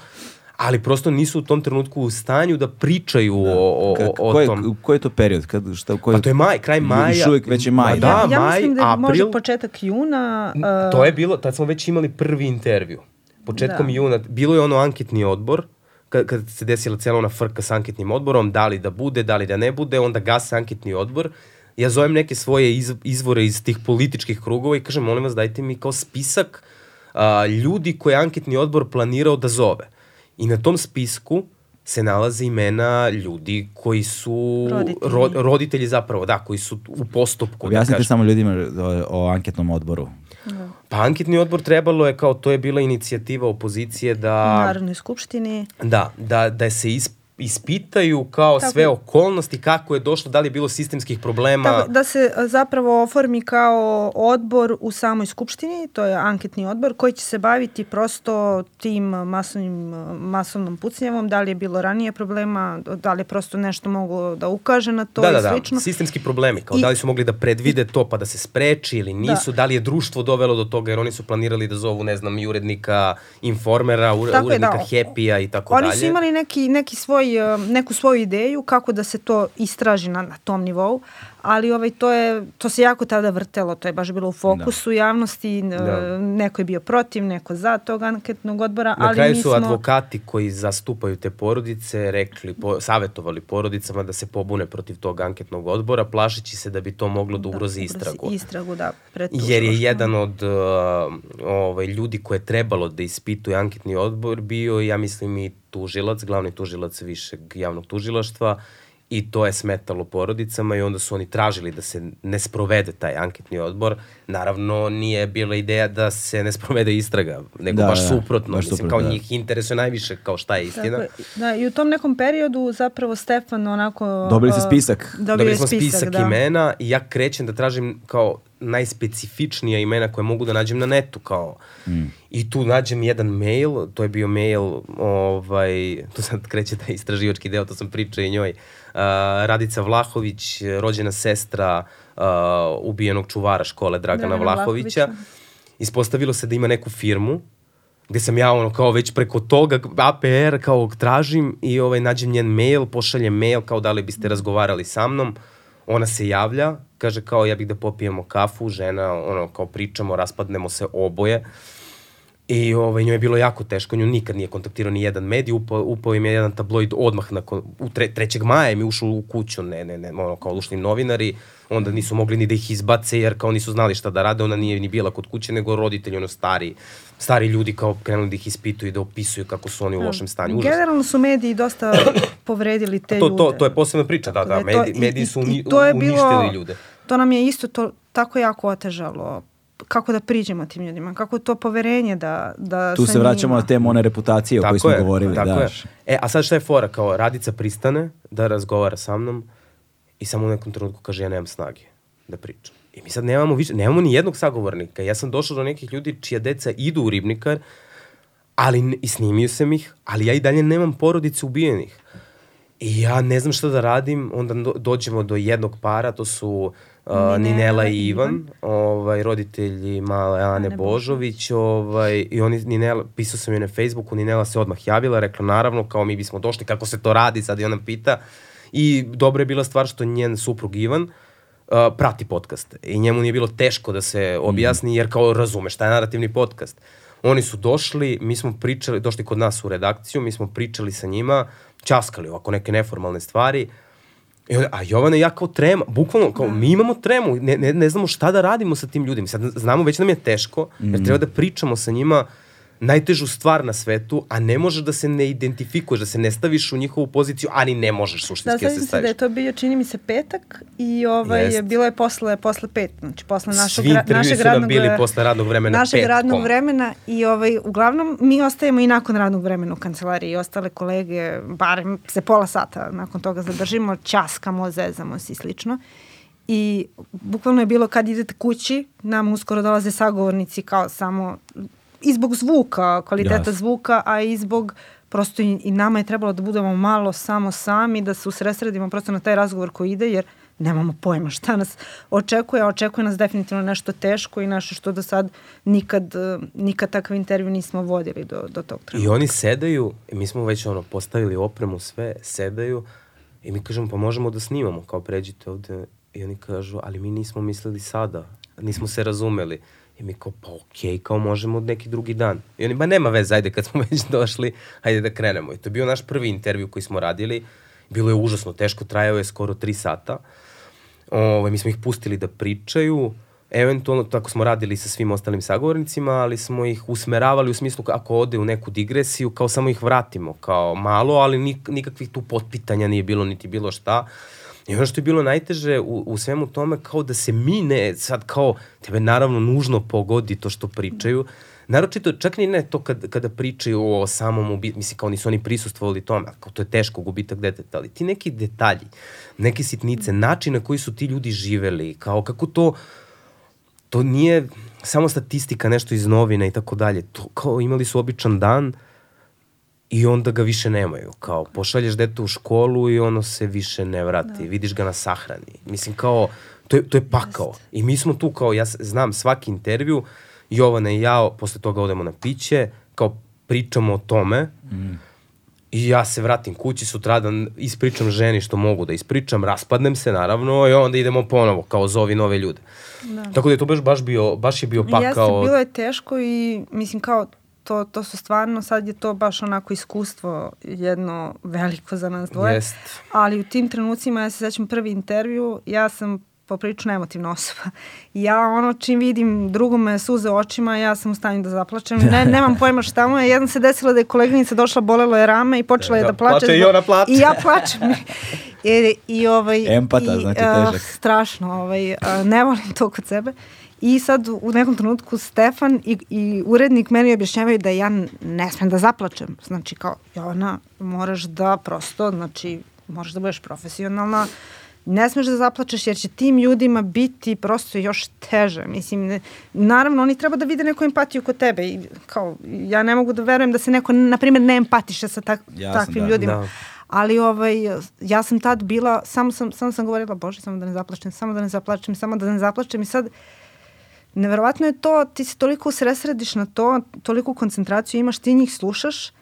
ali prosto nisu u tom trenutku u stanju da pričaju o, o, o, o ko je- tom. Koji je to period? Kad, šta, koji, Pa to je maj, kraj maja. Još uvijek već je maj, Ma da. Da, ja maj, mislim da je možda april. početak juna. uh, To je bilo, tad smo već imali prvi intervju. Početkom Da. juna, bilo je ono anketni odbor, kad, kad se desila cijela ona frka s anketnim odborom, da li da bude, da li da ne bude, onda gase anketni odbor. Ja zovem neke svoje iz, izvore iz tih političkih krugova i kažem, molim vas, dajte mi kao spisak a, ljudi koje je anketni odbor planirao da zove. I na tom spisku se nalaze imena ljudi koji su Roditelji. ro, roditelji zapravo, da, koji su u postupku. da Objasnite kažem. samo ljudima o, o anketnom odboru. Pa anketni odbor trebalo je kao to je bila inicijativa opozicije u da Narodnoj skupštini. da da da se is, ispitaju kao Tako sve okolnosti kako je došlo da li je bilo sistemskih problema. Tako, da se a, zapravo oformi kao odbor u samoj skupštini, to je anketni odbor, koji će se baviti prosto tim masovnim, masovnom pucnjavom, da li je bilo ranije problema, da li je prosto nešto moglo da ukaže na to da, i da, da, slično. sistemski problemi, kao I- da li su mogli da predvide to pa da se spreči ili nisu, da. li je društvo dovelo do toga jer oni su planirali da zovu, ne znam, i urednika Informera, ure, je, urednika da. Happy-a i tako Oni dalje. su imali neki, neki svoj, eh, neku svoju ideju kako da se to istraži na, na tom nivou, ali ovaj, to, je, to se jako tada vrtelo, to je baš bilo u fokusu Da. javnosti, Da. da. neko je bio protiv, neko za tog anketnog odbora, Na ali kraju mi su smo... advokati koji zastupaju te porodice rekli, po, savetovali porodicama da se pobune protiv tog anketnog odbora, plašeći se da bi to moglo da, ugrozi istragu. Istragu, da. Jer je jedan od uh, ovaj, ljudi koje je trebalo da ispituje anketni odbor bio, ja mislim, i tužilac, glavni tužilac višeg javnog tužilaštva i to je smetalo porodicama i onda su oni tražili da se ne sprovede taj anketni odbor. Naravno, nije bila ideja da se ne sprovede istraga, nego Da, baš da, suprotno. baš Mislim, suprotno, kao da. njih interesuje najviše kao šta je istina. Tako. Da, i u tom nekom periodu zapravo Stefan onako... Dobili ste spisak. Dobili, Dobili smo spisak, da. imena i ja krećem da tražim kao najspecifičnija imena koje mogu da nađem na netu kao mm. i tu nađem jedan mail, to je bio mail ovaj, [LAUGHS] tu sad kreće taj istraživački deo, to sam pričao i njoj uh, Radica Vlahović, rođena sestra uh, ubijenog čuvara škole Dragana, Dragana Vlahovića. Vlahovića. Ispostavilo se da ima neku firmu gde sam ja ono kao već preko toga APR kao tražim i ovaj nađem njen mail, pošaljem mail kao da li biste razgovarali sa mnom. Ona se javlja, kaže kao ja bih da popijemo kafu, žena ono kao pričamo, raspadnemo se oboje. I ovaj, njoj je bilo jako teško, nju nikad nije kontaktirao ni jedan medij, upao, upao im je jedan tabloid odmah nakon, u tre, 3. maja mi ušao u kuću, ne, ne, ne, ono, kao ušli novinari, onda nisu mogli ni da ih izbace jer kao nisu znali šta da rade, ona nije ni bila kod kuće, nego roditelji, ono, stari, stari ljudi kao krenuli da ih ispituju i da opisuju kako su oni u lošem stanju. Užas. Generalno su mediji dosta [COUGHS] povredili te To, ljude. to, to je posebna priča, da, da, to- mediji, i- mediji i- su i uni, to je uništili bilo- ljude. To nam je isto to tako jako otežalo kako da priđemo tim ljudima, kako to poverenje da, da Tu se vraćamo njima. na temu one reputacije o kojoj smo govorili. Tako da. je. E, a sad šta je fora? Kao Radica pristane da razgovara sa mnom i samo u nekom trenutku kaže ja nemam snage da pričam. I mi sad nemamo više, nemamo ni jednog sagovornika. Ja sam došao do nekih ljudi čija deca idu u ribnikar, ali i snimio sam ih, ali ja i dalje nemam porodice ubijenih. I ja ne znam šta da radim, onda do- dođemo do jednog para, to su Uh, Ninela i Ivan, ovaj, roditelji male Ane, Ane Božović, ovaj, i oni, Ninela, pisao sam je na Facebooku, Ninela se odmah javila, rekla naravno, kao mi bismo došli, kako se to radi, sad i ona pita. I dobra je bila stvar što njen suprug Ivan, uh, prati podcast. I njemu nije bilo teško da se objasni jer kao razume šta je narativni podcast. Oni su došli, mi smo pričali, došli kod nas u redakciju, mi smo pričali sa njima, časkali ovako neke neformalne stvari, I onda, a Jovana i ja kao trema, bukvalno, kao mi imamo tremu, ne, ne, ne znamo šta da radimo sa tim ljudima. Sad znamo, već nam je teško, jer mm. treba da pričamo sa njima najtežu stvar na svetu, a ne možeš da se ne identifikuješ, da se ne staviš u njihovu poziciju, ani ne možeš suštinski da, da se staviš. Da, se da je to bio, čini mi se, petak i ovaj, Jest. bilo je posle, posle pet, znači posle našeg, Svi našeg su radnog, bili posle radnog vremena našeg pet. radnog vremena i ovaj, uglavnom mi ostajemo i nakon radnog vremena u kancelariji i ostale kolege, barem se pola sata nakon toga zadržimo, časkamo, zezamo se i slično. I bukvalno je bilo kad idete kući, nam uskoro dolaze sagovornici kao samo i zbog zvuka, kvaliteta yes. zvuka, a i zbog prosto i, i nama je trebalo da budemo malo samo sami, da se usresredimo prosto na taj razgovor koji ide, jer nemamo pojma šta nas očekuje, a očekuje nas definitivno nešto teško i nešto što do sad nikad, nikad takav intervju nismo vodili do, do tog trenutka. I oni sedaju, i mi smo već ono postavili opremu sve, sedaju i mi kažemo pa možemo da snimamo, kao pređite ovde i oni kažu ali mi nismo mislili sada, nismo se razumeli. I mi kao, pa okej, okay, kao možemo neki drugi dan. I oni, ba nema veze, ajde kad smo [LAUGHS] već došli, ajde da krenemo. I to je bio naš prvi intervju koji smo radili. Bilo je užasno teško, trajao je skoro tri sata. Ove, ovaj, mi smo ih pustili da pričaju, eventualno tako smo radili sa svim ostalim sagovornicima, ali smo ih usmeravali u smislu ako ode u neku digresiju, kao samo ih vratimo, kao malo, ali nik, nikakvih tu potpitanja nije bilo, niti bilo šta. I ono što je bilo najteže u, u svemu tome, kao da se mi ne, sad kao, tebe naravno nužno pogodi to što pričaju, Naročito, čak ni ne to kad, kada pričaju o samom ubitku, mislim kao nisu oni prisustvovali tome, kao to je teško gubitak deteta, ali ti neki detalji, neke sitnice, način na koji su ti ljudi živeli, kao kako to, to nije samo statistika, nešto iz novina i tako dalje, to kao imali su običan dan, uh, i onda ga više nemaju. Kao, pošalješ dete u školu i ono se više ne vrati. Da. Vidiš ga na sahrani. Mislim, kao, to je, to je pakao. Just. I mi smo tu, kao, ja znam svaki intervju, Jovana i ja, posle toga odemo na piće, kao, pričamo o tome, mm. I ja se vratim kući sutradan, ispričam ženi što mogu da ispričam, raspadnem se naravno i onda idemo ponovo kao zovi nove ljude. Da. Tako da je to baš, baš, bio, baš je bio pakao. Jeste, bilo je teško i mislim kao to, to su stvarno, sad je to baš onako iskustvo jedno veliko za nas dvoje. Jest. Ali u tim trenucima, ja se sećam prvi intervju, ja sam poprično emotivna osoba. Ja ono čim vidim drugome suze očima, ja sam u stanju da zaplačem. Ne, [LAUGHS] nemam pojma šta mu je. Jednom se desilo da je koleginica došla, bolelo je rame i počela je da, da plače. Plače i ona plače. I ja plačem. [LAUGHS] I, i ovaj, Empata, i, znači težak. Uh, strašno, ovaj, uh, ne volim to kod sebe. I sad u nekom trenutku Stefan i, i urednik meni objašnjavaju da ja ne smem da zaplačem. Znači kao, Jovana, moraš da prosto, znači, moraš da budeš profesionalna, ne smeš da zaplačeš jer će tim ljudima biti prosto još teže. Mislim, ne, naravno, oni treba da vide neku empatiju kod tebe. I, kao, ja ne mogu da verujem da se neko, na primjer, ne empatiše sa tak, Jasno, takvim da, ljudima. Da. Ali ovaj, ja sam tad bila, samo sam, samo sam govorila, bože, samo da ne zaplačem, samo da ne zaplačem, samo da ne zaplačem i sad neverovatno je to, ti se toliko usresrediš na to, toliko koncentraciju imaš, ti njih slušaš,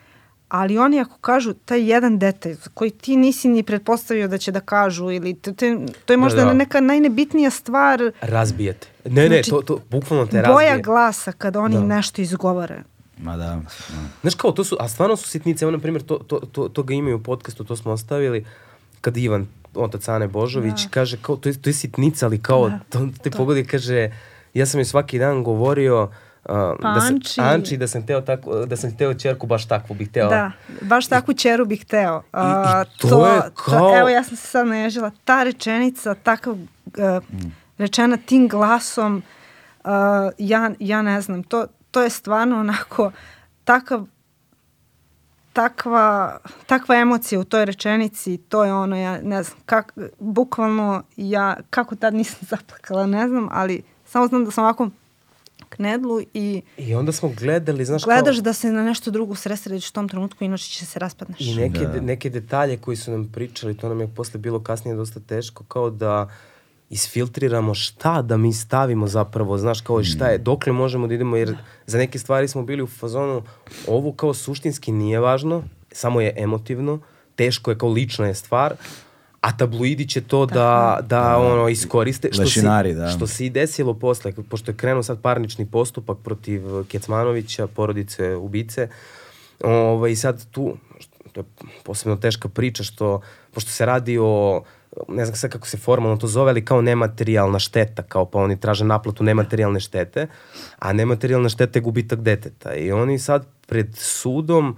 ali oni ako kažu taj jedan detalj koji ti nisi ni pretpostavio da će da kažu ili to, to, to je možda da, da. neka najnebitnija stvar. Razbijete. Ne, ne, znači, to, to bukvalno te razbije. Boja glasa kada oni da. nešto izgovore. Ma da. da. Znaš kao, to su, a stvarno su sitnice, evo na primjer, to, to, to, to ga imaju u podcastu, to smo ostavili, kad Ivan, otac Ane Božović, da. kaže kao, to je, to je sitnica, ali kao, da, to, te to. pogodi, kaže, ja sam joj svaki dan govorio Uh, pa da sam, Anči. Anči, da sam teo tako, da sam teo ćerku baš takvu bih teo. Da, baš takvu ćeru bih teo. Uh, I, i to, to je kao... To, evo ja sam se sad naježila, ta rečenica, takav uh, rečena tim glasom, uh, ja, ja ne znam, to, to je stvarno onako takav takva, takva emocija u toj rečenici, to je ono, ja ne znam, kak, bukvalno ja, kako tad nisam [LAUGHS] zaplakala, ne znam, ali Samo znam da sam ovako knedlu i... I onda smo gledali, znaš Gledaš kao... da se na nešto drugo sresrediš u tom trenutku, inače će se raspadneš. I neke, da. neke detalje koji su nam pričali, to nam je posle bilo kasnije dosta teško, kao da isfiltriramo šta da mi stavimo zapravo, znaš, kao šta je, dokle možemo da idemo, jer za neke stvari smo bili u fazonu, ovo kao suštinski nije važno, samo je emotivno, teško je kao lična je stvar, a tabloidi će to da, da ono iskoriste što Lešinari, se, da. što se i desilo posle pošto je krenuo sad parnični postupak protiv Kecmanovića porodice ubice ovaj sad tu to je posebno teška priča što pošto se radi o ne znam sad kako se formalno to zove, ali kao nematerijalna šteta, kao pa oni traže naplatu nematerijalne štete, a nematerijalna šteta je gubitak deteta. I oni sad pred sudom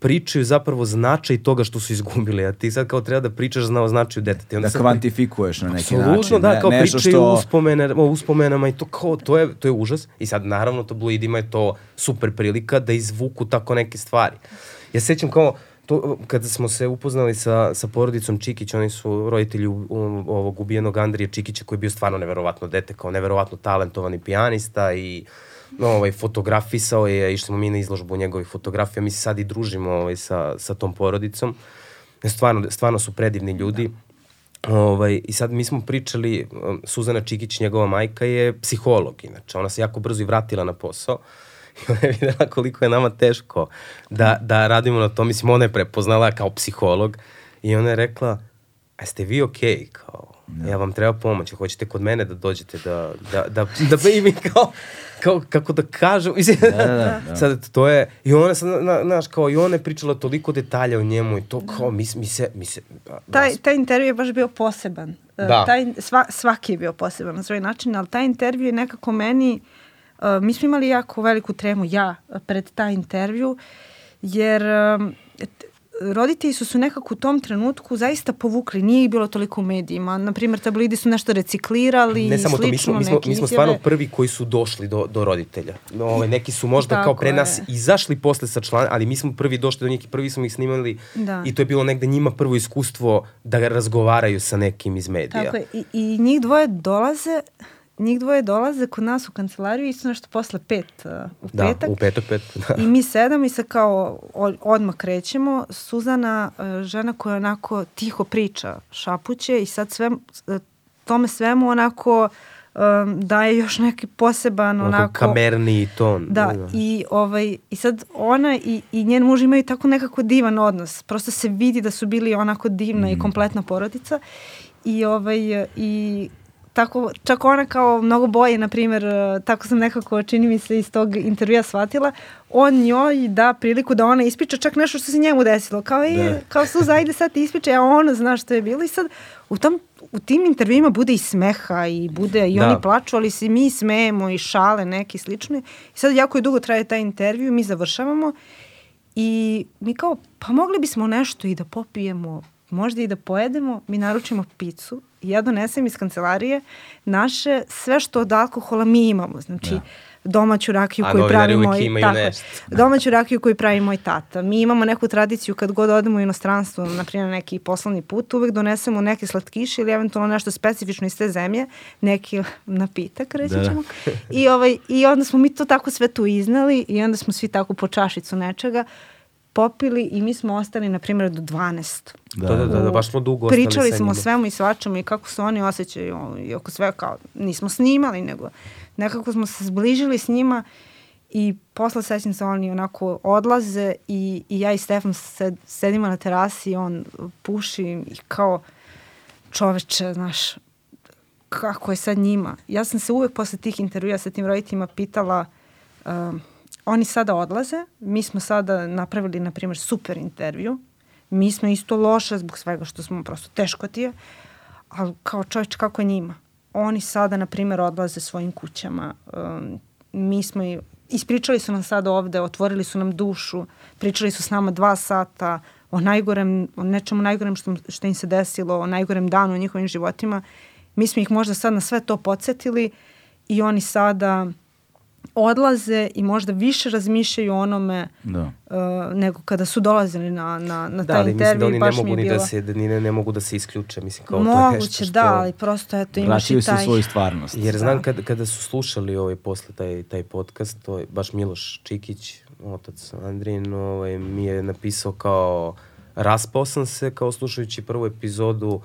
pričaju zapravo značaj toga što su izgubili, a ti sad kao treba da pričaš zna o značaju deteta. Onda Da kvantifikuješ na neki Apsolutno, način. da, ne- kao nešto pričaju što... uspomene, o uspomenama i to kao, to je, to je užas. I sad, naravno, tabloidima je to super prilika da izvuku tako neke stvari. Ja sećam kao, to, kada smo se upoznali sa, sa porodicom Čikić, oni su roditelji u, u, ovog ubijenog Andrije Čikića koji je bio stvarno neverovatno dete, kao neverovatno talentovani pijanista i no, ovaj, fotografisao je, išli smo mi na izložbu njegovih fotografija, mi se sad i družimo ovaj, sa, sa tom porodicom. Stvarno, stvarno su predivni ljudi. Ovaj, I sad mi smo pričali, um, Suzana Čikić, njegova majka, je psiholog, inače. Ona se jako brzo i vratila na posao. I [LAUGHS] ona je videla koliko je nama teško da, da radimo na to. Mislim, ona je prepoznala kao psiholog i ona je rekla, a ste vi okej? Okay? Kao, ja vam treba pomoć, hoćete kod mene da dođete da, da, da, da, da mi kao, kao, kako da kažem, mislim, da, da, da. [LAUGHS] sad to je, i ona sad, na, znaš, kao, i ona je pričala toliko detalja o njemu i to kao, mi, mi se, mi se, da, Taj, taj intervju je baš bio poseban. E, Da. Taj, sva, svaki je bio poseban na svoj način, ali taj intervju je nekako meni, uh, mi smo imali jako veliku tremu, ja, pred taj intervju, jer um, roditelji su se nekako u tom trenutku zaista povukli, nije ih bilo toliko u medijima. Naprimer, tabloidi su nešto reciklirali Ne i samo to, mi slično, smo, mi smo, mi smo izjave. stvarno prvi koji su došli do, do roditelja. No, ove, neki su možda Tako kao pre je. nas izašli posle sa član, ali mi smo prvi došli do njih i prvi smo ih snimali Da. i to je bilo negde njima prvo iskustvo da razgovaraju sa nekim iz medija. Tako je. I, I njih dvoje dolaze, njih dvoje dolaze kod nas u kancelariju isto nešto posle pet uh, u Da, petak. u petak, pet, [LAUGHS] da. I mi sedam i se kao odmah krećemo. Suzana, e, žena koja onako tiho priča, šapuće i sad sve, e, tome svemu onako um, daje još neki poseban Onako onako... kamerni ton. Da, i, ovaj, i sad ona i, i njen muž imaju tako nekako divan odnos. Prosto se vidi da su bili onako divna Mm. i kompletna porodica. I, ovaj, i tako, čak ona kao mnogo boje, na primjer, eh, tako sam nekako, čini mi se, iz tog intervjua shvatila, on njoj da priliku da ona ispriča čak nešto što se njemu desilo. Kao, e, Da. kao Suza, ajde sad ti ispričaj, a ona zna što je bilo. I sad u, tom, u tim intervjuima bude i smeha i bude i Da. oni plaču, ali se mi smejemo i šale neki slične. I sad jako je dugo traje taj intervju, mi završavamo i mi kao, pa mogli bismo nešto i da popijemo, možda i da pojedemo, mi naručimo picu i ja donesem iz kancelarije naše, sve što od alkohola mi imamo, znači Da. domaću rakiju koju pravi moj tako, nešto. [LAUGHS] domaću rakiju koju pravi moj tata. Mi imamo neku tradiciju kad god odemo u inostranstvo, na primjer neki poslovni put, uvek donesemo neke slatkiše ili eventualno nešto specifično iz te zemlje, neki [LAUGHS] napitak, reći da. ćemo. I, ovaj, I onda smo mi to tako sve tu iznali i onda smo svi tako po čašicu nečega popili i mi smo ostali, na primjer, do 12. Da, da, da, da, baš smo dugo ostali Pričali smo o svemu i svačemu i kako se oni osjećaju i oko sve kao, nismo snimali, nego nekako smo se zbližili s njima i posle sećam se oni onako odlaze i, i ja i Stefan sed, sedimo na terasi i on puši i kao čoveče, znaš, kako je sad njima. Ja sam se uvek posle tih intervjua sa tim roditeljima pitala um, oni sada odlaze, mi smo sada napravili, na primjer, super intervju, mi smo isto loše zbog svega što smo prosto teško ti je, ali kao čovječ kako je njima? Oni sada, na primjer, odlaze svojim kućama, um, mi smo i ispričali su nam sada ovde, otvorili su nam dušu, pričali su s nama dva sata o najgorem, o nečemu najgorem što, što im se desilo, o najgorem danu u njihovim životima. Mi smo ih možda sad na sve to podsjetili i oni sada odlaze i možda više razmišljaju o onome Da. uh, nego kada su dolazili na, na, na Da, taj ali mislim intervju da oni ne mogu ni bilo... da se, da ni ne, ne mogu da se isključe, mislim kao to je nešto Moguće, što... da, ali prosto eto imaš Vraćaju i se u taj... svoju stvarnost. Jer Da. znam kad, kada su slušali ovaj, posle taj, taj podcast, to je baš Miloš Čikić, otac Andrin, ovaj, mi je napisao kao raspao sam se kao slušajući prvu epizodu,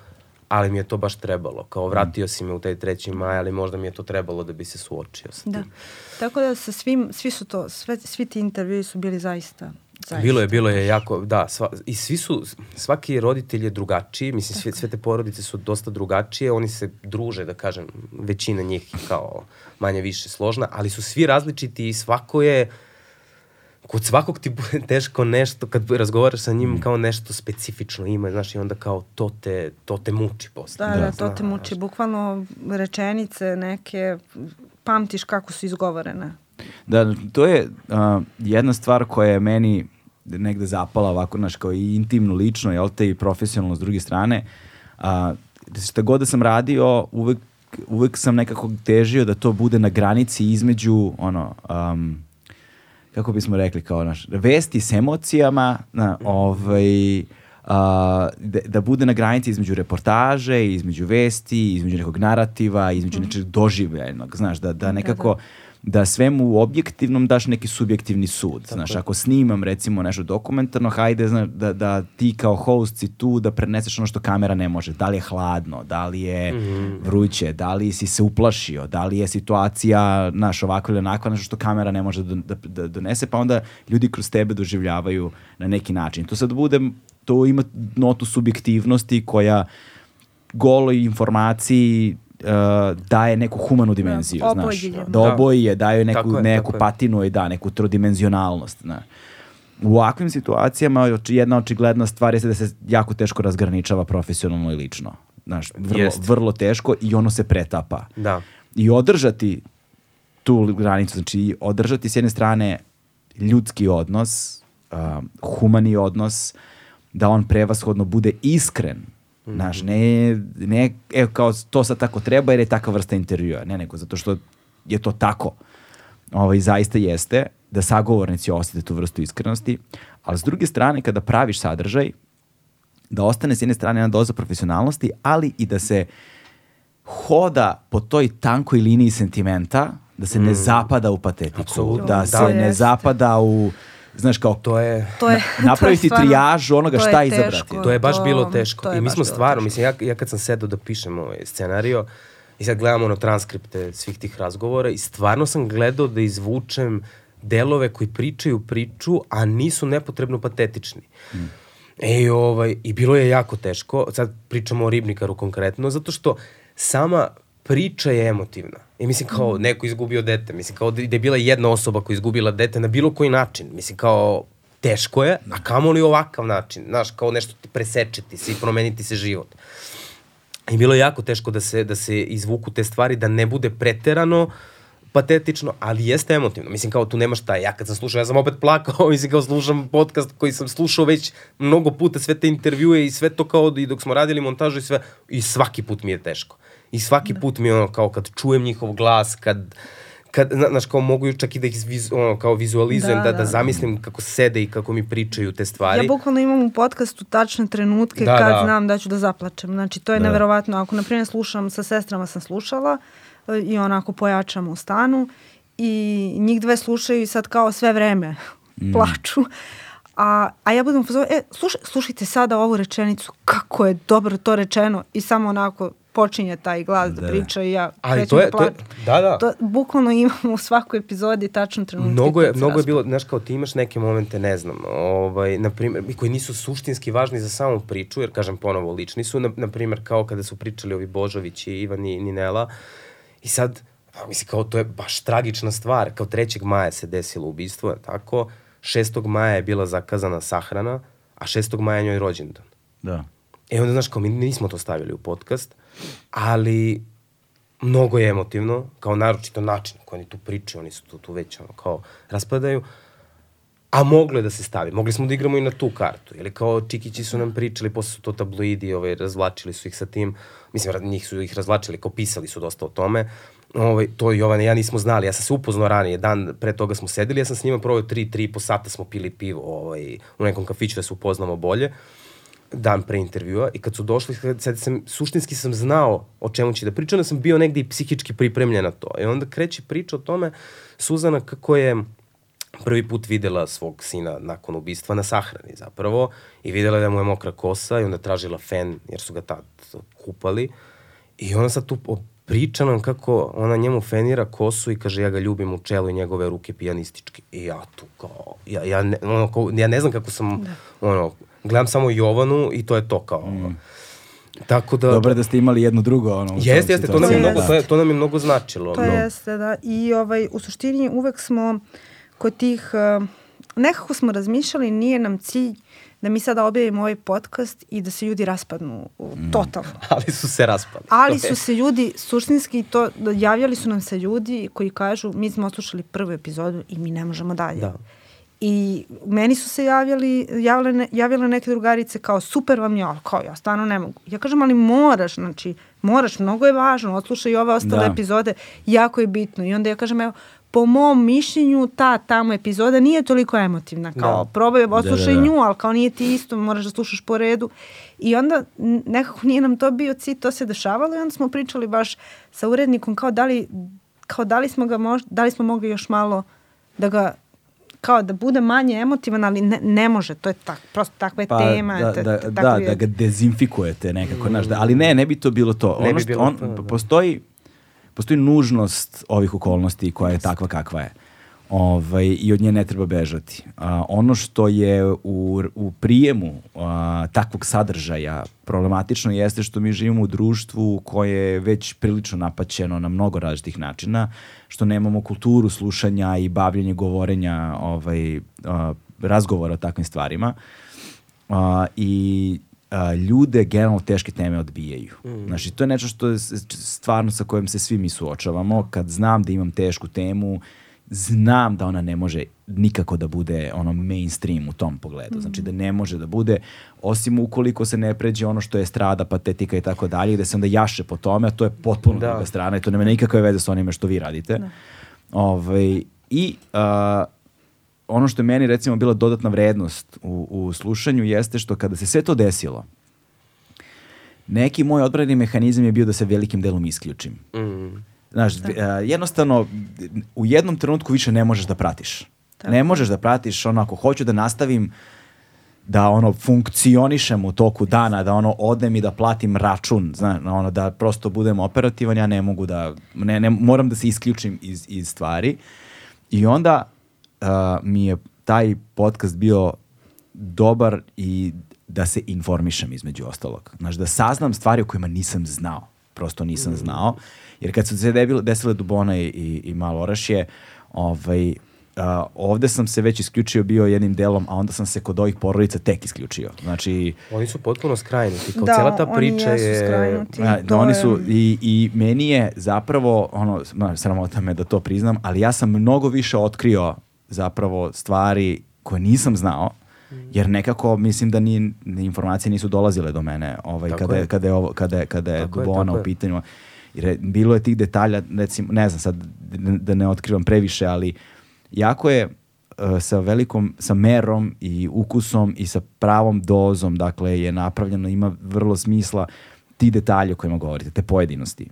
ali mi je to baš trebalo. Kao vratio si me u taj 3. maj, ali možda mi je to trebalo da bi se suočio sa Da. tim. Tako da sa svim, svi su to, sve, svi ti intervjui su bili zaista, zaista. Bilo je, bilo je jako, da, sva, i svi su, svaki roditelj je drugačiji, mislim, sve, sve te porodice su dosta drugačije, oni se druže, da kažem, većina njih je kao manje više složna, ali su svi različiti i svako je, kod svakog ti bude [LAUGHS] teško nešto, kad razgovaraš sa njim, kao nešto specifično ima, znaš, i onda kao to te, to te muči posle. Da, da, to te muči. Bukvalno rečenice neke, pamtiš kako su izgovorene. Da, to je uh, jedna stvar koja je meni negde zapala ovako, znaš, kao i intimno, lično, jel te, i profesionalno s druge strane. A, šta god da sam radio, uvek, uvek sam nekako težio da to bude na granici između, ono, um, kako bismo rekli, kao naš, vesti s emocijama, na, ovaj, a, da, da bude na granici između reportaže, između vesti, između nekog narativa, između nečeg doživljajnog, znaš, da, da nekako da svemu u objektivnom daš neki subjektivni sud. Znaš, ako snimam recimo nešto dokumentarno, hajde znaš, da, da ti kao host si tu da preneseš ono što kamera ne može. Da li je hladno, da li je vruće, da li si se uplašio, da li je situacija naš ovakva ili onakva, nešto što kamera ne može da, da, da donese, pa onda ljudi kroz tebe doživljavaju na neki način. To sad bude, to ima notu subjektivnosti koja goloj informaciji daje neku humanu dimenziju, Da, znaš. Da oboji je, daju neku, Tako je, neku tako patinu i da, neku trodimenzionalnost, znaš. U ovakvim situacijama jedna očigledna stvar je da se jako teško razgraničava profesionalno i lično. Znaš, vrlo, Jest. vrlo teško i ono se pretapa. Da. I održati tu granicu, znači održati s jedne strane ljudski odnos, um, humani odnos, da on prevashodno bude iskren. Znaš, ne, ne, evo kao to sad tako treba jer je takva vrsta intervjua. Ne, nego zato što je to tako. Ovaj, zaista jeste da sagovornici osjete tu vrstu iskrenosti, ali s druge strane kada praviš sadržaj, da ostane s jedne strane jedna doza profesionalnosti, ali i da se hoda po toj tankoj liniji sentimenta, da se ne zapada u patetiku, Apsolutno. da Da. se To ne jeste. zapada u, znaš kao, To je, To je, napraviti [LAUGHS] to je stvarno- trijažu onoga to je šta teško. izabrati. To je baš To- bilo teško. I mi smo stvarno, mislim, ja, ja kad sam sedao da pišem ovaj scenario i sad gledam ono transkripte svih tih razgovora i stvarno sam gledao da izvučem delove koji pričaju priču, a nisu nepotrebno patetični. E, ovaj, I bilo je jako teško, sad pričamo o Ribnikaru konkretno, zato što sama priča je emotivna. I mislim kao neko izgubio dete, mislim kao da da je bila jedna osoba koja je izgubila dete na bilo koji način. Mislim kao teško je, a kamoli ovakav način, znaš, kao nešto ti presečeti se i promeniti se život. I bilo je jako teško da se, da se izvuku te stvari, da ne bude preterano patetično, ali jeste emotivno. Mislim, kao tu nema šta. Ja kad sam slušao, ja sam opet plakao, [LAUGHS] mislim, kao slušam podcast koji sam slušao već mnogo puta, sve te intervjue i sve to kao i dok smo radili montažu i sve, i svaki put mi je teško. I svaki put mi ono, kao kad čujem njihov glas, kad, kad, zna- znaš, kao mogu čak i da ih viz, ono, kao vizualizujem, Da, da, da, da. zamislim kako sede i kako mi pričaju te stvari. Ja bukvalno imam u podcastu tačne trenutke Da, kad da. znam da ću da zaplačem. Znači, to je Da. neverovatno. Ako, na primjer, slušam, sa sestrama sam slušala e, i onako pojačam u stanu i njih dve slušaju i sad kao sve vreme [LAUGHS] plaču. A, a ja budem fazonu, e, slušaj, slušajte sada ovu rečenicu, kako je dobro to rečeno i samo onako počinje taj glas da, Da, priča i ja Ali to je- da to da, da. To bukvalno imamo u svakoj epizodi tačno trenutke. Mnogo je, mnogo je bilo, znaš kao ti imaš neke momente, ne znam, ovaj, na primjer, i koji nisu suštinski važni za samu priču, jer kažem ponovo, lični su, na, na primjer kao kada su pričali ovi Božović i Ivan i Ninela, i sad, pa, mislim, kao to je baš tragična stvar, kao 3. maja se desilo ubistvo, je tako, 6. maja je bila zakazana sahrana, a 6. maja je njoj rođendan. Da. E onda, znaš, kao mi nismo to stavili u podcast, ali mnogo je emotivno, kao naročito način koji oni tu pričaju, oni su tu, tu već ono, kao raspadaju, a moglo je da se stavi. Mogli smo da igramo i na tu kartu. Ili kao Čikići su nam pričali, posle su to tabloidi, ovaj, razvlačili su ih sa tim. Mislim, njih su ih razvlačili, kao pisali su dosta o tome. Ovaj, to Jovan i ja nismo znali. Ja sam se upoznao ranije, dan pre toga smo sedeli, ja sam s njima proveo tri, tri i po sata smo pili pivo ovaj, u nekom kafiću da se upoznamo bolje dan pre intervjua i kad su došli, sad sam, suštinski sam znao o čemu će da pričam, da sam bio negde i psihički pripremljen na to. I onda kreće priča o tome Suzana kako je prvi put videla svog sina nakon ubistva na sahrani zapravo i videla da mu je mokra kosa i onda tražila fen jer su ga tad kupali i ona sad tu priča nam kako ona njemu fenira kosu i kaže ja ga ljubim u čelu i njegove ruke pijanistički. I ja tu kao, ja, ja, ne, ono, kao, ja ne znam kako sam, da. ono, gledam samo Jovanu i to je to kao, mm. Tako da... Dobro da ste imali jedno drugo. Ono, jeste, jeste, to nam, je mnogo, to, je, to nam je mnogo značilo. To no. jeste, da. I ovaj, u suštini uvek smo kod tih, uh, nekako smo razmišljali, nije nam cilj da mi sada objavimo ovaj podcast i da se ljudi raspadnu mm. totalno. [LAUGHS] Ali su se raspali. Ali su se ljudi, suštinski, to, javljali su nam se ljudi koji kažu mi smo oslušali prvu epizodu i mi ne možemo dalje. Da. I meni su se javljali, javile, ne, javile neke drugarice kao super vam je, kao ja stvarno ne mogu. Ja kažem, ali moraš, znači, moraš, mnogo je važno, odslušaj i ove ostale da. epizode, jako je bitno. I onda ja kažem, evo, po mom mišljenju ta tamo epizoda nije toliko emotivna kao da. probaj oslušaj da, da, da. nju, ali kao nije ti isto, moraš da slušaš po redu. I onda nekako nije nam to bio cilj, to se dešavalo i onda smo pričali baš sa urednikom kao da li, kao da li smo ga možda, da li smo mogli još malo da ga kao da bude manje emotivan, ali ne, ne može, to je tak, prosto takva je pa, tema. Da, da, da, da ga dezinfikujete nekako, mm. znaš, da, ali ne, ne bi to bilo to. Ne ono što, bi bilo on, to, da. postoji, postoji nužnost ovih okolnosti koja je takva kakva je. Ovaj, I od nje ne treba bežati. A, ono što je u, u prijemu a, takvog sadržaja problematično jeste što mi živimo u društvu koje je već prilično napaćeno na mnogo različitih načina, što nemamo kulturu slušanja i bavljenja govorenja ovaj, a, razgovora o takvim stvarima. A, I a, ljude generalno teške teme odbijaju. Mm. Znači, to je nešto što je stvarno sa kojim se svi mi suočavamo. Kad znam da imam tešku temu, znam da ona ne može nikako da bude ono mainstream u tom pogledu. Znači da ne može da bude, osim ukoliko se ne pređe ono što je strada, patetika i tako dalje, gde se onda jaše po tome, a to je potpuno da. druga strana i to nema nikakve veze sa onime što vi radite. Da. Ove, ovaj, I uh, ono što je meni recimo bila dodatna vrednost u, u slušanju jeste što kada se sve to desilo, neki moj odbrani mehanizam je bio da se velikim delom isključim. Mm. Znaš, da. uh, jednostavno, u jednom trenutku više ne možeš da pratiš. Tako. Ne možeš da pratiš, ono, ako hoću da nastavim da ono funkcionišem u toku dana, da ono odem i da platim račun, znaš, ono da prosto budem operativan, ja ne mogu da, ne, ne moram da se isključim iz, iz stvari. I onda uh, mi je taj podcast bio dobar i da se informišem između ostalog. Znaš, da saznam stvari o kojima nisam znao. Prosto nisam mm. znao. Jer kad su se desile Dubona i, i, i Malo Orašje, ovaj, Uh, ovde sam se već isključio bio jednim delom, a onda sam se kod ovih porodica tek isključio. Znači... Oni su potpuno skrajnuti. Kao da, cijela ta priča oni je... skrajnuti. A, da, oni su, i, i meni je zapravo, ono, sramota me da to priznam, ali ja sam mnogo više otkrio zapravo stvari koje nisam znao, jer nekako mislim da ni, informacije nisu dolazile do mene ovaj, kada, je. kada je, ovo, kada je, kada je Dubona u pitanju. Jer bilo je tih detalja, recimo, ne znam sad da ne otkrivam previše, ali jako je uh, sa velikom, sa merom i ukusom i sa pravom dozom, dakle, je napravljeno, ima vrlo smisla ti detalji o kojima govorite, te pojedinosti.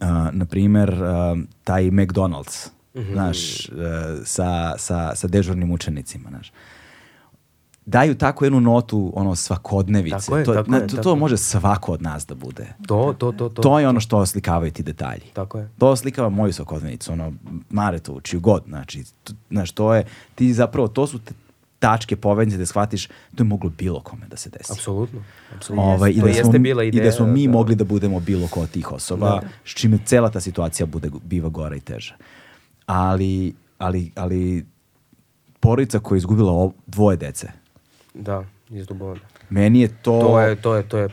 Uh, na primer, uh, taj McDonald's, mm -hmm. znaš, uh, sa, sa, sa dežurnim učenicima, znaš daju tako jednu notu ono svakodnevice. Tako je, to, tako na, je, to, tako to može svako od nas da bude. To, to, to, to. To je ono što oslikavaju ti detalji. Tako je. To oslikava moju svakodnevicu, ono, Mare to uči god, znači, to, znaš, to je, ti zapravo, to su te tačke poveznice da shvatiš to je moglo bilo kome da se desi. Apsolutno. Apsolutno. Ovaj, i, da smo, bila ideja, I da smo mi da. mogli da budemo bilo ko od tih osoba, da. s čime cela ta situacija bude, biva gora i teža. Ali, ali, ali porodica koja je izgubila dvoje dece, Da, iz Dubona. Meni je to... To je, to je, to je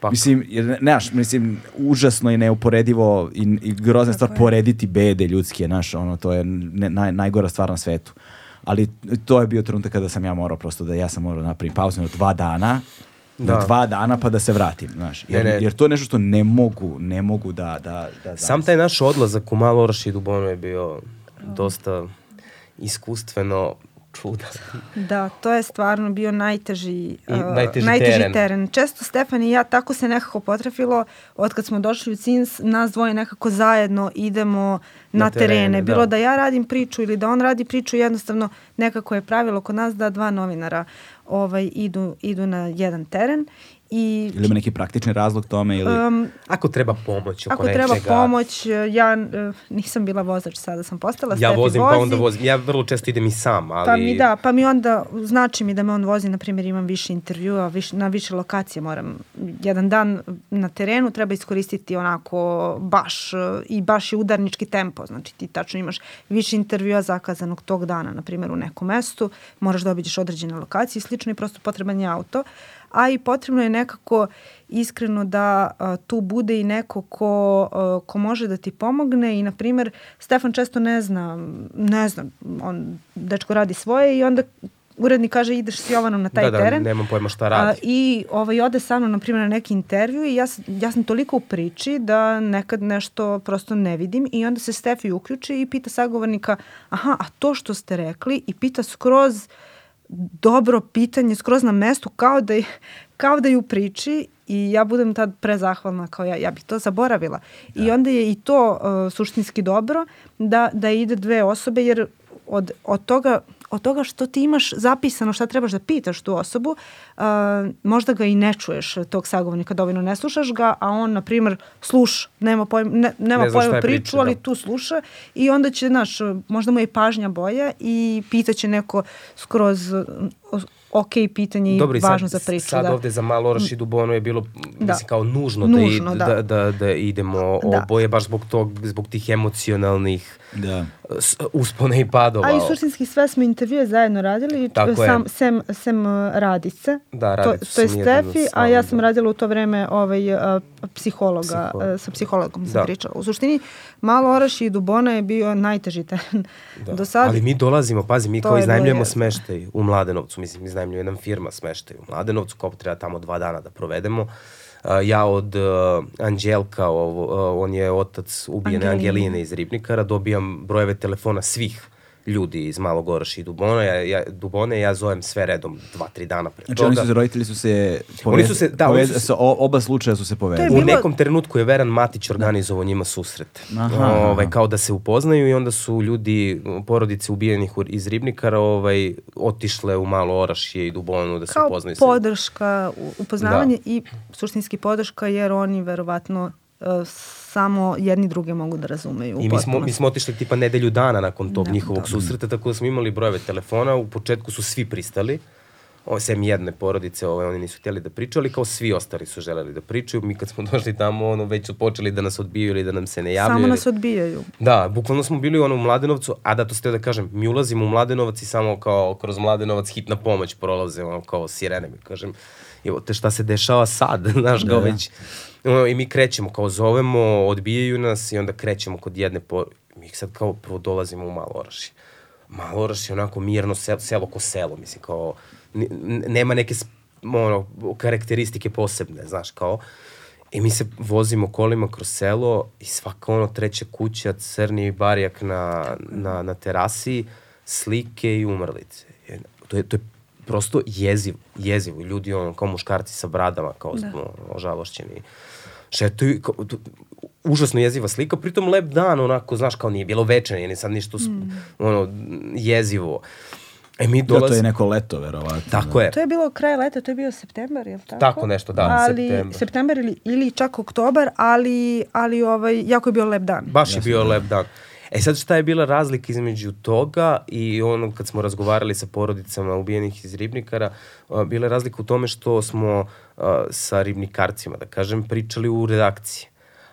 pak. Mislim, jer, znaš, mislim, užasno i neuporedivo i, i grozna stvar porediti bede ljudske, znaš, ono, to je ne, naj, najgora stvar na svetu. Ali to je bio trenutak kada sam ja morao prosto da ja sam morao da napravim pauzu na dva dana, da. na dva dana pa da se vratim, znaš. Jer, ne, ne. jer to je nešto što ne mogu, ne mogu da... da, da Sam taj naš odlazak u Malo i Dubonu je bio dosta iskustveno čuda. Da, to je stvarno bio najteži, I uh, najteži najteži teren. teren. Često Stefan i ja tako se nekako potrefilo od kad smo došli u CINS, nas dvoje nekako zajedno idemo na, Na terene, terene. Bilo da. da. ja radim priču ili da on radi priču, jednostavno nekako je pravilo kod nas da dva novinara ovaj, idu, idu na jedan teren. I Ili ima neki praktični razlog tome ili... um, Ako treba pomoć oko ako nečega. treba pomoć, ja uh, nisam bila vozač, sada sam postala. Ja vozim vozi. pa onda vozim. Ja vrlo često idem i sam, ali... Pa mi da, pa mi onda, znači mi da me on vozi, na primjer imam više intervjua, više, na više lokacije moram. Jedan dan na terenu treba iskoristiti onako baš e, i baš je udarnički tempo, znači ti tačno imaš više intervjua zakazanog tog dana, na primjer u nekom mestu, moraš da obiđeš određene lokacije i slično i prosto potreban je auto a i potrebno je nekako iskreno da a, tu bude i neko ko, a, ko može da ti pomogne i na primjer Stefan često ne zna, ne zna, on dečko radi svoje i onda urednik kaže ideš s Jovanom na taj da, da, teren. nemam pojma šta A, radi. I ovaj, ode sa mnom, na primjer, na neki intervju i ja, ja sam toliko u priči da nekad nešto prosto ne vidim i onda se Stefi uključi i pita sagovornika, aha, a to što ste rekli i pita skroz dobro pitanje, skroz na mestu, kao da je, kao da je u priči i ja budem tad prezahvalna kao ja, ja bih to zaboravila. I onda je i to uh, suštinski dobro da, da ide dve osobe jer od, od toga od toga što ti imaš zapisano šta trebaš da pitaš tu osobu, uh, možda ga i ne čuješ tog sagovornika dovoljno, ne slušaš ga, a on, na primjer, sluša, nema pojma, ne, nema Ne pojma priču, priča, ali da. tu sluša i onda će, znaš, možda mu je pažnja boja i pitaće neko skroz ok pitanje i Dobro, i važno sad, za priču. sad da. ovde za malo Oraš i Dubonu je bilo, Da. mislim, kao nužno, Nužno, da, da. i, da. Da, da, idemo Da. oboje, baš zbog, tog, zbog tih emocionalnih Da. uspona i padova. A i suštinski sve smo intervjue zajedno radili, Tako je. sam, sem, sem uh, Radice. Da, to, Radicu to je sam Stefi, a ja sam radila u to vreme ovaj, uh, psihologa, Psiholog. uh, sa psihologom sam Da. pričala. U suštini, Malo Oraš i Dubona je bio najteži teren [LAUGHS] Da. do sada. Ali mi dolazimo, pazi, mi To kao je iznajmljujemo smeštaj u Mladenovcu, mislim, iznajmljuje nam firma smeštaj u Mladenovcu, kao treba tamo dva dana da provedemo. Uh, ja od uh, Anđelka, ovo, uh, on je otac ubijene Angeline. Angeline iz Ribnikara, dobijam brojeve telefona svih ljudi iz Malog Oraša i Dubona, ja, ja, Dubone, ja zovem sve redom dva, tri dana pre Znači toga. oni su se, roditelji su se Oni su se- da, oni su se- oba slučaja su se povezali. To U bilo- nekom trenutku je Veran Matić organizovao njima susret. Aha, ovaj, aha. kao da se upoznaju i onda su ljudi, porodice ubijenih iz Ribnikara ovaj, otišle u malo Orašje i Dubonu da se kao upoznaju sa podrška, upoznavanje i suštinski podrška jer oni verovatno samo jedni druge mogu da razumeju. I mi smo, mi smo otišli tipa nedelju dana nakon tog Da, njihovog da. susreta, tako da smo imali brojeve telefona, u početku su svi pristali, o, sem jedne porodice, ovaj, oni nisu htjeli da pričaju, ali kao svi ostali su želeli da pričaju. Mi kad smo [LAUGHS] došli tamo, ono, već su počeli da nas odbiju ili da nam se ne javljaju. Samo ili- nas odbijaju. Da, bukvalno smo bili ono u Mladenovcu, a da to ste da kažem, mi ulazimo u Mladenovac i samo kao kroz Mladenovac hitna pomoć prolaze, ono kao sirene, mi kažem, evo te šta se dešava sad, [LAUGHS] znaš, kao Da. već, i mi krećemo, kao zovemo, odbijaju nas i onda krećemo kod jedne por... mi sad kao prvo dolazimo u Malo Orašje. Malo Orašje onako mirno selo, selo ko selo, mislim, kao, nema neke ono, karakteristike posebne, znaš, kao, I mi se vozimo kolima kroz selo i svaka ono treća kuća, crni barijak na, na, na terasi, slike i umrlice. To je, to je prosto jezivo, jezivo. Ljudi ono, kao muškarci sa bradama, kao da. ono, ožalošćeni. Šetuju, kao, užasno jeziva slika, pritom lep dan, onako, znaš, kao nije bilo večer, nije sad ništa mm. ono, jezivo. E mi Da, to je neko leto, verovatno. Tako je. To je bilo kraj leta, to je bio septembar, je li tako? Tako nešto, da, ali, septembar. septembar ili, ili čak oktobar, ali, ali ovaj, jako je bio lep dan. Baš je bio lep dan. E sad šta je bila razlika između toga i ono kad smo razgovarali sa porodicama ubijenih iz Ribnikara, bila je razlika u tome što smo a, sa ribnikarcima, da kažem, pričali u redakciji.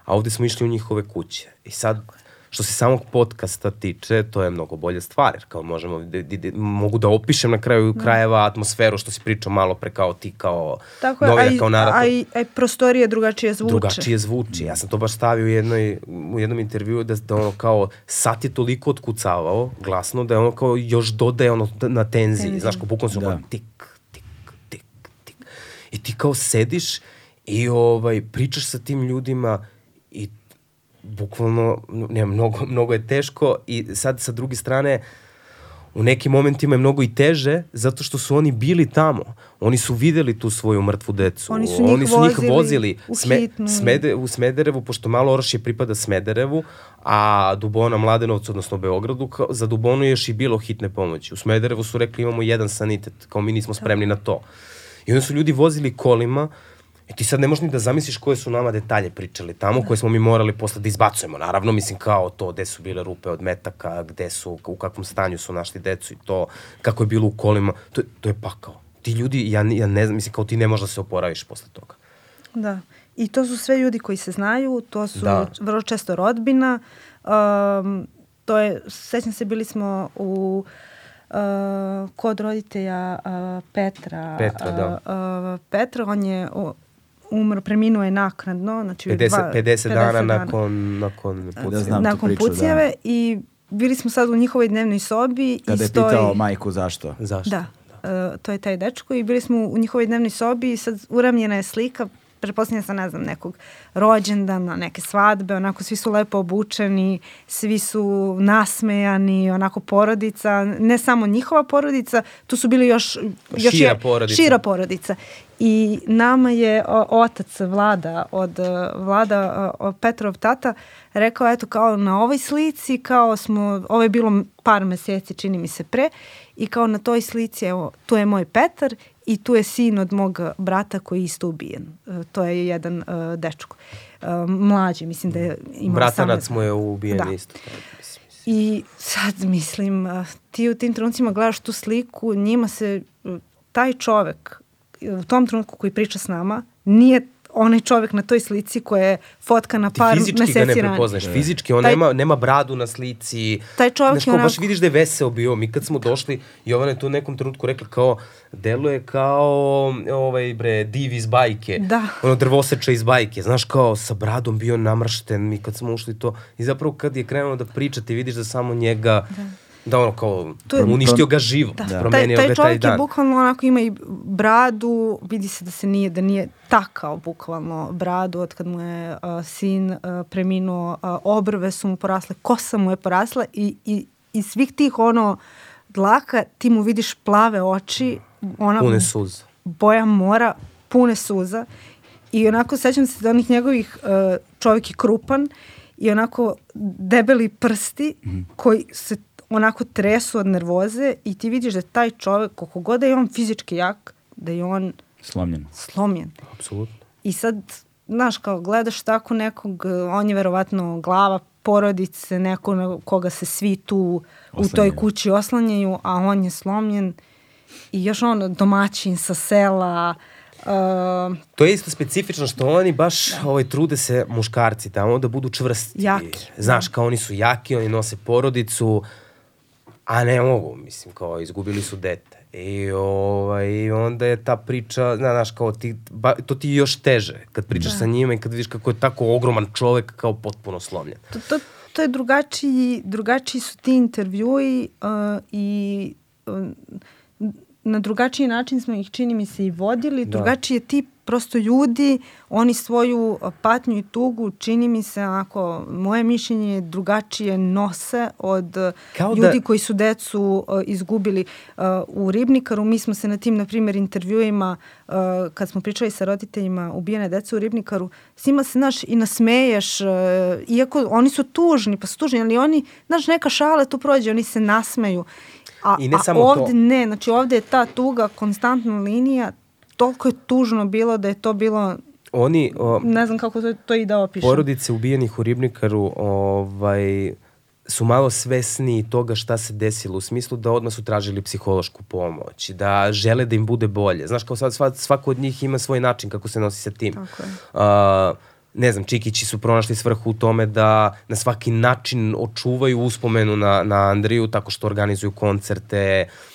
A ovde smo išli u njihove kuće. I sad, što se samog podcasta tiče, to je mnogo bolja stvar, jer kao možemo, da, da, da, mogu da opišem na kraju krajeva atmosferu što si pričao malo pre kao ti kao Tako je, a novinar, i, kao narator a, i, a i prostorije drugačije zvuče. drugačije zvuči. Ja sam to baš stavio u, jednoj, u jednom intervjuu da, da ono kao sat je toliko otkucavao glasno da je ono kao još dodaje ono na tenziji. Tenziji. Znaš, kao bukvalno se Da. ono tik. I ti kao sediš i ovaj, pričaš sa tim ljudima i bukvalno, ne, mnogo, mnogo je teško i sad sa druge strane u nekim momentima je mnogo i teže zato što su oni bili tamo. Oni su videli tu svoju mrtvu decu. Oni su njih, oni su njih vozili, vozili u Sme, hitnu. Smede, u Smederevu, pošto malo Orašje pripada Smederevu, a Dubona Mladenovcu, odnosno Beogradu, kao, za Dubonu je još i bilo hitne pomoći. U Smederevu su rekli imamo jedan sanitet, kao mi nismo spremni na to. I onda su ljudi vozili kolima, I ti sad ne možeš ni da zamisliš koje su nama detalje pričali tamo, koje smo mi morali posle da izbacujemo. Naravno, mislim kao to, gde su bile rupe od metaka, gde su, u kakvom stanju su našli decu i to, kako je bilo u kolima. To, to je pakao. Ti ljudi, ja, ja ne znam, mislim kao ti ne možeš da se oporaviš posle toga. Da. I to su sve ljudi koji se znaju, to su Da. vrlo često rodbina. Um, to je, sećam se, bili smo u uh, kod roditelja uh, Petra. Petra, da. Uh, Petra, on je umro, preminuo je naknadno. Znači 50, dva- 50 dana nakon, nakon Da pucanja. znam tu nakon priču, da. i bili smo sad u njihovoj dnevnoj sobi. Kada i je stoji, pitao majku zašto. Zašto? Da, e, to je taj dečko i bili smo u njihovoj dnevnoj sobi i sad uramljena je slika, pretpostavljam sa, ne znam, nekog rođendana, neke svadbe, onako svi su lepo obučeni, svi su nasmejani, onako porodica, ne samo njihova porodica, tu su bili još... još Šira je- porodica. Šira porodica. I nama je o, otac Vlada od Vlada o, Petrov tata rekao eto kao na ovoj slici kao smo ovo je bilo par meseci čini mi se pre i kao na toj slici evo tu je moj Petar i tu je sin od mog brata koji je isto ubijen. E, to je jedan e, dečko. E, mlađi, mislim da je imao Bratanac 18. mu je ubijen Da. isto. I sad mislim, ti u tim trenucima gledaš tu sliku, njima se, taj čovek e, u tom trenutku koji priča s nama, nije onaj čovek na toj slici koja je fotka na Ti par fizički ga meseci ne ranije. prepoznaš. Fizički on Taj- nema, nema bradu na slici. Taj čovjek Znaš, je kao, baš onako- vidiš da je veseo bio. Mi kad smo došli, Jovana je tu u nekom trenutku rekla kao, deluje kao ovaj, bre, div iz bajke. Da. Ono drvoseče iz bajke. Znaš, kao sa bradom bio namršten. Mi kad smo ušli to. I zapravo kad je krenuo da priča, ti vidiš da samo njega... Da. Da ono kao, To je- uništio ga živo, Da. da. Taj, promenio taj ga taj čovjek je dan. bukvalno onako ima i bradu, vidi se da se nije, da nije takao bukvalno bradu od kad mu je uh, sin uh, preminuo, uh, obrve su mu porasle, kosa mu je porasla i, i, i svih tih ono dlaka ti mu vidiš plave oči, ona Pune suza. boja mora, pune suza i onako sećam se da onih njegovih uh, čovjek je krupan i onako debeli prsti koji se onako tresu od nervoze i ti vidiš da taj čovjek, koliko god da je on fizički jak, da je on Slomljen. slomljen. Apsolutno. I sad, znaš, kao gledaš tako nekog, uh, on je verovatno glava porodice, neko na koga se svi tu u toj Oslanjaju. kući oslanjaju, a on je slomljen i još on domaćin sa sela, uh, To je isto specifično što oni baš da. ovaj, trude se muškarci tamo da budu čvrsti. Jaki, Znaš, kao oni su jaki, oni nose porodicu, a ne mogu, mislim, kao izgubili su dete. I ovaj, onda je ta priča, zna- znaš, kao ti, ba, to ti je još teže kad pričaš da. sa njima i kad vidiš kako je tako ogroman čovek kao potpuno slomljen. to, to, to je drugačiji, drugačiji su ti intervjui uh, i uh, na drugačiji način smo ih čini mi se i vodili, da. drugačiji je tip prosto ljudi, oni svoju patnju i tugu čini mi se onako, moje mišljenje je drugačije nose od Kao da- ljudi koji su decu uh, izgubili uh, u Ribnikaru. Mi smo se na tim, na primjer, intervjuima, uh, kad smo pričali sa roditeljima ubijene dece u Ribnikaru, s njima se, znaš, i nasmeješ, uh, iako oni su tužni, pa su tužni, ali oni, znaš, neka šala tu prođe, oni se nasmeju. A, I ne a samo ovde to. ne, znači ovde je ta tuga, konstantna linija, toliko je tužno bilo da je to bilo, Oni, o, ne znam kako to, to i da opišem. porodice ubijenih u Ribnikaru ovaj, su malo svesni toga šta se desilo, u smislu da odmah su tražili psihološku pomoć, da žele da im bude bolje. Znaš, kao sad sva, svako od njih ima svoj način kako se nosi sa tim. Tako je. Uh, ne znam, Čikići su pronašli svrhu u tome da na svaki način očuvaju uspomenu na, na Andriju tako što organizuju koncerte, uh,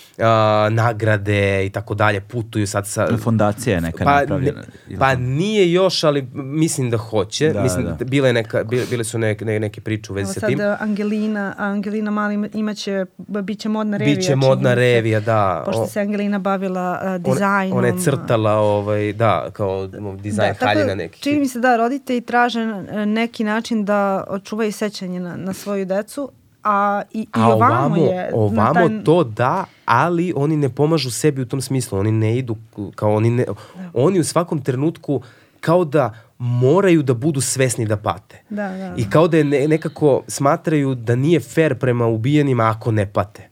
nagrade i tako dalje, putuju sad sa... Fondacija je neka Pa, napravljena. ne, pa nije još, ali mislim da hoće. Da, mislim, da. da. Bile, neka, bile, bile su neke, ne, neke priče u vezi Evo sa sad tim. uh, Angelina, Angelina Mali ima- imaće, b- biće modna revija. Biće modna revija, da. Pošto O- se Angelina bavila uh, dizajnom. ona je crtala, ovaj, da, kao dizajn tako haljina da, neki. Čini mi se da roditelji traže uh, neki način da očuvaju sećanje na, na svoju decu A i, i A ovamo, ovamo, je... ovamo taj- to da, ali oni ne pomažu sebi u tom smislu. Oni ne idu, kao oni ne... Oni u svakom trenutku kao da moraju da budu svesni da pate. Da, da, I kao da je ne, nekako smatraju da nije fair prema ubijenima ako ne pate.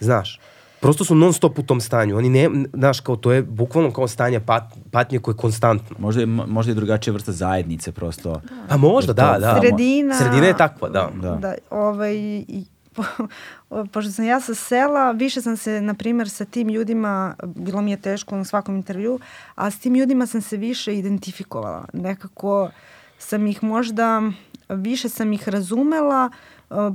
Znaš, prosto su non stop u tom stanju. Oni ne, znaš, kao to je bukvalno kao stanje pat, patnje koje je konstantno. Možda je, možda je drugačija vrsta zajednice prosto. Pa možda, da, da. Sredina... Sredina je takva, da. Da. da ovaj, i, po, o, pošto sam ja sa sela, više sam se, na primjer, sa tim ljudima, bilo mi je teško na svakom intervju, a s tim ljudima sam se više identifikovala. Nekako sam ih možda, više sam ih razumela, uh,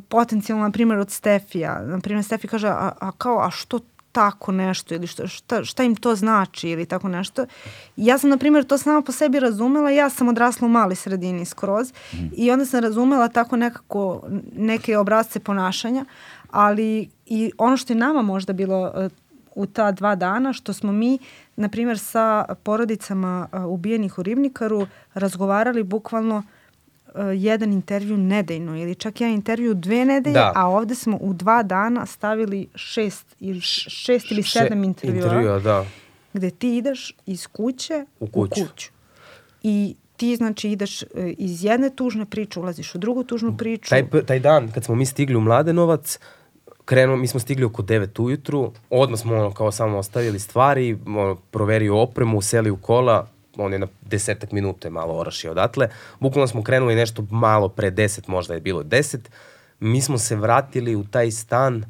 potencijalno, na primjer, od Stefija. Na primjer, Stefi kaže, a, a kao, a što tako nešto ili šta, šta, šta im to znači ili tako nešto. Ja sam, na primjer, to sama po sebi razumela. Ja sam odrasla u mali sredini skroz i onda sam razumela tako nekako neke obrazce ponašanja, ali i ono što je nama možda bilo uh, u ta dva dana, što smo mi, na primjer, sa porodicama uh, ubijenih u Ribnikaru razgovarali bukvalno uh, jedan intervju nedeljno ili čak jedan intervju dve nedelje, Da. a ovde smo u dva dana stavili šest ili, šest ili sedam Še- intervjua, intervjua, da. gde ti ideš iz kuće U kuću. u kuću. I ti znači ideš e, iz jedne tužne priče, ulaziš u drugu tužnu priču. Taj, taj dan kad smo mi stigli u Mladenovac, krenuo, mi smo stigli oko 9 ujutru, odmah smo ono kao samo ostavili stvari, ono, proverio opremu, seli u kola, on je na desetak minuta malo orašio odatle. Bukvalno smo krenuli nešto malo pre 10, možda je bilo 10. Mi smo se vratili u taj stan,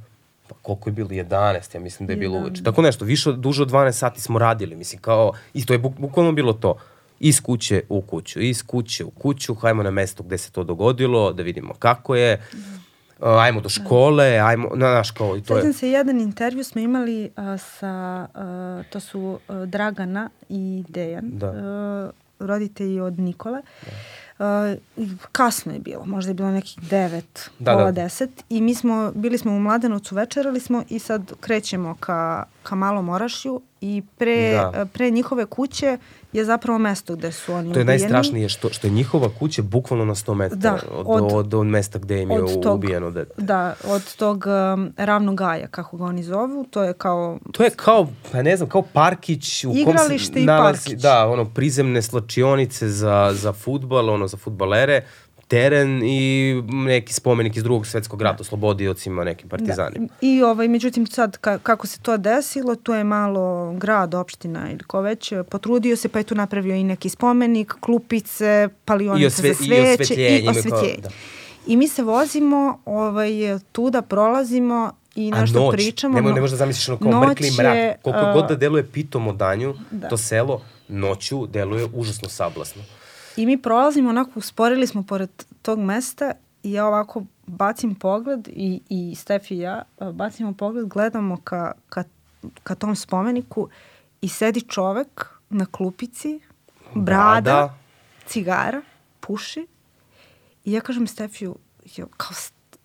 pa koliko je bilo, 11, ja mislim da je bilo uveče. Tako nešto, više, duže od 12 sati smo radili, mislim kao, isto je buk, bukvalno bilo to. Iz kuće u kuću, iz kuće u kuću, hajmo na mesto gde se to dogodilo, da vidimo kako je, Uh, ajmo do škole, ajmo, na, naš kao, i to Sjećam je, se, jedan intervju smo imali a, sa, a, to su a, Dragana i Dejan, Da. a, roditelji od Nikole. A, i kasno je bilo, možda je bilo nekih devet, Da, pola da. deset i mi smo, bili smo u Mladenovcu, večerali smo i sad krećemo ka, ka Malom Orašju i pre, Da. a, pre njihove kuće je zapravo mesto gde su oni to je ubijeni. najstrašnije što, što je njihova kuća bukvalno na 100 metara Da, od, od- od, od, mesta gde im je od tog- ubijeno dete. Da, od tog um, ravnog gaja, kako ga oni zovu, to je kao To je kao, pa ne znam, kao parkić u kom Igralište se i nalazi, parkić. da, ono, prizemne slačionice za, za futbal, ono, za futbalere, teren i neki spomenik iz drugog svetskog rata, oslobodiocima, nekim partizanima. Da. I ovaj, međutim sad ka, kako se to desilo, to je malo grad, opština ili ko već, potrudio se pa je tu napravio i neki spomenik, klupice, palionice za i sveće osvetljenje, i osvetljenje. da. I mi se vozimo, ovaj, tuda prolazimo i A nešto noć, pričamo. ne, mo- no- ne možeš da zamisliš ono kao noć mrkli je, mrak. Koliko a, god da deluje pitom o danju, Da. to selo noću deluje užasno sablasno. I mi prolazimo, onako usporili smo pored tog mesta i ja ovako bacim pogled i, i Stefi i ja bacimo pogled, gledamo ka, ka, ka tom spomeniku i sedi čovek na klupici, brada, Brada. cigara, puši i ja kažem Stefiju, jo, kao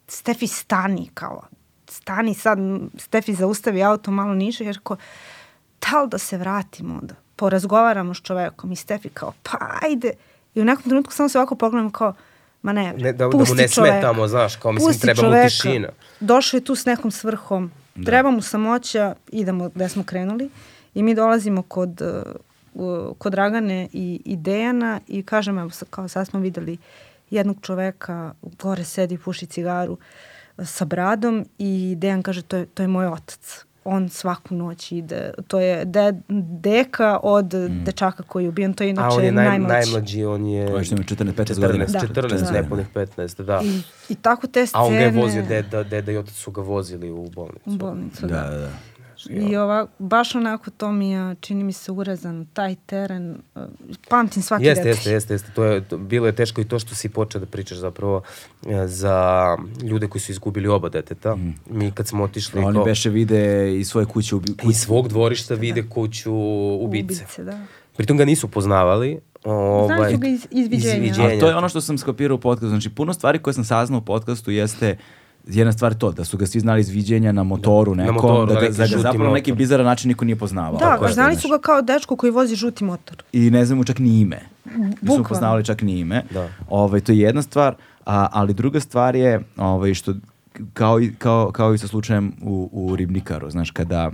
Stefi stani, kao stani sad, Stefi zaustavi auto malo niže, jer kao, da li da se vratimo, da porazgovaramo s čovekom i Stefi kao, pa ajde. I u nekom trenutku samo se ovako pogledamo kao, ma ne, Ne, da- da mu pusti ne čoveka. smetamo, znaš, kao, mislim, Pusti treba mu čoveka. tišina. Došao je tu s nekom svrhom, treba mu samoća, idemo gde smo krenuli. I mi dolazimo kod, uh, kod Dragane i, i Dejana i kažem, evo, kao sad smo videli jednog čoveka, gore sedi, puši cigaru uh, sa bradom i Dejan kaže, to je, to je moj otac. On svaku noć ide, to je de, deka od dečaka koji je ubijen, to je A inače on je naj, najmlađi. najmlađi, on je... To je što ima 14-15 godina. 14, Da. 14, Da. nepunih 15, da. I, I tako te A scene... on ga je vozio, deda, deda i otac su ga vozili u bolnicu. U bolnicu, Da, da. da, da. I ova, baš onako to mi je, čini mi se urezan, taj teren, uh, pamtim svaki Jeste, detalj. jeste, jeste, jeste. To je, to, bilo je teško i to što si počeo da pričaš zapravo e, za ljude koji su izgubili oba deteta. Mi kad smo otišli Oni kao, beše vide i svoje kuće ubi... iz svog dvorišta vide kuću ubice. Ubice, da. Pritom ga nisu poznavali. Ovaj, Znali su ga iz- iz viđenja. A to je ono što sam skapirao u podcastu. Znači, puno stvari koje sam saznao u podcastu jeste jedna stvar to, da su ga svi znali iz viđenja na motoru na nekom, motoru, da na ga, da ga žuti zapravo na neki bizaran način niko nije poznavao. Da, Tako je, znali su ga kao dečko koji vozi žuti motor. I ne znamo čak ni ime. Nisu Bukvalno. poznavali čak ni ime. Da. Ovaj, to je jedna stvar, a, ali druga stvar je ovaj, što kao, i, kao, kao i sa slučajem u, u Ribnikaru, znaš, kada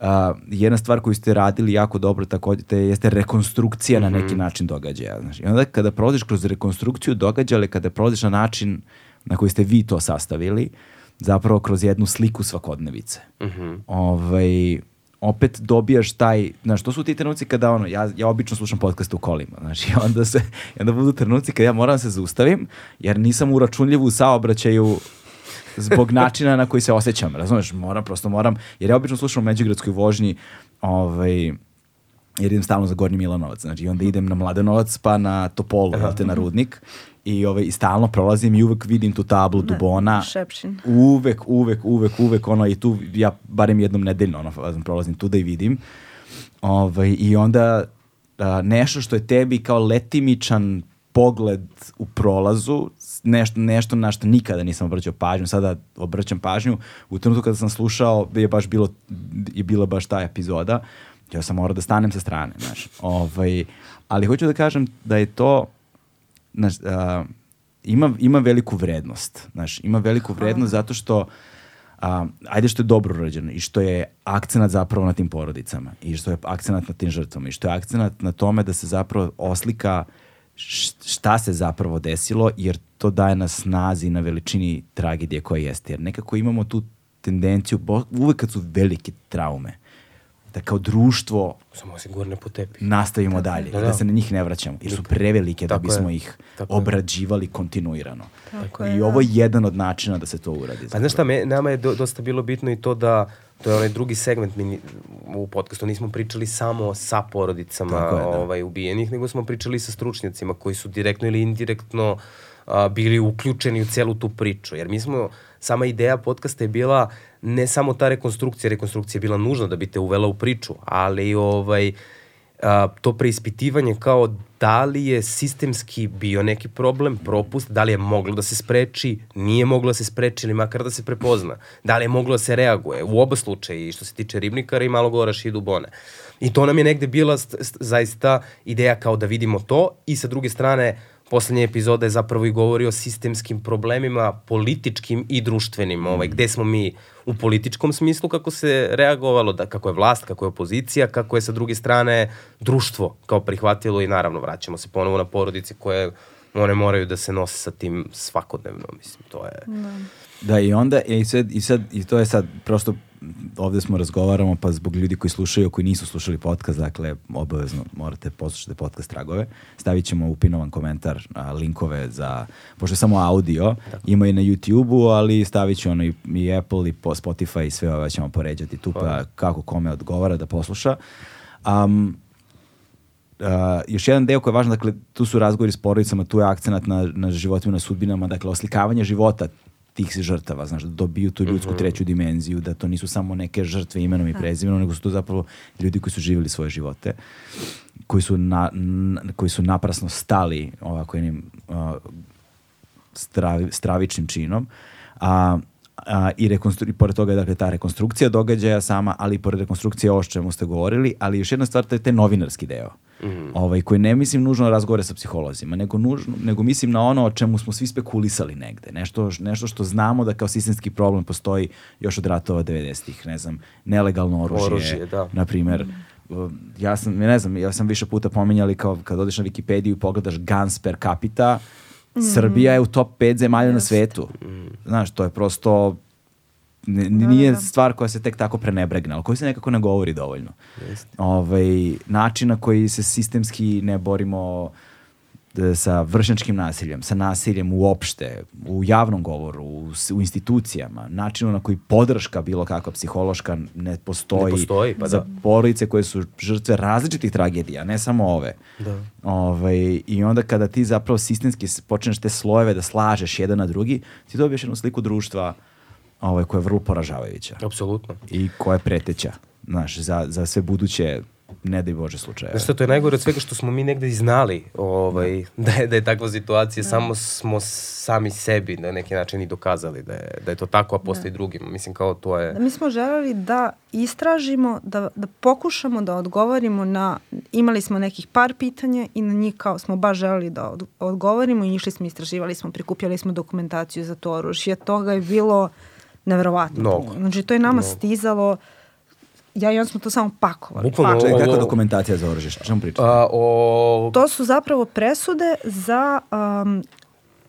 a, jedna stvar koju ste radili jako dobro takođe te jeste rekonstrukcija mm -hmm. na neki mhm. način događaja. Znaš. I onda kada prolaziš kroz rekonstrukciju događaja, ali kada prolaziš na način na koji ste vi to sastavili, zapravo kroz jednu sliku svakodnevice. Mm -hmm. ovaj, opet dobijaš taj, znaš, to su ti trenuci kada ono, ja, ja obično slušam podcast u kolima, znaš, i onda se, i onda budu trenuci kada ja moram da se zaustavim, jer nisam uračunljiv u saobraćaju zbog [LAUGHS] načina na koji se osjećam, razumeš, moram, prosto moram, jer ja obično slušam u međugradskoj vožnji, ovaj, jer idem stalno za Gornji Milanovac, znači onda idem na Mladenovac pa na Topolu, te na Rudnik i, ovaj, i stalno prolazim i uvek vidim tu tablu ne, Dubona. Šepšin. Uvek, uvek, uvek, uvek, ono, i tu ja barem jednom nedeljno ono, prolazim tu da i vidim. Ovaj, I onda a, nešto što je tebi kao letimičan pogled u prolazu, nešto, nešto na što nikada nisam obraćao pažnju, sada obraćam pažnju, u trenutku kada sam slušao je baš bilo, je bila baš ta epizoda, ja sam morao da stanem sa strane, znaš. Ovaj, ali hoću da kažem da je to, znaš, uh, ima, ima veliku vrednost, znaš, ima veliku vrednost zato što a, ajde što je dobro urađeno i što je akcenat zapravo na tim porodicama i što je akcenat na tim žrtvama i što je akcenat na tome da se zapravo oslika šta se zapravo desilo jer to daje na snazi na veličini tragedije koja jeste jer nekako imamo tu tendenciju uvek kad su velike traume da kao društvo samo se gurne po tepi. Nastavimo dalje, da, da. da se na njih ne vraćamo, jer su prevelike da bismo je. ih Tako obrađivali je. kontinuirano. Tako I je, ovo je jedan od načina da se to uradi. Pa znaš šta, me, nama je do, dosta bilo bitno i to da to je onaj drugi segment mi u podcastu nismo pričali samo sa porodicama je, da. ovaj ubijenih, nego smo pričali sa stručnjacima koji su direktno ili indirektno a, bili uključeni u celu tu priču. Jer mi smo, sama ideja podcasta je bila ne samo ta rekonstrukcija, rekonstrukcija je bila nužna da bi te uvela u priču, ali ovaj, a, to preispitivanje kao da li je sistemski bio neki problem, propust, da li je moglo da se spreči, nije moglo da se spreči ili makar da se prepozna, da li je moglo da se reaguje, u oba slučaja i što se tiče ribnikara i malo goraš i dubone. I to nam je negde bila zaista ideja kao da vidimo to i sa druge strane poslednja epizoda je zapravo i govori o sistemskim problemima, političkim i društvenim, ovaj, gde smo mi u političkom smislu, kako se reagovalo, da, kako je vlast, kako je opozicija, kako je sa druge strane društvo kao prihvatilo i naravno vraćamo se ponovo na porodice koje one moraju da se nose sa tim svakodnevno, mislim, to je... Da. Da, i onda, i sad, i sad, i to je sad, prosto ovde smo razgovaramo, pa zbog ljudi koji slušaju, koji nisu slušali podcast, dakle, obavezno morate poslušati podcast tragove. Stavit ćemo u pinovan komentar a, linkove za, pošto je samo audio, Tako. ima i na YouTube-u, ali stavit ću ono i, i Apple i po Spotify i sve ove ćemo poređati tu, pa kako kome odgovara da posluša. Um, Uh, još jedan deo koji je važan, dakle, tu su razgovori s porodicama, tu je akcenat na, na životima, na sudbinama, dakle, oslikavanje života tih žrtava, znaš, da dobiju tu ljudsku mhm. treću dimenziju, da to nisu samo neke žrtve imenom i da. prezimenom, nego su to zapravo ljudi koji su živjeli svoje živote, koji su, na, na koji su naprasno stali ovako jednim uh, stravi, stravičnim činom. A, a, i, rekonstru, i pored toga je dakle, ta rekonstrukcija događaja sama, ali i pored rekonstrukcije što čemu ste govorili, ali još jedna stvar, to je taj novinarski deo. Mm ovaj, koji ne mislim nužno razgovore sa psiholozima, nego, nužno, nego mislim na ono o čemu smo svi spekulisali negde. Nešto, nešto što znamo da kao sistemski problem postoji još od ratova 90-ih, ne znam, nelegalno oružje, oružje da. na primer. Mm. Ja sam, ne znam, ja sam više puta pominjali kao kad odeš na Wikipediju i pogledaš guns per capita, Mm. Srbija je u top 5 zemalja Just. na svetu. Mm. Znaš, to je prosto Ne, nije da, da. stvar koja se tek tako prenebregne, ali koja se nekako ne govori dovoljno. Jeste. Ovaj, način na koji se sistemski ne borimo sa vršnjačkim nasiljem, sa nasiljem uopšte, u javnom govoru, u, u institucijama, načinu na koji podrška bilo kakva psihološka ne postoji, ne postoji pa za da. porodice koje su žrtve različitih tragedija, ne samo ove. Da. Ovaj, I onda kada ti zapravo sistemski počneš te slojeve da slažeš jedan na drugi, ti dobiješ jednu sliku društva ovaj, koja je vrlo poražavajuća. Apsolutno. I koja je preteća, znaš, za, za sve buduće ne daj Bože slučaja. Znaš što, to je najgore od svega što smo mi negde i znali ovaj, da, je, da je takva situacija, da. samo smo sami sebi na neki način i dokazali da je, da je to tako, a posle da. i drugima. Mislim, kao to je... Da, mi smo želeli da istražimo, da, da pokušamo da odgovorimo na, imali smo nekih par pitanja i na njih kao smo baš želeli da od, odgovorimo i išli smo, istraživali smo, prikupljali smo dokumentaciju za to oružje. Toga je bilo neverovatno. Mnogo. Znači, to je nama Mnogo. stizalo ja i on smo to samo pakovali. Bukvalno, Čekaj, kakva dokumentacija za oružje? Što pričati? o... To su zapravo presude za um,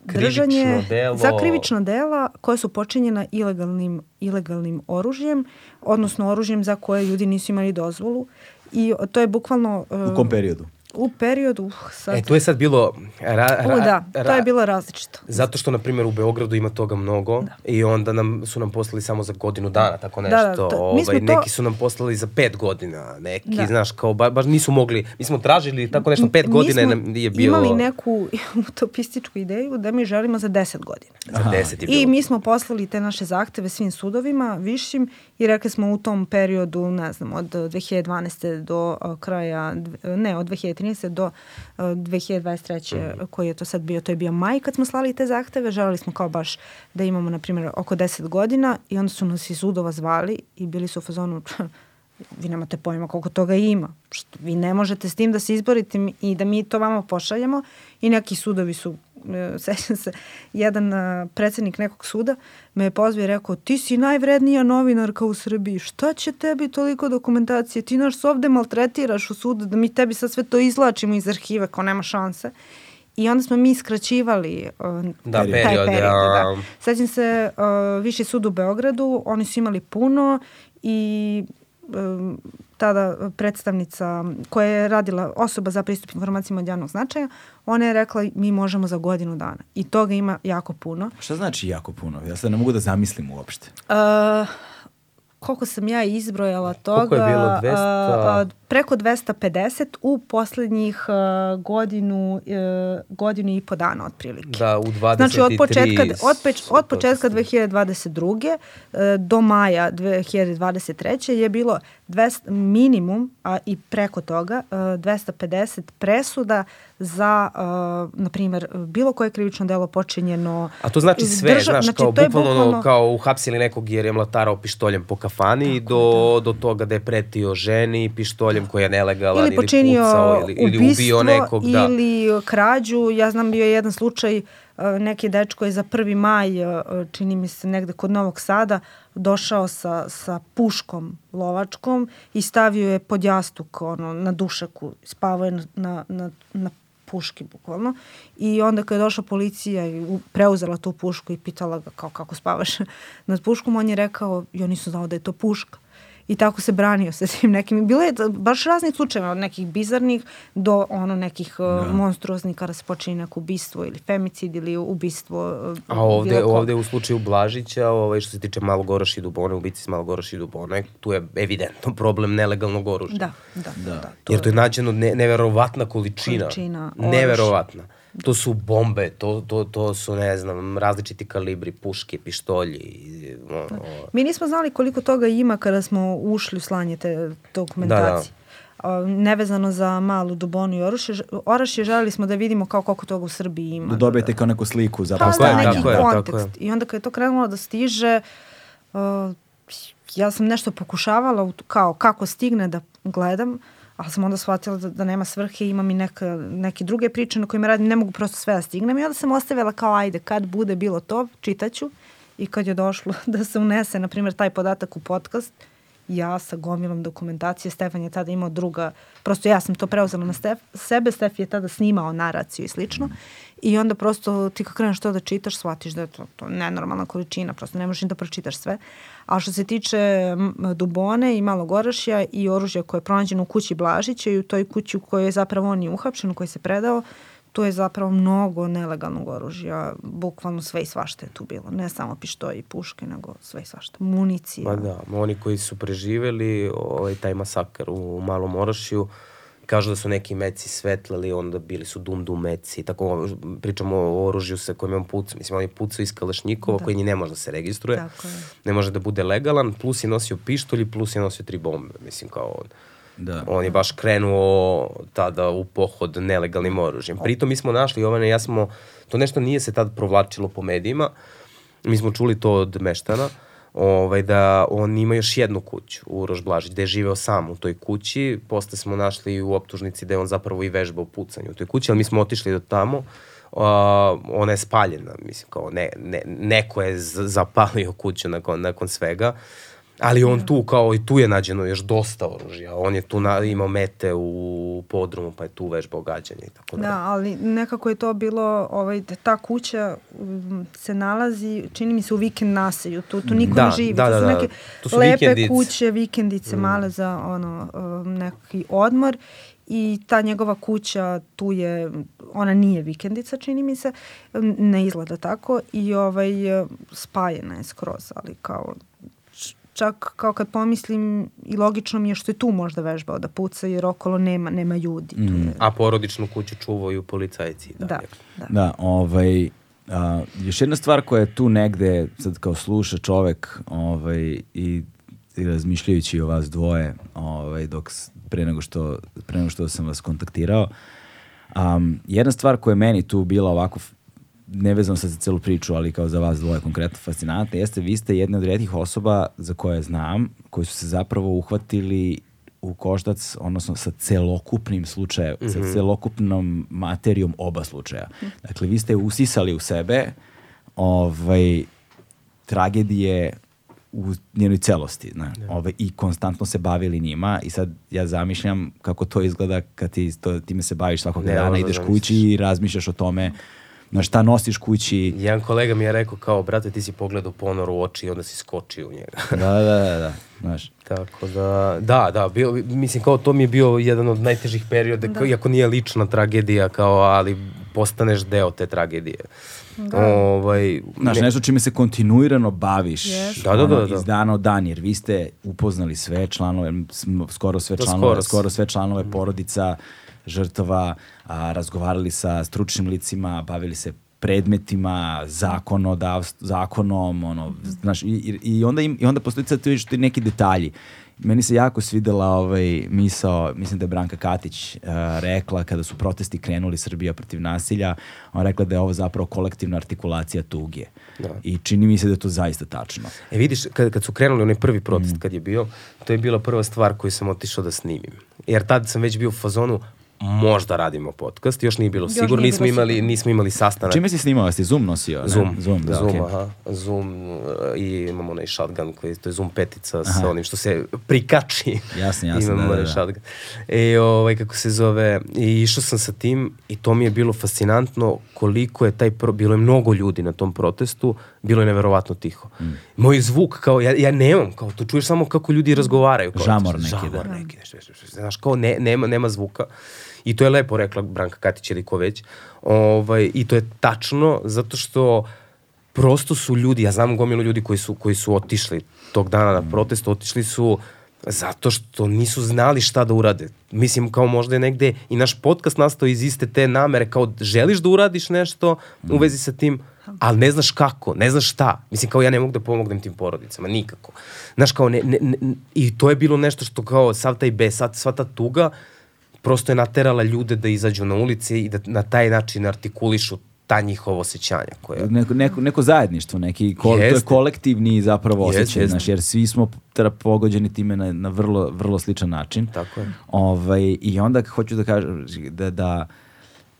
držanje delo... za krivična dela koje su počinjena ilegalnim, ilegalnim oružjem, odnosno oružjem za koje ljudi nisu imali dozvolu. I to je bukvalno... Uh, U kom periodu? U periodu, uh, sad... E, tu je sad bilo... Ra, ra, u, da, ra, to je bilo različito. Zato što, na primjer, u Beogradu ima toga mnogo da. i onda nam su nam poslali samo za godinu dana, tako nešto. Da, da, to, ovaj, to... Neki su nam poslali za pet godina, neki, da. znaš, kao, ba, baš nisu mogli... Mi smo tražili tako nešto, pet mi godina nam je bilo... imali neku [LAUGHS] utopističku ideju da mi želimo za deset godina. Za deset je bilo. I mi smo poslali te naše zahteve svim sudovima, višim, i rekli smo u tom periodu, ne znam, od 2012. do kraja, ne, od 2013. do uh, 2023. Mm. koji je to sad bio, to je bio maj kad smo slali te zahteve, želeli smo kao baš da imamo, na primjer, oko 10 godina i onda su nas iz sudova zvali i bili su u fazonu, vi nemate pojma koliko toga ima. Što vi ne možete s tim da se izborite i da mi to vama pošaljemo i neki sudovi su [LAUGHS] sećam se, jedan e, predsednik nekog suda me je pozvao i rekao, ti si najvrednija novinarka u Srbiji, šta će tebi toliko dokumentacije, ti naš ovde maltretiraš u sudu, da mi tebi sad sve to izlačimo iz arhive, kao nema šanse. I onda smo mi skraćivali uh, da, taj period. period da. da. Sećam se, uh, Viši sud u Beogradu, oni su imali puno i tada predstavnica koja je radila osoba za pristup informacijama od javnog značaja, ona je rekla mi možemo za godinu dana. I toga ima jako puno. Šta znači jako puno? Ja se ne mogu da zamislim uopšte. Uh, koliko sam ja izbrojala toga, koliko je bilo 200? A, preko 250 u poslednjih a, godinu, a, godinu i po dana otprilike. Da, u 23. Znači od početka, od, peč, od početka 2022. A, do maja 2023. je bilo 200, minimum, a i preko toga, a, 250 presuda za, uh, na primjer, bilo koje krivično delo počinjeno... A to znači sve, drža, znaš, znači, kao bukvalno, bukvalno kao uhapsili nekog jer je mlatarao pištoljem po kafani Tako, do, da. do toga da je pretio ženi pištoljem koji je nelegalan ili, počinio ili pucao ili, ili ubio nekog. Da. Ili krađu, ja znam bio je jedan slučaj uh, neki dečko je za 1. maj, uh, čini mi se negde kod Novog Sada, došao sa, sa puškom lovačkom i stavio je pod jastuk ono, na dušaku, spavao je na, na, na, puški bukvalno. I onda kad je došla policija i preuzela tu pušku i pitala ga kao kako spavaš? [LAUGHS] nad puškom, on je rekao, ja nisam znao da je to puška i tako se branio sa svim nekim. Bilo je baš raznih slučajeva, od nekih bizarnih do ono nekih uh, da. monstruoznih kada se počinje neko ubistvo ili femicid ili ubistvo. Uh, A ovde, ovde u slučaju Blažića, ovaj, što se tiče Malogoroš i Dubone, ubici s Malogoroš i Dubone, tu je evidentno problem nelegalnog oružja. Da, da. da. da to Jer to je nađeno ne, neverovatna količina. Količina Neverovatna to su bombe, to, to, to su, ne znam, različiti kalibri, puške, pištolji. Da. Mi nismo znali koliko toga ima kada smo ušli u slanje te dokumentacije. Da, da. nevezano za malu Dubonu i Orašje, Orašje želeli smo da vidimo kao koliko toga u Srbiji ima. Da dobijete kao neku sliku za pa, da, neki tako kontekst. Je, tako je. I onda kad je to krenulo da stiže, uh, ja sam nešto pokušavala kao kako stigne da gledam, ali sam onda shvatila da, da nema svrhe, imam i neka, neke druge priče na kojima radim, ne mogu prosto sve da stignem. I onda sam ostavila kao ajde, kad bude bilo to, čitaću i kad je došlo [LAUGHS] da se unese, na primjer, taj podatak u podcast, ja sa gomilom dokumentacije, Stefan je tada imao druga, prosto ja sam to preuzela na Stef, sebe, Stef je tada snimao naraciju i slično. I onda prosto ti kako kreneš to da čitaš, shvatiš da je to, to nenormalna količina, prosto ne možeš da pročitaš sve. A što se tiče Dubone i Malog Orašja i oružja koje je pronađeno u kući Blažića i u toj kući u kojoj je zapravo on i uhapšen, u kojoj se predao, tu je zapravo mnogo nelegalnog oružja, bukvalno sve i svašta je tu bilo, ne samo pištolji i puške, nego sve i svašta, municija. Pa da, oni koji su preživeli ovaj, taj masakar u Malom Orašju, kažu da su neki meci svetlali, onda bili su dum dum meci, tako pričamo o oružju sa kojim on puca, mislim on je pucao iz Kalašnjikova da. koji ni ne može da se registruje, tako je. ne može da bude legalan, plus je nosio pištolj plus je nosio tri bombe, mislim kao on Da. On je baš krenuo tada u pohod nelegalnim oružjem. Pritom mi smo našli, Jovane i ja smo, to nešto nije se tad provlačilo po medijima, mi smo čuli to od meštana, ovaj, da on ima još jednu kuću u Rožblaži, gde je živeo sam u toj kući. Posle smo našli u optužnici da je on zapravo i vežbao pucanje u toj kući, ali mi smo otišli do tamo. Uh, ona je spaljena, mislim, kao ne, ne, neko je zapalio kuću nakon, nakon svega. Ali on tu, kao i tu je nađeno još dosta oružja. On je tu na, imao mete u podrumu, pa je tu vežbao gađanje i tako da. Da, ali nekako je to bilo, ovaj, da ta kuća se nalazi, čini mi se u vikend naselju, tu, tu niko da, ne živi. Da, to da, su da. neke Tu su lepe vikendice. kuće, vikendice mm. male za ono, um, neki odmor i ta njegova kuća tu je, ona nije vikendica čini mi se, ne izgleda tako i ovaj, spajena je skroz, ali kao čak kao kad pomislim i logično mi je što je tu možda vežbao da puca jer okolo nema, nema ljudi. Tu je, A porodičnu kuću čuvaju policajci. da, Da. da. Da, ovaj, a, još jedna stvar koja je tu negde, sad kao sluša čovek ovaj, i, i razmišljajući o vas dvoje, ovaj, dok, pre, nego što, pre nego što sam vas kontaktirao, um, jedna stvar koja je meni tu bila ovako nevezano sad za celu priču, ali kao za vas dvoje konkretno fascinantna, jeste vi ste jedna od redkih osoba za koje znam, koji su se zapravo uhvatili u koštac, odnosno sa celokupnim slučajem, sa celokupnom materijom oba slučaja. Dakle, vi ste usisali u sebe ovaj, tragedije u njenoj celosti. Ne? Ove, I konstantno se bavili njima i sad ja zamišljam kako to izgleda kad ti to, time se baviš svakog Ne, dana, ono ideš kući i razmišljaš o tome na šta nosiš kući. Jedan kolega mi je rekao kao, brate, ti si pogledao ponor u oči i onda si skočio u njega. Da, da, da, da. Znaš. [LAUGHS] Tako da, da, da, bio, mislim kao to mi je bio jedan od najtežih perioda, da. iako nije lična tragedija, kao, ali postaneš deo te tragedije. Da. Ovaj, Znaš, ne- nešto čime se kontinuirano baviš Yes. Da, da, da, da. iz dana od dan, jer vi ste upoznali sve članove, skoro sve Da, članove, skoro skoro, sve članove porodica, žrtava, a, razgovarali sa stručnim licima, bavili se predmetima, zakonom, ono, znaš, i, i, onda, im, i onda postoji sad tu ti neki detalji. Meni se jako svidela ovaj misao, mislim da je Branka Katić uh, rekla kada su protesti krenuli Srbija protiv nasilja, on rekla da je ovo zapravo kolektivna artikulacija tuge. Da. I čini mi se da je to zaista tačno. E vidiš, kad, kad su krenuli onaj prvi protest kad je bio, to je bila prva stvar koju sam otišao da snimim. Jer tad sam već bio u fazonu, možda radimo podcast, još nije bilo Još sigurno, nije nismo bilo imali, sigurno. nismo imali sastanak. Čime si snimao? Jesi Zoom nosio? ne? Zoom, Zoom, da, Zoom, okej. aha, Zoom uh, i imamo onaj shotgun koji to je Zoom petica sa onim što se prikači. Jasno, jasno, Imamo da, da, da. shotgun. E, ovaj, kako se zove, i išao sam sa tim i to mi je bilo fascinantno koliko je taj, pro, bilo je mnogo ljudi na tom protestu, bilo je neverovatno tiho. Mm. Moj zvuk, kao, ja, ja nemam, kao, to čuješ samo kako ljudi razgovaraju. Kao, Žamor neki, žamor da. neki, nešto, nešto, nešto, znaš, kao, ne, nema, nema zvuka. I to je lepo rekla Branka Katić ili ko već. Ovaj, I to je tačno zato što prosto su ljudi, ja znam gomilu ljudi koji su, koji su otišli tog dana na protest, otišli su zato što nisu znali šta da urade. Mislim, kao možda je negde i naš podcast nastao iz iste te namere, kao želiš da uradiš nešto u vezi sa tim, ali ne znaš kako, ne znaš šta. Mislim, kao ja ne mogu da pomognem tim porodicama, nikako. Znaš, kao, ne, ne, ne, i to je bilo nešto što kao sav taj bes, sad, sva ta tuga, prosto je naterala ljude da izađu na ulice i da na taj način artikulišu ta njihova osjećanja koja... Neko, neko, neko zajedništvo, neki ko, to je kolektivni zapravo osjećaj, znaš, jer svi smo pogođeni time na, na vrlo, vrlo sličan način. Tako je. Ovaj, I onda hoću da kažem da, da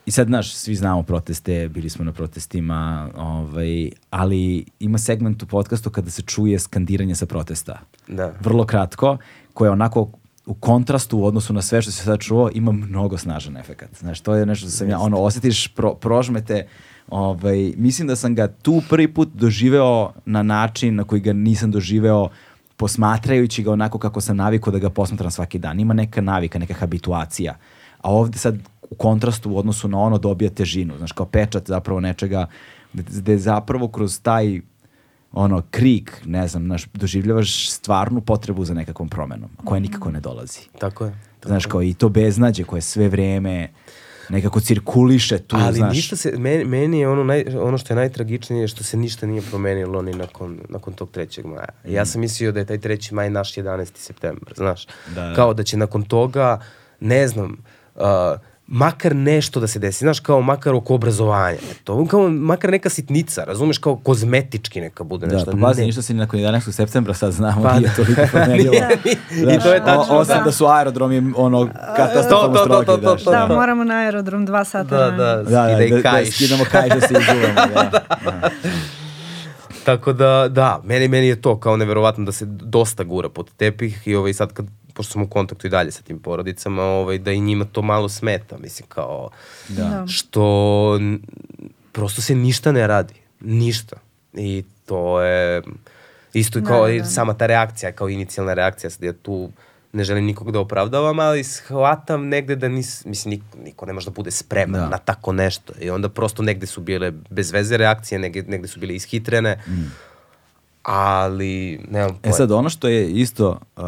I sad, znaš, svi znamo proteste, bili smo na protestima, ovaj, ali ima segment u podcastu kada se čuje skandiranje sa protesta. Da. Vrlo kratko, koje onako u kontrastu u odnosu na sve što se sad čuo ima mnogo snažan efekat. Znaš, to je nešto što sam ja, ono, osjetiš, pro, prožmete, ovaj, mislim da sam ga tu prvi put doživeo na način na koji ga nisam doživeo posmatrajući ga onako kako sam navikao da ga posmatram svaki dan. Ima neka navika, neka habituacija. A ovde sad u kontrastu u odnosu na ono dobija težinu. Znaš, kao pečat zapravo nečega gde- gde zapravo kroz taj ono, krik, ne znam, znaš, doživljavaš stvarnu potrebu za nekakvom promenom, koja nikako ne dolazi. Tako je. Tako Znaš, kao i to beznađe koje sve vreme nekako cirkuliše tu, Ali znaš. ništa se, meni, meni je ono, naj, ono što je najtragičnije što se ništa nije promenilo ni nakon, nakon tog 3. maja. Ja sam mislio da je taj 3. maj naš 11. septembar, znaš. Da, da. Kao da će nakon toga, ne znam, uh, makar nešto da se desi, znaš, kao makar oko obrazovanja. To, kao makar neka sitnica, razumeš, kao kozmetički neka bude Da, nešto. pa pazi, Ne. ništa se ni nakon 11. septembra sad znamo, Pa nije da. toliko [LAUGHS] promenilo. I to je tačno, O, osim da. da su aerodromi ono katastrofalno To, to, to, strogi. to, da, to, Da, to. moramo na aerodrom dva sata. Da, da, Da, da, da, da, skidamo kajš da se izuvamo. Da. [LAUGHS] da. Tako da, da, meni, meni je to kao neverovatno da se dosta gura pod tepih i ovaj, sad kad, pošto sam u kontaktu i dalje sa tim porodicama, ovaj, da i njima to malo smeta, mislim, kao, Da. što n- prosto se ništa ne radi, ništa. I to je isto i Da, kao da, i da. sama ta reakcija, kao inicijalna reakcija, sad ja tu ne želim nikog da opravdavam, ali shvatam negde da nis, mislim, niko, niko ne može da bude spreman Da. na tako nešto. I onda prosto negde su bile bez veze reakcije, negde, negde su bile ishitrene, ali nemam E pojma. sad, ono što je isto uh,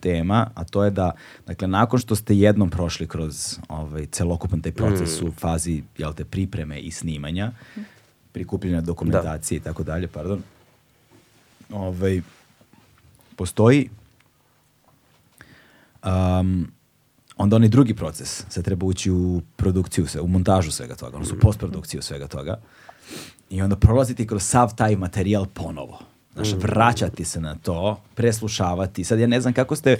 tema, a to je da, dakle, nakon što ste jednom prošli kroz ovaj, celokupan taj proces Mm. u fazi, jel te, pripreme i snimanja, prikupljanja dokumentacije i tako dalje, pardon, ovaj, postoji um, onda onaj drugi proces, sad treba ući u produkciju, u montažu svega toga, Mm. odnosno u postprodukciju svega toga. I onda prolaziti kroz sav taj materijal ponovo. Znaš, Mm. vraćati se na to, preslušavati. Sad ja ne znam kako ste,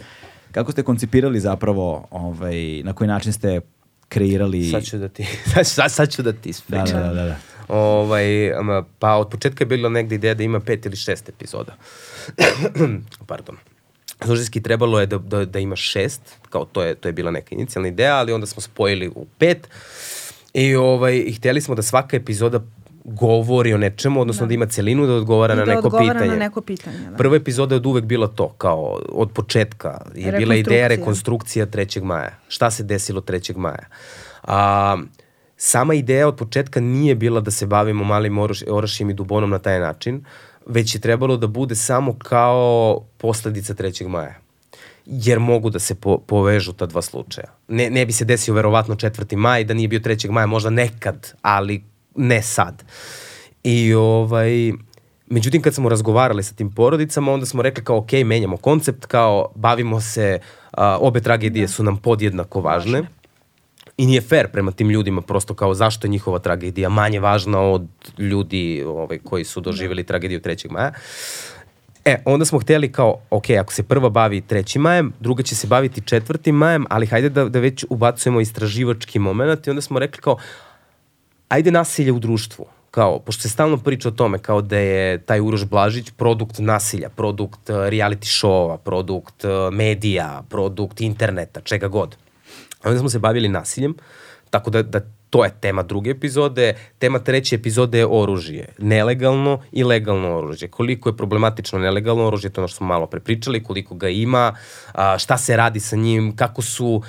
kako ste koncipirali zapravo, ovaj, na koji način ste kreirali... Sad ću da ti, [LAUGHS] sad, sad, ću da ti ispričam. da, da, da, da. Ovaj, pa od početka je bilo negde ideja da ima pet ili šest epizoda. [CLEARS THROAT] Pardon. Suštinski trebalo je da, da, da ima šest, kao to je, to je bila neka inicijalna ideja, ali onda smo spojili u pet i, ovaj, i htjeli smo da svaka epizoda govori o nečemu, odnosno da, ima celinu da odgovara I na da neko odgovara pitanje. na neko pitanje, da. Prva epizoda je od uvek bila to, kao od početka je bila ideja Rekonstrukcija. rekonstrukcija 3. maja. Šta se desilo 3. maja? A, sama ideja od početka nije bila da se bavimo malim oroš, orašjem i dubonom na taj način, već je trebalo da bude samo kao posledica 3. maja jer mogu da se po, povežu ta dva slučaja. Ne, ne bi se desio verovatno 4. maj, da nije bio 3. maja, možda nekad, ali ne sad. I ovaj, međutim kad smo razgovarali sa tim porodicama, onda smo rekli kao ok, menjamo koncept, kao bavimo se, a, obe tragedije su nam podjednako važne. I nije fair prema tim ljudima, prosto kao zašto je njihova tragedija manje važna od ljudi ovaj, koji su doživjeli tragediju 3. maja. E, onda smo hteli kao, ok, ako se prva bavi 3. majem, druga će se baviti 4. majem, ali hajde da, da već ubacujemo istraživački moment i onda smo rekli kao, ajde nasilje u društvu. Kao, pošto se stalno priča o tome kao da je taj Uroš Blažić produkt nasilja, produkt uh, reality showa, produkt uh, medija, produkt interneta, čega god. Onda smo se bavili nasiljem, tako da, da to je tema druge epizode. Tema treće epizode je oružje. Nelegalno i legalno oružje. Koliko je problematično nelegalno oružje, to je ono što smo malo prepričali, koliko ga ima, šta se radi sa njim, kako su,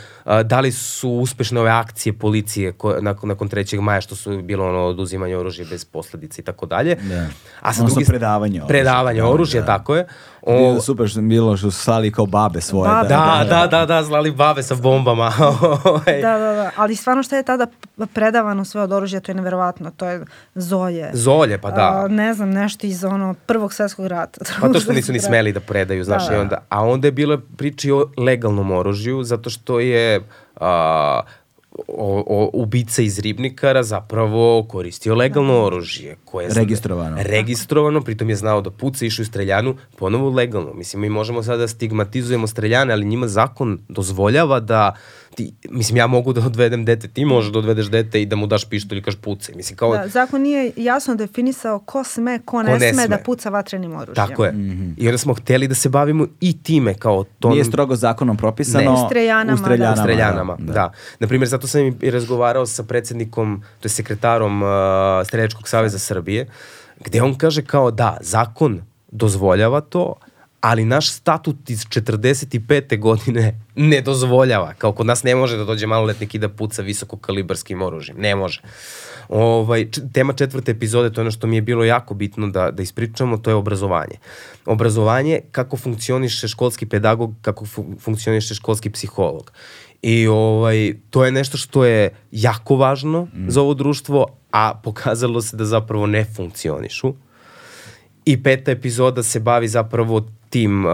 da li su uspešne ove akcije policije nakon, nakon 3. maja što su bilo ono oduzimanje oružja bez posledica i tako dalje. Da. A sa druge predavanje oružja. Predavanje Da, oružja, da. tako je. Bilo O, je super što je bilo što su slali kao babe svoje. Babe, da, da, da, da, slali babe sa bombama. [LAUGHS] Ovaj. Da, da, da. Ali stvarno što je tada predavano sve od oružja, to je neverovatno. To je Zoje. Zolje, pa da. A, ne znam, nešto iz ono prvog svetskog rata. [LAUGHS] Pa to što nisu ni smeli da predaju, znaš, Da, i onda, a onda je bila priča o legalnom oružju, zato što je a, o, o, ubica iz ribnikara zapravo koristio legalno oružje. Koje je zna- Registrovano. Registrovano, pritom je znao da puca, išao u streljanu, ponovo legalno. Mislim, mi možemo sada da stigmatizujemo streljane, ali njima zakon dozvoljava da ti, mislim, ja mogu da odvedem dete, ti možeš da odvedeš dete i da mu daš pištolj i kaš pucaj. Mislim, kao, Da, zakon nije jasno definisao ko sme, ko ne, Ko ne sme, sme. da puca vatrenim oružjem. tako je. I onda smo hteli da se bavimo i time kao to. Nije strogo zakonom propisano. Ne. U streljanama, U streljanama, da. u streljanama, da. da. Na primjer, zato sam i razgovarao sa predsednikom, to je sekretarom uh, Streljačkog saveza Srbije, gde on kaže kao da, zakon dozvoljava to, ali naš statut iz 45. godine ne dozvoljava. Kao kod nas ne može da dođe maloletnik i da puca visokokalibarskim oružjem. Ne može. Ovaj, tema četvrte epizode, to je ono što mi je bilo jako bitno da, da ispričamo, to je obrazovanje. Obrazovanje, kako funkcioniše školski pedagog, kako fu funkcioniše školski psiholog. I ovaj, to je nešto što je jako važno mm. za ovo društvo, a pokazalo se da zapravo ne funkcionišu. I peta epizoda se bavi zapravo tim uh,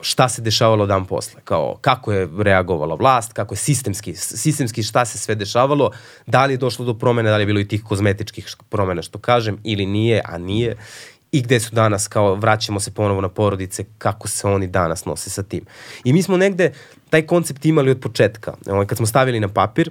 šta se dešavalo dan posle, kao kako je reagovala vlast, kako je sistemski, sistemski šta se sve dešavalo, da li je došlo do promene, da li je bilo i tih kozmetičkih promena što kažem, ili nije, a nije, i gde su danas, kao vraćamo se ponovo na porodice, kako se oni danas nose sa tim. I mi smo negde taj koncept imali od početka. Kad smo stavili na papir,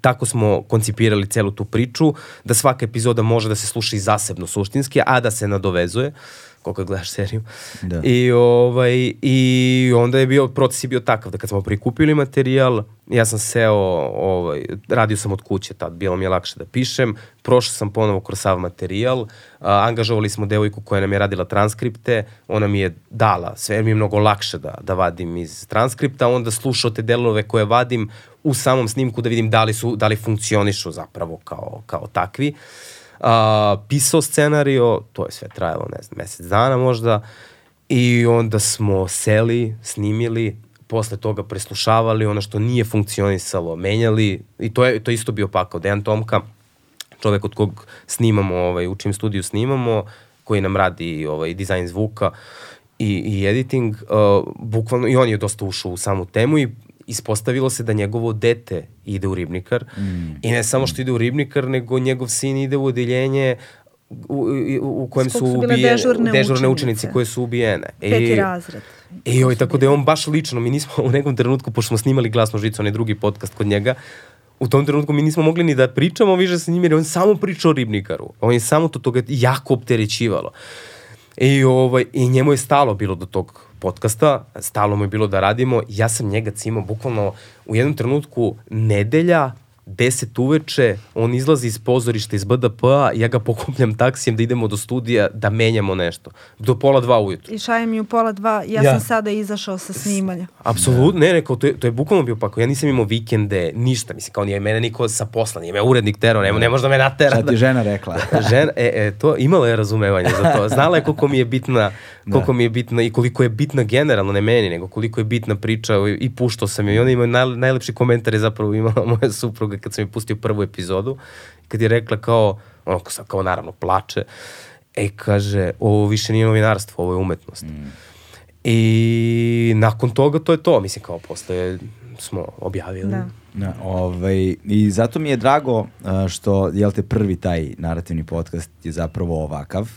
tako smo koncipirali celu tu priču, da svaka epizoda može da se sluša i zasebno suštinski, a da se nadovezuje. Uh, koliko gledaš seriju. Da. I, ovaj, I onda je bio, proces je bio takav da kad smo prikupili materijal, ja sam seo, ovaj, radio sam od kuće tad, bilo mi je lakše da pišem, prošao sam ponovo kroz sav materijal, a, angažovali smo devojku koja nam je radila transkripte, ona mi je dala, sve mi je mnogo lakše da, da vadim iz transkripta, onda slušao te delove koje vadim u samom snimku da vidim da li, su, da li funkcionišu zapravo kao, kao takvi. Uh, a, pisao scenario, to je sve trajalo, ne znam, mesec dana možda, i onda smo seli, snimili, posle toga preslušavali ono što nije funkcionisalo, menjali, i to je to isto bio pakao. Dejan Tomka, čovek od kog snimamo, ovaj, u čim studiju snimamo, koji nam radi ovaj, dizajn zvuka i, i editing, uh, bukvalno, i on je dosta ušao u samu temu i ispostavilo se da njegovo dete ide u ribnikar mm. i ne samo što ide u ribnikar, nego njegov sin ide u odeljenje u, u, u kojem su, su ubijene, dežurne, dežurne učenice koje su ubijene. Peti I, razred. I oj, tako da je on baš lično, mi nismo u nekom trenutku, pošto smo snimali glasno žicu, onaj drugi podcast kod njega, u tom trenutku mi nismo mogli ni da pričamo više sa njim, jer on samo pričao o ribnikaru. On je samo to toga jako opterećivalo. I, ovaj, I njemu je stalo bilo do tog podcasta, stalo mu je bilo da radimo, ja sam njega cimao bukvalno u jednom trenutku nedelja 10 uveče, on izlazi iz pozorišta iz BDP-a, ja ga pokupljam taksijem da idemo do studija da menjamo nešto. Do pola dva ujutru. I šaje mi u pola dva, ja, ja. sam sada izašao sa snimanja. Apsolutno, ne, ne, kao, to, je, to je bukvalno bio pako. Ja nisam imao vikende, ništa, mislim, kao nije mene niko sa posla, nije me urednik tero, ne, ne može da me natera. Šta ti žena rekla? [LAUGHS] žena, e, e, to, imala je razumevanje za to. Znala je koliko mi je bitna, da. koliko da. mi je bitna i koliko je bitna generalno, ne meni, nego koliko je bitna priča i puštao sam je. I ona ima naj, najlepši komentar je zapravo imala moja supruga kad sam mi pustio prvu epizodu, kad je rekla kao, ono, kao naravno plače, e, kaže, ovo više nije novinarstvo, ovo je umetnost. Mm. I nakon toga to je to, mislim, kao posle smo objavili. Da. Da, ovaj, I zato mi je drago što, jel te, prvi taj narativni podcast je zapravo ovakav.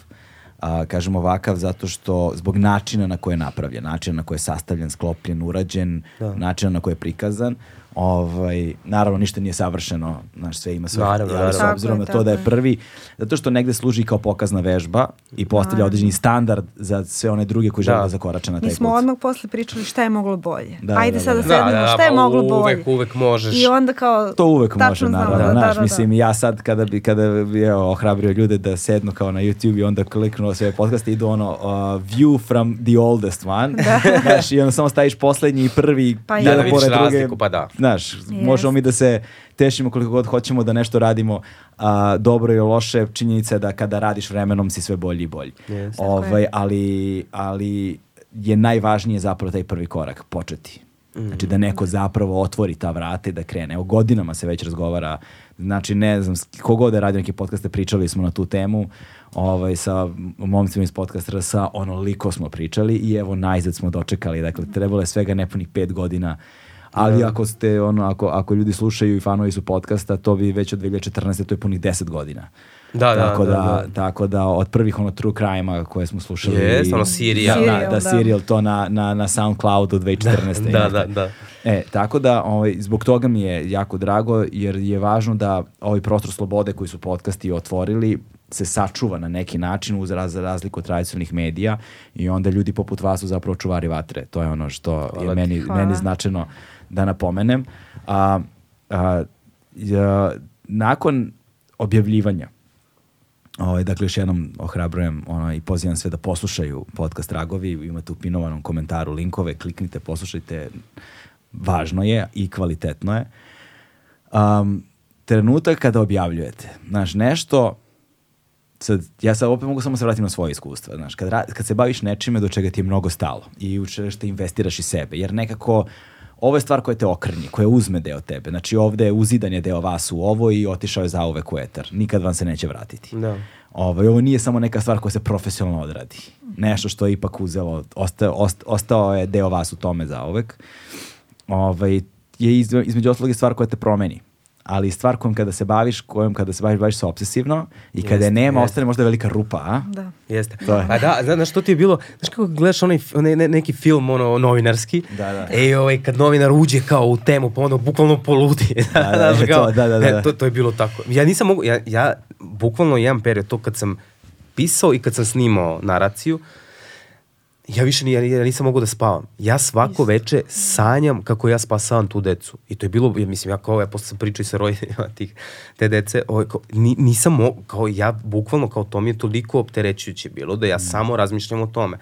A, kažem ovakav zato što zbog načina na koje je napravljen, načina na koje je sastavljen, sklopljen, urađen, da. načina na koje je prikazan, Ovaj, naravno, ništa nije savršeno, znaš, sve ima sve. Naravno, naravno. S obzirom na to da je prvi, zato što negde služi kao pokazna vežba i postavlja određeni standard za sve one druge koji žele da, da zakorače na taj put. Mi smo odmah posle pričali šta je moglo bolje. Da, Ajde da, da, da. sad da sednemo, da, da, šta je moglo bolje. Uvek, uvek možeš. I onda kao... To uvek može, naravno. Da, da, znaš, da, mislim, ja sad kada bi, kada bi evo, ohrabrio ljude da sednu kao na YouTube i onda kliknu sve podcaste, idu ono uh, view from the oldest one. Da. [LAUGHS] znaš, i onda samo staviš poslednji i prvi. Pa da, da vidiš razliku, pa da znaš, yes. možemo mi da se tešimo koliko god hoćemo da nešto radimo a, dobro i loše, činjenica je da kada radiš vremenom si sve bolji i bolji. Yes. Ovaj, ali, ali je najvažnije zapravo taj prvi korak, početi. Mm. Znači da neko zapravo otvori ta vrata i da krene. Evo godinama se već razgovara, znači ne znam, kogod je radio neke podcaste, pričali smo na tu temu, ovaj, sa momcima iz podcasta RS, onoliko smo pričali i evo najzad smo dočekali, dakle trebalo je svega nepunih pet godina ali da. ako ste ono ako ako ljudi slušaju i fanovi su podcasta, to bi već od 2014. to je punih 10 godina. Da, da, tako da, da, da, Tako da od prvih ono true crime-a koje smo slušali. Jes, ono Serial. Da, da, da, Serial to na, na, na Soundcloudu 2014. da, da, da. E, tako da ovaj, zbog toga mi je jako drago jer je važno da ovaj prostor slobode koji su podcasti otvorili se sačuva na neki način uz raz, razliku od tradicionalnih medija i onda ljudi poput vas su zapravo čuvari vatre. To je ono što Hvala je meni, meni značajno da napomenem. A, a, ja, nakon objavljivanja Ovaj, dakle, još jednom ohrabrujem ono, i pozivam sve da poslušaju podcast Ragovi. Imate u pinovanom komentaru linkove, kliknite, poslušajte. Važno je i kvalitetno je. Um, trenutak kada objavljujete. Znaš, nešto sad, ja sad opet mogu samo se vratiti na svoje iskustva, znaš, kad, ra- kad se baviš nečime do čega ti je mnogo stalo i u što investiraš i sebe, jer nekako ovo je stvar koja te okrnji, koja uzme deo tebe. Znači ovde je uzidan je deo vas u ovo i otišao je za uvek u etar. Nikad vam se neće vratiti. Da. Ovaj, ovo nije samo neka stvar koja se profesionalno odradi. Nešto što je ipak uzelo, osta, ost, ostao je deo vas u tome za uvek. Ovaj, je iz, između ostalog stvar koja te promeni ali stvar kojom kada se baviš, kojom kada se baviš, baviš se obsesivno i kada Jeste, je nema, jeste. ostane možda velika rupa, a? Da. Jeste. To je. A da, zna- znaš što ti je bilo, znaš kako gledaš onaj, onaj ne, neki film ono novinarski, Da, da. e ovaj, kad novinar uđe kao u temu, pa ono bukvalno poludi. Da, [LAUGHS] da, Znaš, to, kao, da, da, da. Ne, to, to je bilo tako. Ja nisam mogu, ja, ja bukvalno jedan period, to kad sam pisao i kad sam snimao naraciju, ja više ni, ja, ja nisam mogao da spavam. Ja svako veče sanjam kako ja spasavam tu decu. I to je bilo, ja mislim, ja kao, ja posle sam pričao i sa roditeljima [LAUGHS] tih, te dece, ovaj, kao, ni, nisam mogao, kao ja, bukvalno, kao to mi je toliko opterećujuće bilo, da ja samo razmišljam o tome.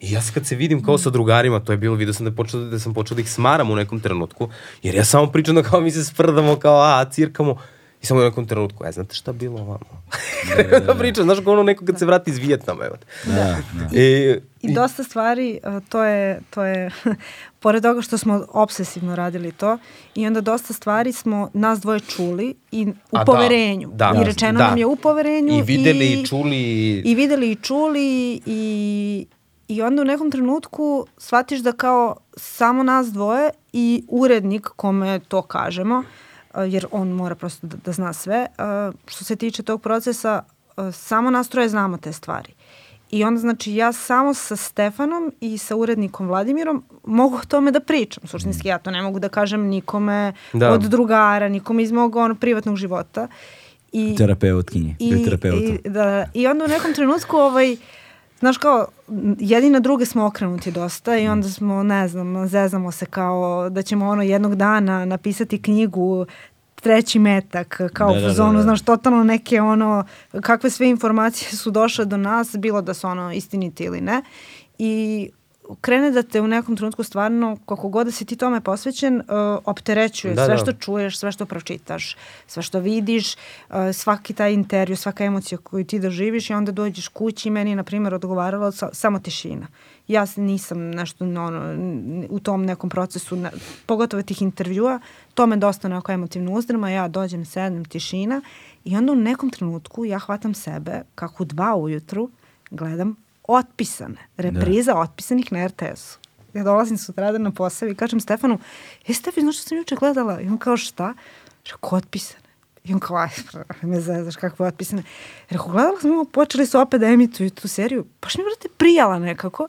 I ja kad se vidim kao sa drugarima, to je bilo, vidio sam da, počeo, da sam počeo da ih smaram u nekom trenutku, jer ja samo pričam da kao mi se sprdamo, kao a, cirkamo, I samo u nekom trenutku, e, znate šta bilo ovamo? Da, da, da. pričam, znaš kao ono neko kad se vrati iz Vijetnama, evo te. Da, da. I, I dosta stvari, uh, to je, to je [LAUGHS] pored toga što smo obsesivno radili to, i onda dosta stvari smo nas dvoje čuli i u A da, poverenju. da, I rečeno da. nam je u poverenju. I videli i čuli i- I videli i čuli i, i onda u nekom trenutku shvatiš da kao samo nas dvoje i urednik kome to kažemo, uh, jer on mora prosto da, da zna sve, uh, što se tiče tog procesa, uh, samo nas troje znamo te stvari. I onda znači ja samo sa Stefanom i sa urednikom Vladimirom mogu o tome da pričam. Suštinski ja to ne mogu da kažem nikome Da. od drugara, nikome iz mog ono, privatnog života. I, Terapeutkinji, ili terapeutu. i, da, I onda u nekom trenutku ovaj, znaš kao, jedni na druge smo okrenuti dosta i onda smo, ne znam, zezamo se kao da ćemo ono jednog dana napisati knjigu treći metak, kao Da, da, da, u da, zonu, da. znaš, totalno neke ono, kakve sve informacije su došle do nas, bilo da su ono istinite ili ne. I krene da te u nekom trenutku stvarno, koliko god da si ti tome posvećen, uh, opterećuje Da, sve da. što čuješ, sve što pročitaš, sve što vidiš, uh, svaki taj intervju, svaka emocija koju ti doživiš i onda dođeš kući i meni je, na primjer, odgovaralo sa, samo tišina. Ja nisam nešto ono, u tom nekom procesu, na, pogotovo tih intervjua, to me dosta onako emotivno uzdrma, ja dođem, sednem, tišina i onda u nekom trenutku ja hvatam sebe kako u dva ujutru gledam otpisane, repriza otpisanih na RTS-u. Ja dolazim sutradan na posao i kažem Stefanu, e Stefi, znaš što sam juče gledala? I on kao šta? Rekao, otpisane. I on kao, aj, [LAUGHS] me zezaš kakve otpisane. Rekao, gledala sam ovo, počeli su opet da emituju tu seriju. Baš mi vrate prijala nekako.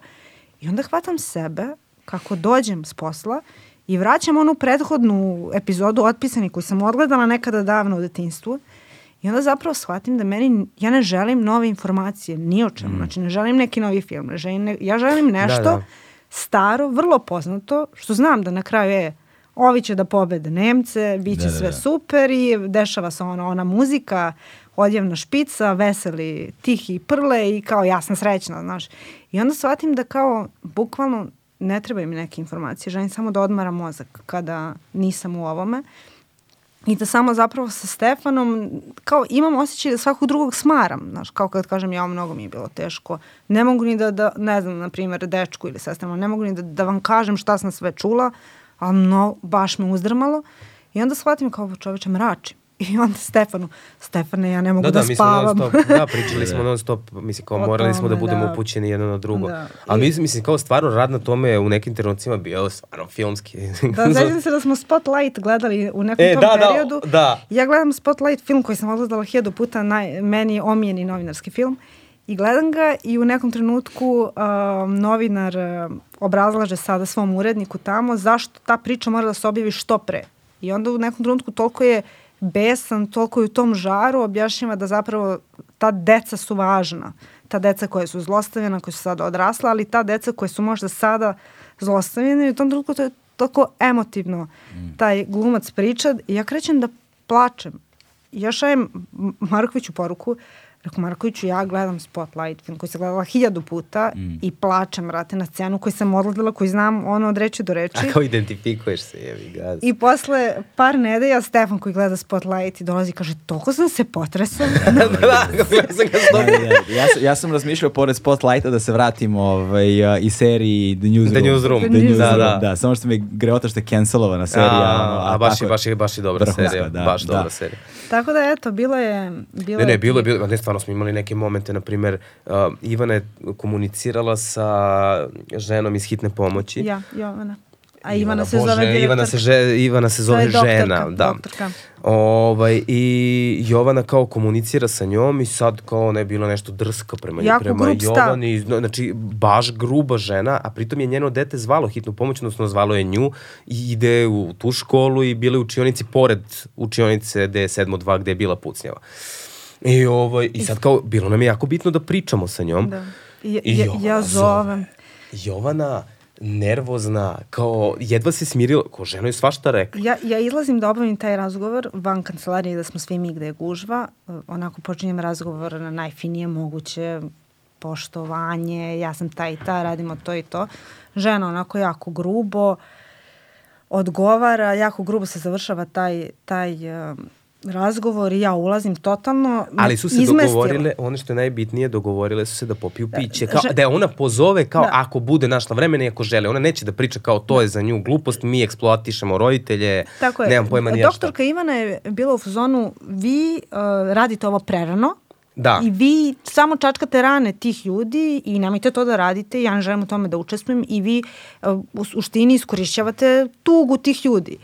I onda hvatam sebe kako dođem s posla i vraćam onu prethodnu epizodu otpisani koju sam odgledala nekada davno u detinstvu. I onda zapravo shvatim da meni, ja ne želim nove informacije, ni o čemu. Znači, ne želim neki novi film. Ne želim ne, ja želim nešto da. staro, vrlo poznato, što znam da na kraju je ovi će da pobede Nemce, bit će Da, da, sve da. super i dešava se ona, ona muzika, odjevna špica, veseli tihi prle i kao ja sam srećna, znaš. I onda shvatim da kao bukvalno ne trebaju mi neke informacije, želim samo da odmaram mozak kada nisam u ovome. I da samo zapravo sa Stefanom, kao imam osjećaj da svakog drugog smaram, znaš, kao kad kažem ja mnogo mi je bilo teško. Ne mogu ni da, da ne znam, na primjer, dečku ili sestrama, ne mogu ni da, da vam kažem šta sam sve čula, ali no, baš me uzdrmalo. I onda shvatim kao čoveče mračim. I onda Stefanu, Stefane, ja ne mogu Da, da, da, mi smo non spavam. stop, da, pričali smo [LAUGHS] non stop, mislim, kao O morali smo da tome, budemo da. upućeni jedno na drugo. Da. Ali mislim, mislim, kao stvarno rad na tome je u nekim trenucima bio stvarno filmski. Da, [LAUGHS] sećam se da smo Spotlight gledali u nekom E, tom da, da, periodu. da. Ja gledam Spotlight film koji sam odgledala hiljadu puta, naj, meni omijeni novinarski film. I gledam ga i u nekom trenutku um, novinar um, obrazlaže sada svom uredniku tamo zašto ta priča mora da se objavi što pre. I onda u nekom trenutku toliko je besan, toliko je u tom žaru, objašnjava da zapravo ta deca su važna. Ta deca koja su zlostavljena, koja su sada odrasla, ali ta deca koja su možda sada zlostavljene i u tom trenutku to je toliko emotivno taj glumac priča i ja krećem da plačem. Ja šajem Markoviću poruku Rekao, Markoviću, ja gledam Spotlight film koji sam gledala hiljadu puta mm. i plačem, vrate, na scenu koji sam odladila, koji znam ono od reči do reči. A kao identifikuješ se, jevi gaz. I posle par nedelja Stefan koji gleda Spotlight i dolazi i kaže, toliko sam se potresao. da, da, ja sam ga da, da, ja, ja sam razmišljao pored Spotlighta da se vratim ovaj, uh, i seriji The Newsroom. The Newsroom. The Newsroom, da, da. da, samo što mi greota što je cancelovana serija. A, a, a baš, je, baš, je, baš je dobra serija, da, baš da. dobra serija. Tako da, eto, bilo je... Bilo ne, ne, bilo je, bilo, ne, stvarno smo imali neke momente, na primer, uh, Ivana je komunicirala sa ženom iz hitne pomoći. Ja, Jovana. A Ivana, se zove direktorka. Ivana se, že, Ivana se zove doktorka, žena, da. Doktorka. Ovaj, I Jovana kao komunicira sa njom i sad kao ona je bila nešto drska prema, jako prema Jovani. Stav. Znači, baš gruba žena, a pritom je njeno dete zvalo hitnu pomoć, odnosno zvalo je nju i ide u tu školu i bile u učionici pored učionice gde je 7.2 gde je bila pucnjava. I, ovaj, I sad kao, bilo nam je jako bitno da pričamo sa njom. Da. I, I ja, ja zovem. Jovana nervozna, kao jedva se smirila, kao žena je svašta rekla. Ja, ja izlazim da obavim taj razgovor van kancelarije da smo svi mi gde je gužva, onako počinjem razgovor na najfinije moguće poštovanje, ja sam ta i ta, radimo to i to. Žena onako jako grubo odgovara, jako grubo se završava taj, taj razgovor i ja ulazim totalno Ali su se izmestila. dogovorile, ono što je najbitnije, dogovorile su se da popiju da, piće. Kao, da je ona pozove kao da. ako bude našla vremena i ako žele. Ona neće da priča kao to je za nju glupost, mi eksploatišemo roditelje, Tako je. nemam pojma nije Doktorka Ivana je bila u fazonu, vi uh, radite ovo prerano, Da. I vi samo čačkate rane tih ljudi i nemojte to da radite, ja ne želim u tome da učestvujem i vi uh, u suštini iskorišćavate tugu tih ljudi.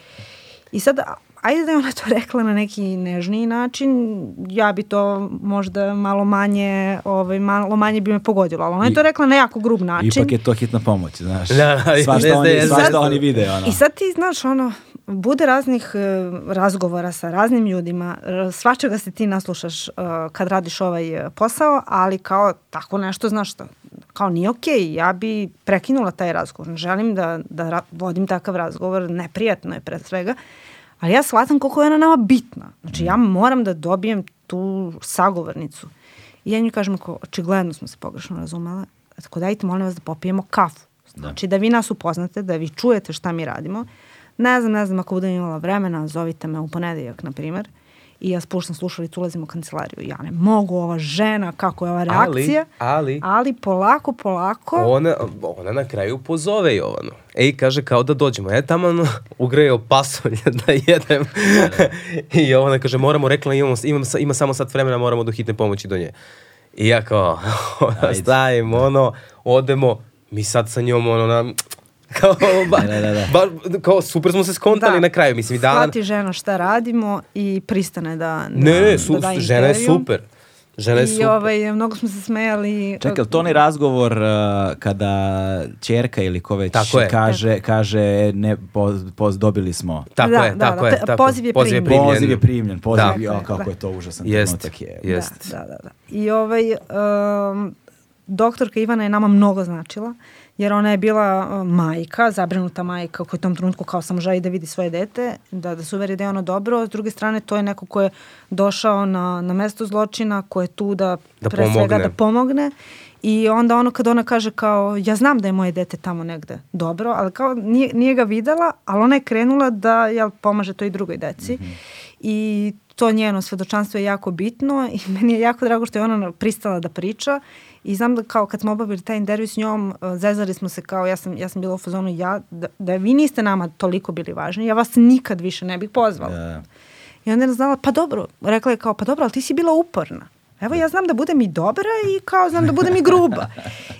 I sad, ajde da je ona to rekla na neki nežniji način, ja bi to možda malo manje, ovaj, malo manje bi me pogodilo, ali ona je to rekla na jako grub način. Ipak je to hitna pomoć, znaš. Da, da, svašta oni, svašta oni vide. Ono. I sad ti, znaš, ono, bude raznih uh, razgovora sa raznim ljudima, svačega se ti naslušaš uh, kad radiš ovaj e, posao, ali kao tako nešto, znaš što, kao nije okej, okay, ja bi prekinula taj razgovor, želim da, da vodim takav razgovor, neprijatno je pre svega, Ali ja shvatam koliko je ona nama bitna. Znači ja moram da dobijem tu sagovornicu. I ja nju kažem ako očigledno smo se pogrešno razumele, tako dajte molim vas da popijemo kafu. Da. Znači da. da vi nas upoznate, da vi čujete šta mi radimo. Ne znam, ne znam, ako budem imala vremena, zovite me u ponedeljak, na primer i ja spuštam slušalicu, ulazim u kancelariju. Ja ne mogu, ova žena, kako je ova reakcija. Ali, ali, ali polako, polako. Ona, ona na kraju pozove Jovanu. Ej, kaže kao da dođemo. Ja tamo ono, ugrejao pasolje [LAUGHS] da jedem. I Jovana kaže, moramo, rekla, imamo, imam, ima samo sat vremena, moramo do hitne pomoći do nje. I ja kao, [LAUGHS] stavim ono, odemo, mi sad sa njom ono, na, [LAUGHS] kao, ba, da, da, da. Ba, kao super smo se skontali da. na kraju. Mislim, da, Shvati žena šta radimo i pristane da, da, ne, ne, su, da da žena je super. Žena je I super. ovaj, mnogo smo se smejali. Čekaj, to onaj razgovor uh, kada čerka ili ko već tako kaže, je. kaže ne, poz, poz, dobili smo. Tako da, je, da, tako da, je. Tako. Poziv je poziv primljen. primljen. Poziv je primljen. Poziv, da. jo, kako da. je to užasan jest, trenutak je. Jest. Da, da, da, da. I ovaj, um, doktorka Ivana je nama mnogo značila jer ona je bila uh, majka, zabrinuta majka koja u tom trenutku kao samo želi da vidi svoje dete, da, da se uveri da je ono dobro. S druge strane, to je neko ko je došao na, na mesto zločina, ko je tu da, da pre pomogne. svega da pomogne. I onda ono kad ona kaže kao, ja znam da je moje dete tamo negde dobro, ali kao nije, nije ga videla, ali ona je krenula da jel, pomaže toj drugoj deci. Mm -hmm. I to njeno svedočanstvo je jako bitno i [LAUGHS] meni je jako drago što je ona pristala da priča I znam da kao kad smo obavili taj intervju s njom, uh, zezali smo se kao, ja sam, ja sam bila u fazonu, ja, da, da vi niste nama toliko bili važni, ja vas nikad više ne bih pozvala. Yeah. I onda je znala, pa dobro, rekla je kao, pa dobro, ali ti si bila uporna. Evo ja znam da budem i dobra i kao znam da budem i gruba.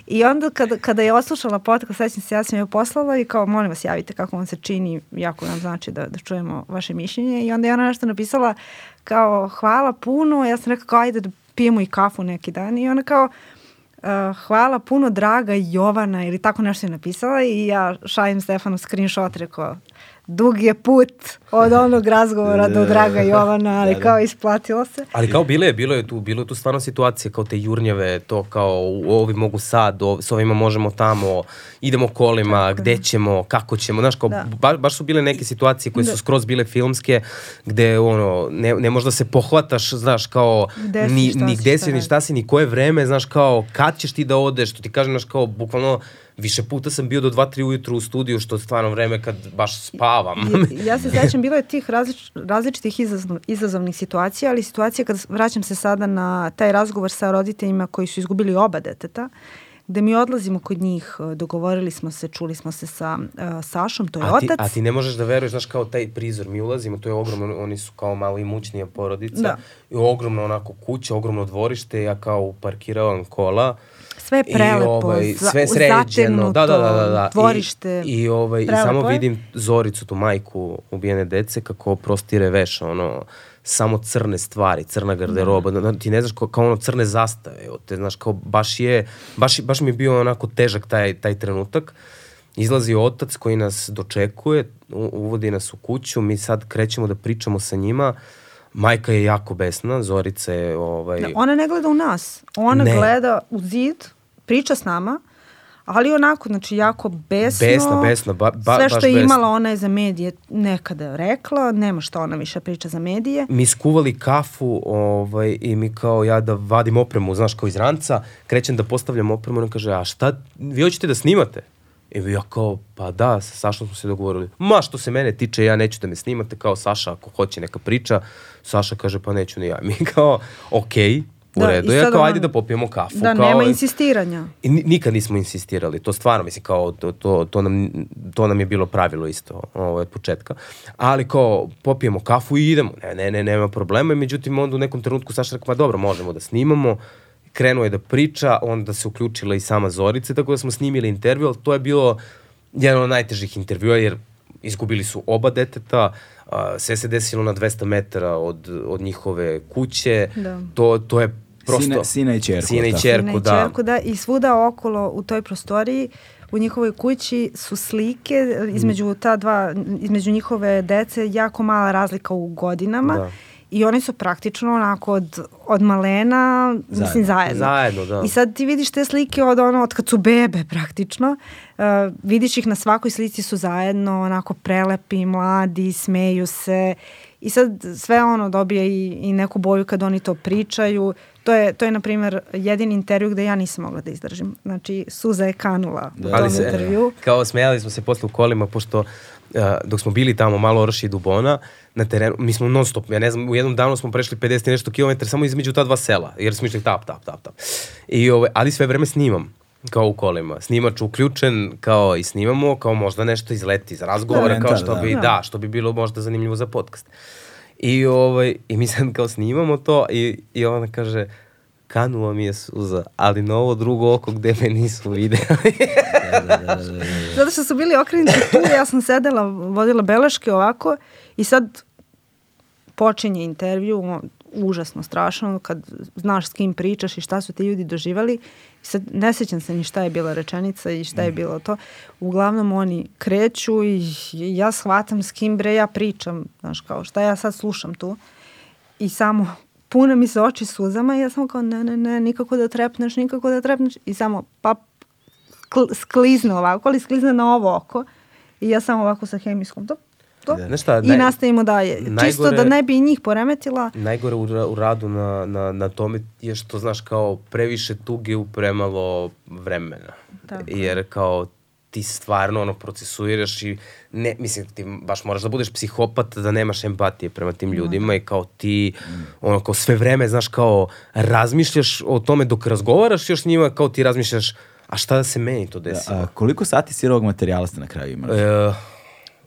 I onda kada, kada je oslušala podcast, sećam se, ja sam joj poslala i kao molim vas javite kako vam se čini, jako nam znači da, da čujemo vaše mišljenje. I onda je ona nešto napisala kao hvala puno, ja sam rekao kao ajde da pijemo i kafu neki dan i ona kao Uh, hvala puno draga Jovana ili tako nešto je napisala i ja šaljem Stefanu screenshot rekao dug je put od onog razgovora do Draga Jovana, ali kao isplatilo se. Ali kao bilo je, bilo je tu, bilo je tu stvarno situacije kao te jurnjave, to kao ovi mogu sad, ovi, s ovima možemo tamo, idemo kolima, Tako. gde ćemo, kako ćemo, znaš, kao da. ba, baš su bile neke situacije koje su da. skroz bile filmske, gde ono, ne, ne možda se pohvataš, znaš, kao gde si, ni, ni gde si, ni šta si, ni koje vreme, znaš, kao kad ćeš ti da odeš, što ti kažem, znaš, kao bukvalno više puta sam bio do 2-3 ujutru u studiju, što je stvarno vreme kad baš spavam. ja, ja se [LAUGHS] sećam, bilo je tih različ, različitih izazov, izazovnih situacija, ali situacija kad vraćam se sada na taj razgovor sa roditeljima koji su izgubili oba deteta, gde mi odlazimo kod njih, dogovorili smo se, čuli smo se sa uh, Sašom, to je a ti, otac. A ti ne možeš da veruješ, znaš, kao taj prizor, mi ulazimo, to je ogromno, oni su kao malo imućnija porodica, da. i ogromno onako kuća, ogromno dvorište, ja kao parkiravam kola, sve prelepo, I, ovaj, sve sređeno, da, da, da, da, da. dvorište. I, i, ovaj, i samo vidim Zoricu, tu majku ubijene dece, kako prostire veš, ono, samo crne stvari, crna garderoba, da. ti ne znaš kao, kao ono crne zastave, te znaš kao baš je, baš, baš mi je bio onako težak taj, taj trenutak. Izlazi otac koji nas dočekuje, uvodi nas u kuću, mi sad krećemo da pričamo sa njima, Majka je jako besna, Zorica je... Ovaj... Da, ona ne gleda u nas, ona ne. gleda u zid, priča s nama, ali onako, znači, jako besno. Besno, besno, ba, ba, Sve što je besno. imala ona je za medije nekada rekla, nema što ona više priča za medije. Mi skuvali kafu ovaj, i mi kao ja da vadim opremu, znaš, kao iz ranca, krećem da postavljam opremu, ona kaže, a šta, vi hoćete da snimate? I ja kao, pa da, sa Sašom smo se dogovorili. Ma što se mene tiče, ja neću da me snimate, kao Saša ako hoće neka priča. Saša kaže, pa neću ni ja. [LAUGHS] Mi kao, okej, okay, u da, redu. Ja kao, ajde da popijemo kafu. Da, kao, nema insistiranja. I nikad nismo insistirali, to stvarno, mislim, kao, to, to, to, nam, to nam je bilo pravilo isto od početka. Ali kao, popijemo kafu i idemo. Ne, ne, ne, nema problema. Međutim, onda u nekom trenutku Saša rekao, ma dobro, možemo da snimamo krenuo je da priča, onda se uključila i sama Zorica, tako da smo snimili intervju, ali to je bilo jedan od najtežih intervjua, jer izgubili su oba deteta, a, sve se desilo na 200 metara od, od njihove kuće, da. to, to je prosto... Sine, sina i čerku. Sina i čerku, da. Čerku, da. I svuda okolo u toj prostoriji u njihovoj kući su slike između ta dva, između njihove dece jako mala razlika u godinama. Da I oni su praktično onako od, od malena, zajedno. mislim zajedno. Zajedno, da. I sad ti vidiš te slike od ono, od kad su bebe praktično. Uh, vidiš ih na svakoj slici su zajedno, onako prelepi, mladi, smeju se. I sad sve ono dobije i, i neku boju kad oni to pričaju. To je, to je na primjer, jedin intervju gde ja nisam mogla da izdržim. Znači, suza je kanula da. u tom se, intervju. Kao smejali smo se posle u kolima, pošto dok smo bili tamo malo Orši i Dubona, na terenu, mi smo non stop, ja ne znam, u jednom danu smo prešli 50 i nešto kilometra samo između ta dva sela, jer smo išli tap, tap, tap, tap. I, ove, ali sve vreme snimam kao u kolima. Snimač uključen, kao i snimamo, kao možda nešto izleti iz razgovora, da, kao što da. bi, da. da, što bi bilo možda zanimljivo za podcast. I, ovaj, i mi sad kao snimamo to i, i ona kaže, kanula mi je suza, ali na ovo drugo oko gde me nisu videli. [LAUGHS] da, da, da, da, da. Zato što su bili okrenuti tu, ja sam sedela, vodila beleške ovako i sad počinje intervju, užasno strašno, kad znaš s kim pričaš i šta su ti ljudi doživali. Sad ne sećam se ni šta je bila rečenica i šta je mm. bilo to. Uglavnom oni kreću i ja shvatam s kim bre ja pričam, znaš kao šta ja sad slušam tu. I samo pune mi se oči suzama i ja samo kao ne, ne, ne, nikako da trepneš, nikako da trepneš i samo pa sklizne ovako, ali sklizne na ovo oko i ja samo ovako sa hemijskom to to da. Šta, i nastavimo dalje. Najgore, Čisto da ne bi njih poremetila. Najgore u, u radu na, na, na tome je što, znaš, kao previše tuge u premalo vremena. Tako. Jer kao ti stvarno ono procesuiraš i ne, mislim ti baš moraš da budeš psihopat da nemaš empatije prema tim ljudima mm. i kao ti mm. ono kao sve vreme znaš kao razmišljaš o tome dok razgovaraš još s njima kao ti razmišljaš a šta da se meni to desilo. Da, a, koliko sati sirovog materijala ste na kraju imali? E,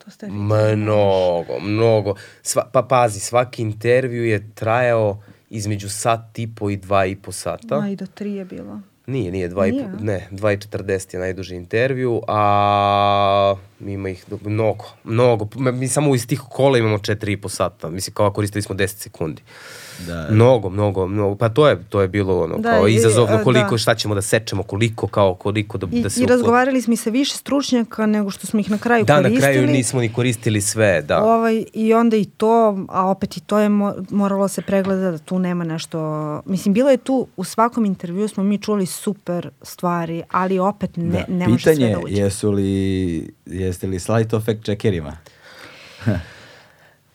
to ste mnogo, mnogo. Sva, pa pazi, svaki intervju je trajao između sat i po i dva i po sata. Ma i do tri je bilo. Nije, nije, dva nije. i, ne, dva i četrdest je najduži intervju, a ima ih mnogo, mnogo. Mi samo iz tih kola imamo 4,5 sata. Mislim, kao koristili smo 10 sekundi. Da. Mnogo, mnogo, mnogo. Pa to je, to je bilo ono, Da, kao i- izazovno a, koliko, da. šta ćemo da sečemo, koliko, kao koliko da, I, da se I uklo- razgovarali smo i sa više stručnjaka nego što smo ih na kraju Da, koristili. na kraju nismo ni koristili sve, da. Ovaj, I onda i to, a opet i to je mo- moralo se pregleda da tu nema nešto... Mislim, bilo je tu, u svakom intervju smo mi čuli super stvari, ali opet ne, Da. ne može sve Pitanje, da uđe. jesu li, jeste li slali to fact checkerima? [LAUGHS]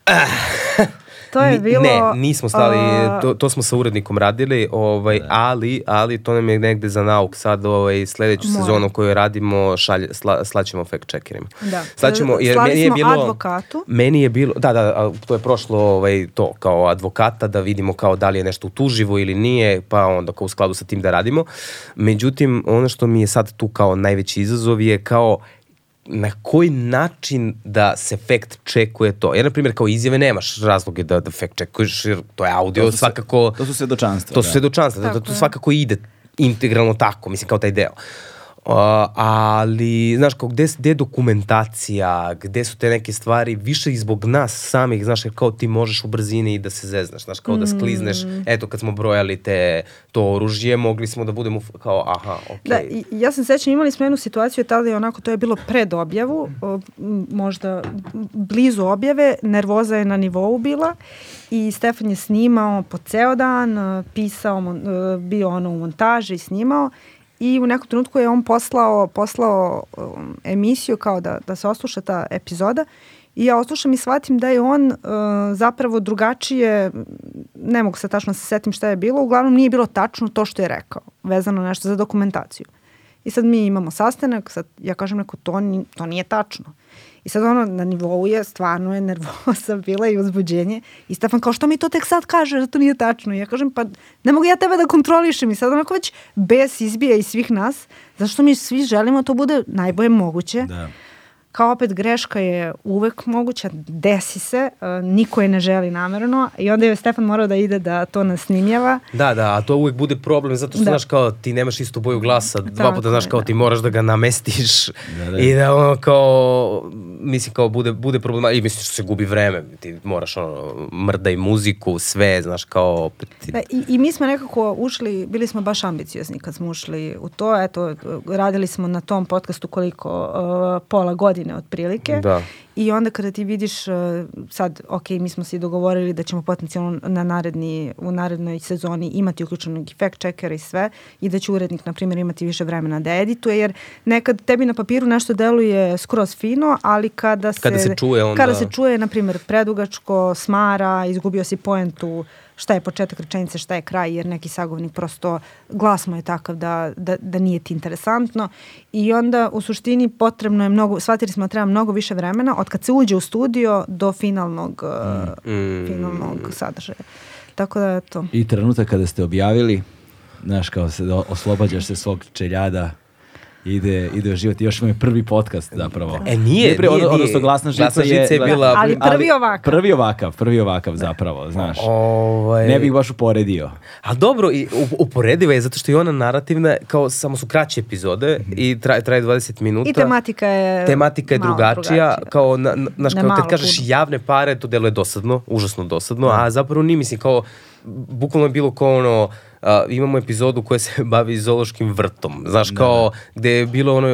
[LAUGHS] [LAUGHS] To je bilo... Ne, nismo stali, a, to, to smo sa urednikom radili, ovaj, ali, ali to nam je negde za nauk sad ovaj, sledeću Mora. sezonu koju radimo šalje, sla, slaćemo fact checkerima. Da. Slaćemo, jer Slali meni je smo bilo, advokatu. Meni je bilo, da, da, to je prošlo ovaj, to kao advokata da vidimo kao da li je nešto utuživo ili nije, pa onda kao u skladu sa tim da radimo. Međutim, ono što mi je sad tu kao najveći izazov je kao na koji način da se fact checkuje to. Jer, na primjer, kao izjave nemaš razloge da, da fact checkuješ, jer to je audio, To su se- svakako... to su svedočanstva, To su da. svedočanstva, da, da Tako to svakako ide integralno tako, mislim, kao taj deo. Uh, ali, znaš, kao gde, gde je dokumentacija, gde su te neke stvari, više i zbog nas samih, znaš, jer kao ti možeš u brzini i da se zeznaš, znaš, kao da sklizneš, eto, kad smo brojali te, to oružje, mogli smo da budemo kao, aha, okej. Da, i, ja sam sećam, imali smo jednu situaciju, tada je onako, to je bilo pred objavu, možda blizu objave, nervoza je na nivou bila i Stefan je snimao po ceo dan, pisao, e, bio ono u montaži i snimao i u nekom trenutku je on poslao, poslao um, emisiju kao da, da se osluša ta epizoda I ja oslušam i shvatim da je on uh, zapravo drugačije, ne mogu se tačno da se setim šta je bilo, uglavnom nije bilo tačno to što je rekao, vezano nešto za dokumentaciju. I sad mi imamo sastanak, sad ja kažem neko, to, to nije tačno. I sad ono, na nivou je, stvarno je nervoza [LAUGHS] bila i uzbuđenje. I Stefan kao, što mi to tek sad kaže da to nije tačno? I ja kažem, pa ne mogu ja tebe da kontrolišem. I sad onako već bes izbija iz svih nas, zašto mi svi želimo da to bude najbolje moguće. Da. Kao opet greška je uvek moguća, desi se, uh, niko je ne želi namerno i onda je Stefan morao da ide da to nasnimljava. Da, da, a to uvek bude problem zato što Da. znaš kao ti nemaš istu boju glasa, dva Tako puta znaš je, kao da. ti moraš da ga namestiš Da, da. i da ono kao mislim kao bude bude problema i misliš što se gubi vreme, ti moraš ono mrdaj muziku, sve, znaš kao opet ti- Da, i, I mi smo nekako ušli, bili smo baš ambiciozni kad smo ušli u to, eto, radili smo na tom podcastu koliko, uh, pola godine otprilike. Da. I onda kada ti vidiš, uh, sad, ok, mi smo se i dogovorili da ćemo potencijalno na naredni, u narednoj sezoni imati uključenog i fact checkera i sve i da će urednik, na primjer, imati više vremena da edituje, jer nekad tebi na papiru nešto deluje skroz fino, ali kada se, Kada se čuje, onda- kada se čuje, na primjer, predugačko, smara, izgubio si poentu, šta je početak rečenice, šta je kraj, jer neki sagovornik prosto, glas mu je takav da, da, da nije ti interesantno i onda u suštini potrebno je mnogo, shvatili smo da treba mnogo više vremena od kad se uđe u studio do finalnog, mm. Mm. finalnog sadržaja. Tako da, eto. I trenutak kada ste objavili, znaš, kao se oslobađaš se svog čeljada, ide, ide u život. Još imamo prvi podcast zapravo. E, nije, pre- nije, ono- Odnosno, nije. glasna žica, Glasna žica je gla- bila- Ali prvi ovakav. Prvi ovakav, prvi ovakav zapravo, znaš. Ovaj, Ne bih baš uporedio. A dobro, i up- uporediva je zato što je ona narativna, kao samo su kraće epizode i traje, traje 20 minuta. I tematika je Tematika je malo drugačija, kao, na, na, znaš, Ne kao kad kažeš puno. javne pare, to deluje dosadno, užasno dosadno, a zapravo nije, mislim, kao, bukvalno je bilo kao ono, a, imamo epizodu koja se [LAUGHS] bavi zoološkim vrtom, znaš, kao, gde je bilo ono,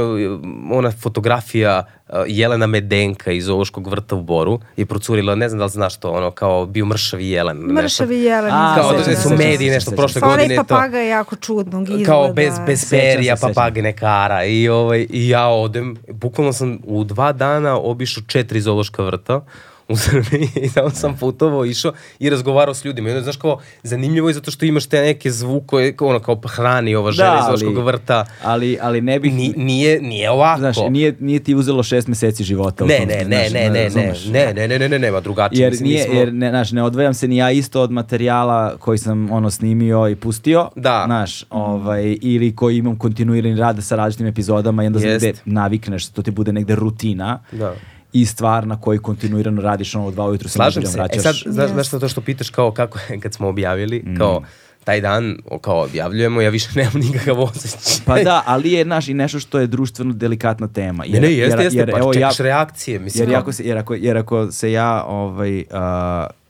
ona fotografija a, Jelena Medenka iz zoološkog vrta u Boru je procurila, ne znam da li znaš to, ono, kao bio mršavi jelen. nešto. Mršavi jelen. A, Kao da se, su mediji nešto se, prošle onaj godine. to- papaga je jako čudnog izgleda. kao bez, bez perija, se, sećam. papage nekara i, ovaj, i ja odem, bukvalno sam u dva dana obišao četiri zoološka vrta [LAUGHS] u Srbiji i tamo sam putovao, išao i razgovarao s ljudima. I onda, znaš, kao, zanimljivo je zato što imaš te neke zvukove, kao ono, kao pa hrani ova žena iz zoološkog vrta. ali, ali ne bih... Ni, nije, nije ovako. Znaš, nije, nije ti uzelo šest meseci života. ne, ne, ne, ne, ne, ne, razumeš? ne, ne, ne, ne, ne, nema drugačije. Jer, Mislim, nije, mi smo- jer ne, znaš, ne odvajam se ni ja isto od materijala koji sam ono snimio i pustio, Da. znaš, ovaj, ili koji imam kontinuirani rad sa različitim epizodama i onda Jest. negde navikneš, to ti bude negde rutina Da. I stvar na kojoj kontinuirano radiš ono dva ujutru se Slažem nedeljom se. E vraćaš. sad, znaš, Yes. znaš to što pitaš kao kako je kad smo objavili, kao taj dan kao objavljujemo, ja više [LAUGHS] nemam nikakav osjećaj. Pa da, ali je naš i nešto što je društveno delikatna tema. Jer, ne, ne, jeste, jeste, jer, pa evo, čekaš ja, reakcije. Mislim, jer, ako se, jer, ako, jer ako se ja, ovaj, uh,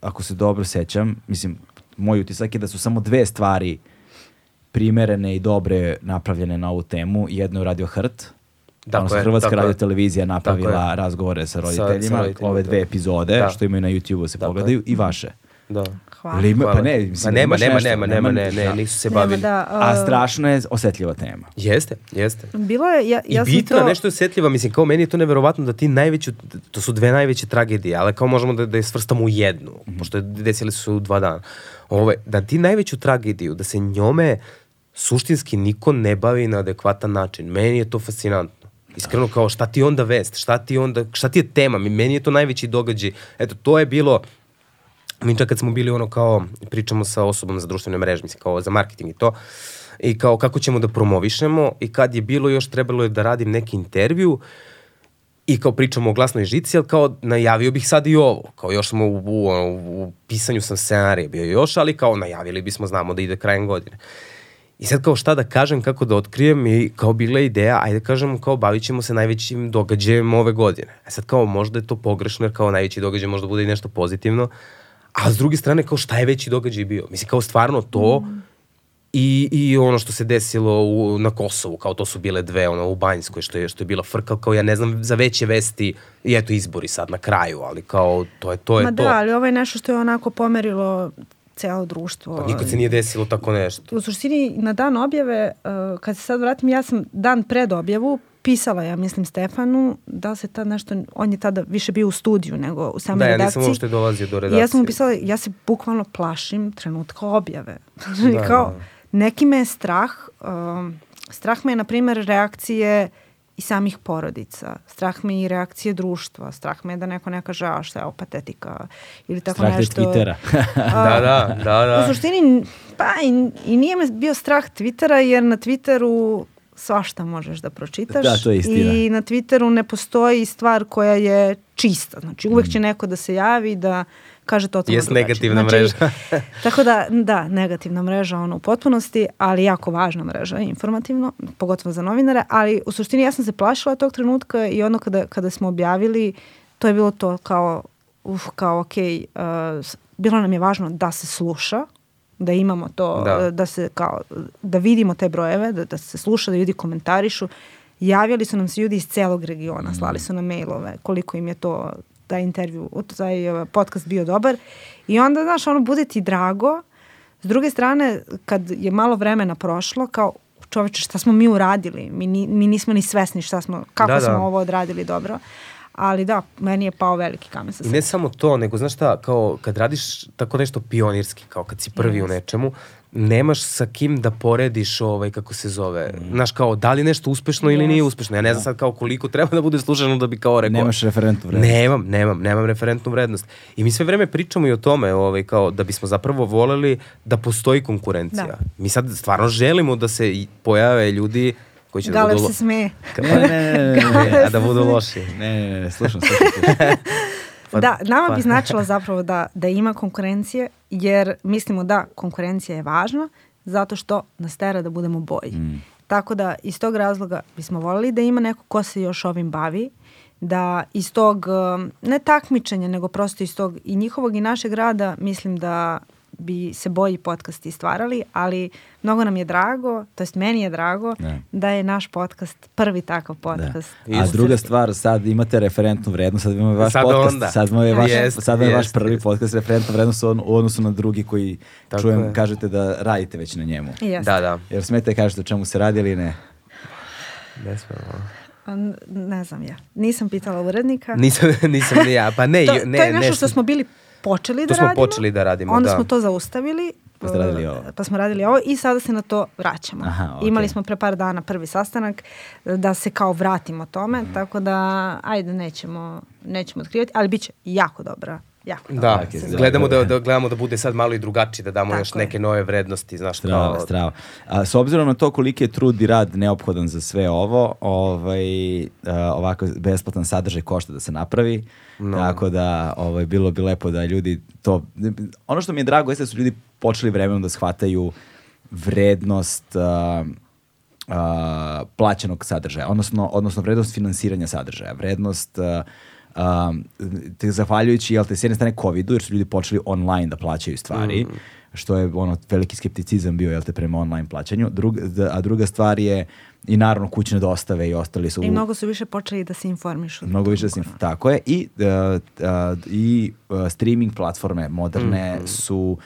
ako se dobro sećam, mislim, moj utisak je da su samo dve stvari primerene i dobre napravljene na ovu temu. Jedno je radio Hrt, Dakle, Hrvatska radio televizija napravila razgovore sa roditeljima, sa, sa roditeljima, ove dve da. epizode da. što imaju na YouTube-u se dakle. pogledaju i vaše. Da. Hvala. Ima, pa ne, mislim, pa nema, nema, nešto, nema, nema, ne, ne, nisu se bavili. Da, uh, A strašno je osetljiva tema. Jeste, jeste. Bilo je, ja, ja I bitno to... nešto osetljiva, mislim, kao meni je to neverovatno da ti najveću, to su dve najveće tragedije, ali kao možemo da, da je svrstamo u jednu, mm -hmm. pošto desili su dva dana. Ove, da ti najveću tragediju, da se njome suštinski niko ne bavi na adekvatan način. Meni je to fascinantno. Iskreno kao šta ti onda vest, šta ti onda, šta ti je tema, meni je to najveći događaj. Eto, to je bilo, mi čak kad smo bili ono kao, pričamo sa osobom za društvene mreže, mislim kao za marketing i to, i kao kako ćemo da promovišemo i kad je bilo još trebalo je da radim neki intervju i kao pričamo o glasnoj žici, ali kao najavio bih sad i ovo, kao još smo u, u, u, u pisanju sam scenarija bio još, ali kao najavili bismo, znamo da ide krajem godine. I sad kao šta da kažem, kako da otkrijem i kao bila ideja, ajde da kažem kao bavit ćemo se najvećim događajem ove godine. E sad kao možda je to pogrešno jer kao najveći događaj možda bude i nešto pozitivno, a s druge strane kao šta je veći događaj bio? Mislim kao stvarno to mm. i, i ono što se desilo u, na Kosovu, kao to su bile dve ono u Banjskoj što je, što je bila frka, kao ja ne znam za veće vesti i eto izbori sad na kraju, ali kao to je to. Je Ma to. da, ali ovo je nešto što je onako pomerilo celo društvo. Pa nikad se nije desilo tako nešto. U suštini, na dan objave, uh, kad se sad vratim, ja sam dan pred objavu pisala, ja mislim, Stefanu, da se tad nešto, on je tada više bio u studiju nego u samoj redakciji. Da, ja nisam uopšte dolazio do redakcije. I ja sam mu pisala, ja se bukvalno plašim trenutka objave. da, [LAUGHS] kao, da. neki me je strah, um, strah me je, na primjer, reakcije uh, i samih porodica. Strah me i reakcije društva. Strah me da neko ne kaže, a šta je ovo patetika ili tako strah nešto. Strah Twittera. [LAUGHS] da, da, da, da. U suštini, pa i, i nije me bio strah Twittera jer na Twitteru svašta možeš da pročitaš. Da, to je istina. I na Twitteru ne postoji stvar koja je čista. Znači uvek će mm. neko da se javi da kaže totalno Jes negativna znači, mreža. [LAUGHS] tako da, da, negativna mreža ono u potpunosti, ali jako važna mreža, informativno, pogotovo za novinare, ali u suštini ja sam se plašila tog trenutka i ono kada, kada smo objavili, to je bilo to kao, uf, kao ok, uh, bilo nam je važno da se sluša, da imamo to, da, da se kao, da vidimo te brojeve, da, da se sluša, da ljudi komentarišu. Javljali su nam se ljudi iz celog regiona, slali su nam mailove, koliko im je to taj intervju, taj uh, podcast bio dobar. I onda, znaš, ono, bude ti drago. S druge strane, kad je malo vremena prošlo, kao, čoveče, šta smo mi uradili? Mi, ni, mi nismo ni svesni šta smo, kako da, da. smo ovo odradili dobro. Ali da, meni je pao veliki kamen sa I ne samo to, nego znaš šta, kao kad radiš tako nešto pionirski, kao kad si prvi yes. u nečemu, nemaš sa kim da porediš ovaj kako se zove. Mm. Znaš kao da li nešto uspešno yes. ili nije uspešno. Ja ne znam da. sad kao koliko treba da bude slušano da bi kao rekao. Nemaš referentnu vrednost. Nemam, nemam, nemam referentnu vrednost. I mi sve vreme pričamo i o tome, ovaj kao da bismo zapravo voleli da postoji konkurencija. Da. Mi sad stvarno želimo da se pojave ljudi koji će Galeb da budu... se smeje. Ne, ne, ne, ne, ne, a da budu loši. Ne, ne, ne, slušam, slušam. slušam. Pa, da, nama pa. bi značilo [LAUGHS] zapravo da, da ima konkurencije, jer mislimo da konkurencija je važna, zato što nas tera da budemo bolji. Mm. Tako da iz tog razloga bismo volili da ima neko ko se još ovim bavi, da iz tog, ne takmičenja, nego prosto iz tog i njihovog i našeg rada mislim da bi se bolji podcasti stvarali, ali mnogo nam je drago, to jest meni je drago, ne. da je naš podcast prvi takav podcast. Da. A druga stvar, sad imate referentnu vrednost, sad imamo vaš sad podcast, onda. sad je vaš, jest, sad je vaš prvi podcast referentna vrednost u odnosu na drugi koji Tako čujem, je. kažete da radite već na njemu. Jeste. Da, da. Jer smete kažete o čemu se radi ili ne? Ne smemo. Ne znam ja. Nisam pitala urednika. Nisam, nisam ni ja. Pa ne, to, ne, to je nešto što smo bili počeli da radimo. To smo počeli da radimo, Onda da. smo to zaustavili. Pa ste radili ovo. Pa smo radili ovo i sada se na to vraćamo. Aha, okay. Imali smo pre par dana prvi sastanak da se kao vratimo tome, mm. tako da ajde nećemo, nećemo otkrivati, ali bit će jako dobra jako da, okay, gledamo da, da, gledamo da bude sad malo i drugačiji, da damo Tako još neke nove vrednosti, znaš, strava, kao... Strava. A, s obzirom na to koliki je trud i rad neophodan za sve ovo, ovaj, uh, ovako besplatan sadržaj košta da se napravi, no. tako da ovaj, bilo bi lepo da ljudi to... Ono što mi je drago jeste da su ljudi počeli vremenom da shvataju vrednost uh, uh, plaćenog sadržaja, odnosno, odnosno vrednost finansiranja sadržaja, vrednost uh, um, te zahvaljujući, jel te, s jedne strane COVID-u, jer su ljudi počeli online da plaćaju stvari, mm. što je ono veliki skepticizam bio, jel te, prema online plaćanju, Drug, a druga stvar je i naravno kućne dostave i ostali su... I mnogo su više počeli da se informišu. Mnogo više da se informišu, tako je. I, uh, uh, i uh, streaming platforme moderne mm. su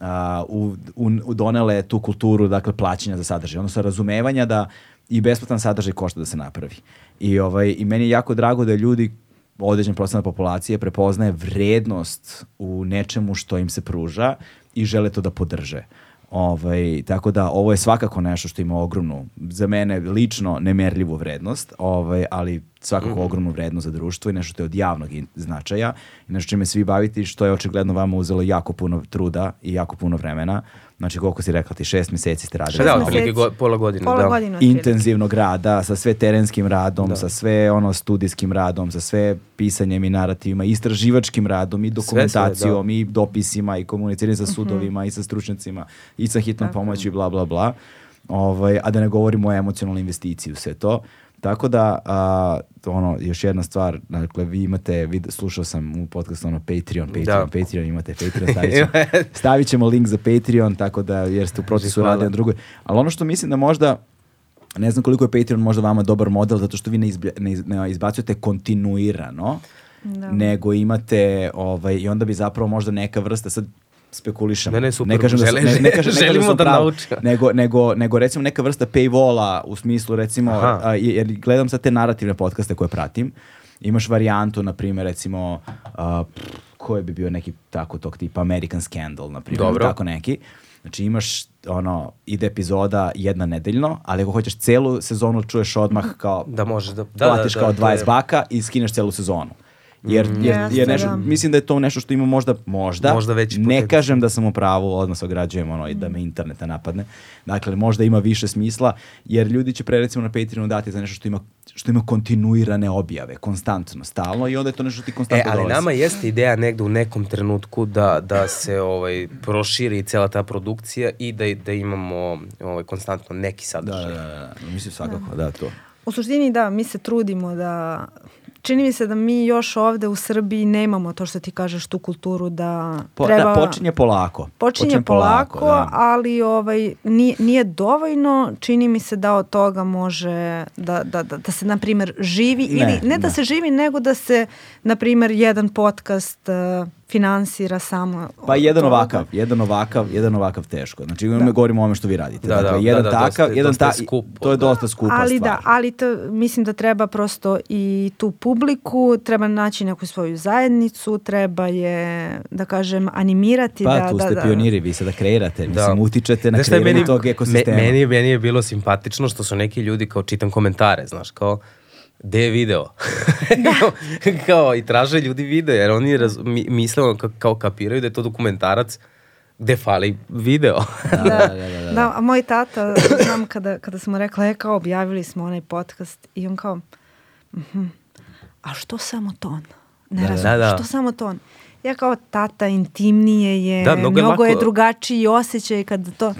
uh, u, u, donele tu kulturu dakle plaćanja za sadržaj, odnosno razumevanja da i besplatan sadržaj košta da se napravi. I, ovaj, I meni je jako drago da ljudi određen procenat populacije prepoznaje vrednost u nečemu što im se pruža i žele to da podrže. Ovaj, tako da ovo je svakako nešto što ima ogromnu, za mene lično nemerljivu vrednost, ovaj, ali svakako mm -hmm. ogromnu vrednost za društvo i nešto što je od javnog značaja i nešto čime svi baviti što je očigledno vama uzelo jako puno truda i jako puno vremena. Znači koliko si rekla ti, šest meseci ste radili. Da, otprilike go, pola godine. Pola da. godine. Intenzivnog rada, sa sve terenskim radom, Da. sa sve ono studijskim radom, sa sve pisanjem i narativima, istraživačkim radom i dokumentacijom da. i dopisima i komuniciranjem sa sudovima i sa stručnjacima i sa hitnom Tako. pomoći i bla bla bla. Ovaj, a da ne govorimo o emocionalnoj investiciji u sve to. Tako da, a, ono, još jedna stvar, dakle, vi imate, vid, slušao sam u podcastu ono Patreon, Patreon, Da. Patreon, imate Patreon, [LAUGHS] stavit ćemo, stavit ćemo link za Patreon, tako da, jer ste u procesu Hvala. rada na drugoj. Ali ono što mislim da možda, ne znam koliko je Patreon možda vama dobar model, zato što vi ne, izbja, ne, iz- ne izbacujete kontinuirano, Da. nego imate, ovaj, i onda bi zapravo možda neka vrsta, sad spekulišem. Ne, ne, super, ne kažem da, žele- ne, ne kažem, ne kažem želimo sam da nego, nego, nego recimo neka vrsta paywalla u smislu recimo, Aha. a, jer gledam sad te narativne podcaste koje pratim, imaš varijantu, na primjer, recimo, a, pff, koje bi bio neki tako tog tipa American Scandal, na primjer, Dobro. tako neki. Znači imaš, ono, ide epizoda jedna nedeljno, ali ako hoćeš celu sezonu čuješ odmah kao, Da možeš da... Da, platiš da, kao da, 20 to je- baka i skineš celu sezonu. Jer, jer, Jeste, jer nešto, da. mislim da je to nešto što ima možda, možda, Možda veći ne kažem da sam u pravu, odmah se ograđujem ono, i da me interneta napadne. Dakle, možda ima više smisla, jer ljudi će pre recimo na Patreonu dati za nešto što ima, što ima kontinuirane objave, konstantno, stalno i onda je to nešto što ti E, konstantno ali dolazi. nama jeste ideja negde u nekom trenutku da, da se ovaj, proširi cela ta produkcija i da, da imamo ovaj, konstantno neki Da, sadržaj. da, da, da, mislim svakako, da, to. U suštini da, mi se trudimo da čini mi se da mi još ovde u Srbiji nemamo to što ti kažeš tu kulturu da Po, treba... da, počinje polako. Počinje polako, da. ali ovaj, nije, nije dovoljno. Čini mi se da od toga može da, da, da, da se, na primjer, živi. Ne, ili ne da ne. se živi, nego da se, na primjer, jedan podcast uh, finansira samo Pa jedan toga. ovakav, jedan ovakav, jedan ovakav teško. Znači, da. govorimo o ovome što vi radite. Da, da, dakle, da, jedan da, takav, dosta- jedan dosta ta, skupo, to je da. dosta skupa ali stvar. da, ali to, mislim da treba prosto i tu publiku, treba naći neku svoju zajednicu, treba je, da kažem, animirati. Pa da, tu da, ste da, pioniri, vi sada kreirate, mislim, utičete na kreiranje tog ekosistema. Me, meni, meni je bilo simpatično što su neki ljudi kao čitam komentare, znaš, kao gde je video? [LAUGHS] kao, kao, i traže ljudi video, jer oni raz, mi, misle ono ka, kao kapiraju da je to dokumentarac gde fali video. Da, da, [LAUGHS] da, da, da. Da, a moj tata, znam kada, kada smo rekla, e kao objavili smo onaj podcast i on kao, mhm, a što samo ton? Ne Da, da. razumem, Da, da. što samo ton? Ja kao tata intimnije je, Da, mnogo mnogo, je je lako- drugačiji osjećaj kad to...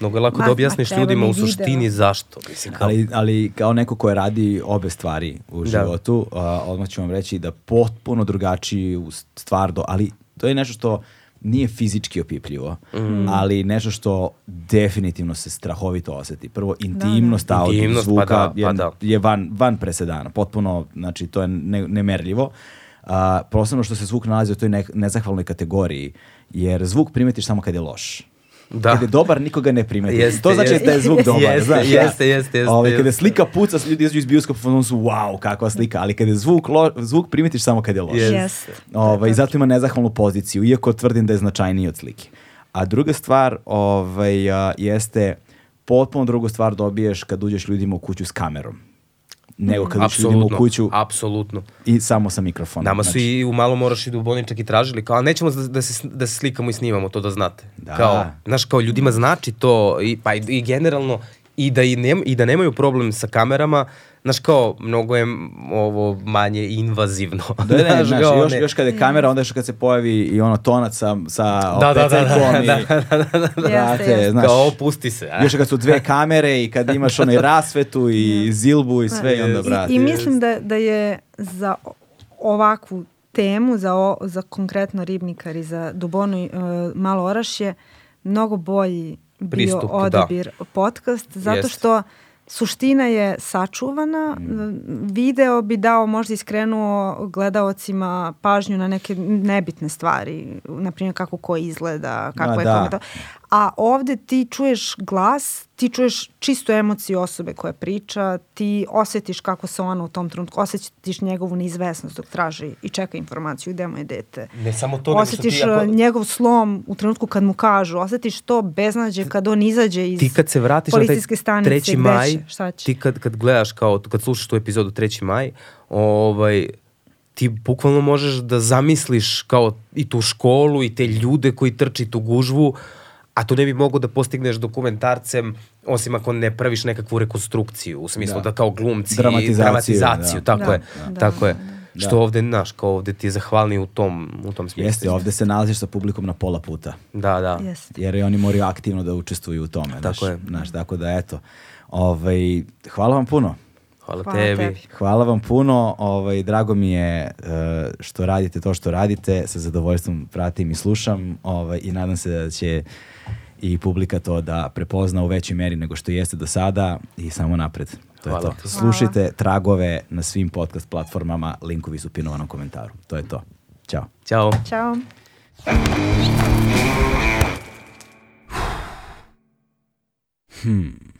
Mnogo je lako Ma, da ma, objasniš treba ljudima u video. suštini zašto. Mislim, kao, Ali, ali kao neko ko je radi obe stvari u Da. životu, a, odmah ću vam reći da potpuno drugačiji u stvar do, ali to je nešto što nije fizički opipljivo, Mm. ali nešto što definitivno se strahovito oseti. Prvo, intimnost da. audio Intimnost, pa zvuka da, je, pa da. je van, van presedana. Potpuno, znači, to je ne, nemerljivo. A, posebno što se zvuk nalazi u toj ne, nezahvalnoj kategoriji, jer zvuk primetiš samo kad je loš. Da. Kad je dobar, nikoga ne primeti. Jeste, to znači jeste. da je zvuk dobar. Jeste, znaš, da. jeste, jeste, jeste, Ovaj, kada jeste. slika puca, ljudi izađu iz bioskopa, ono su wow, kakva slika, ali kada je zvuk, lo, zvuk primetiš samo kad je loš. Jest. Ovaj, I zato ima nezahvalnu poziciju, iako tvrdim da je značajniji od slike. A druga stvar ovaj, jeste, potpuno drugu stvar dobiješ kad uđeš ljudima u kuću s kamerom. Nego kad uđeš ljudima u kuću apsolutno. i samo sa mikrofonom. Nama su Znači, i u malo moraš i Duboni čak i tražili, kao, nećemo da, da, se, da se slikamo i snimamo, to da znate. Da. Kao, znaš, kao ljudima znači to, i, pa i, i generalno, i da, i, nem, i da nemaju problem sa kamerama, znaš kao, mnogo je ovo manje invazivno. Da, ne, [LAUGHS] znaš, znaš, još, još kada je kamera, onda još kad se pojavi i ono tonac sa, sa da, ovaj, da, da, da, da, da, da, da, da, da, da, da, da, da, da, opusti se. A? Još kad su dve kamere i kad imaš onaj [LAUGHS] rasvetu i zilbu i sve i onda brate. I, i mislim da, da je za ovakvu temu, za, o, za konkretno Ribnikar i za Dubonu uh, Malo Orašje, mnogo bolji bio Pristup, odabir da. podcast, zato Jest. što suština je sačuvana, video bi dao možda iskrenuo gledaocima pažnju na neke nebitne stvari, na primjer kako ko izgleda, kako Ma je da. to. A ovde ti čuješ glas, ti čuješ čisto emociju osobe koja priča, ti osetiš kako se ona u tom trenutku, osetiš njegovu neizvesnost dok traži i čeka informaciju gde mu je dete. Ne samo to, nego što Osetiš ti ako- uh, njegov slom u trenutku kad mu kažu, osetiš to beznađe kad on izađe iz ti kad se vratiš na taj stanice, 3. gde maj, će, šta će. ti kad, kad gledaš kao, kad slušaš tu epizodu 3. maj, ovaj, ti bukvalno možeš da zamisliš kao i tu školu i te ljude koji trči tu gužvu, a to ne bi mogo da postigneš dokumentarcem osim ako ne praviš nekakvu rekonstrukciju, u smislu Da. da, kao glumci Dramatizaciju, dramatizaciju da. tako Da, je, da, tako je. da. Što ovde, znaš, kao ovde ti je zahvalni u tom, u tom smislu. Jeste, ovde se nalaziš sa publikom na pola puta. Da, da. Jeste. jer i oni moraju aktivno da učestvuju u tome. Znaš, Tako je. Znaš, tako da eto. Ovaj, hvala vam puno. Hvala, Hvala tebi. tebi. Hvala vam puno, ovaj, drago mi je e, što radite to što radite, sa zadovoljstvom pratim i slušam ovaj, i nadam se da će i publika to da prepozna u većoj meri nego što jeste do sada i samo napred. To Hvala je to. Slušajte tragove na svim podcast platformama, linkovi su u pinovanom komentaru. To je to. Ćao. Ćao. Ćao. Hmm.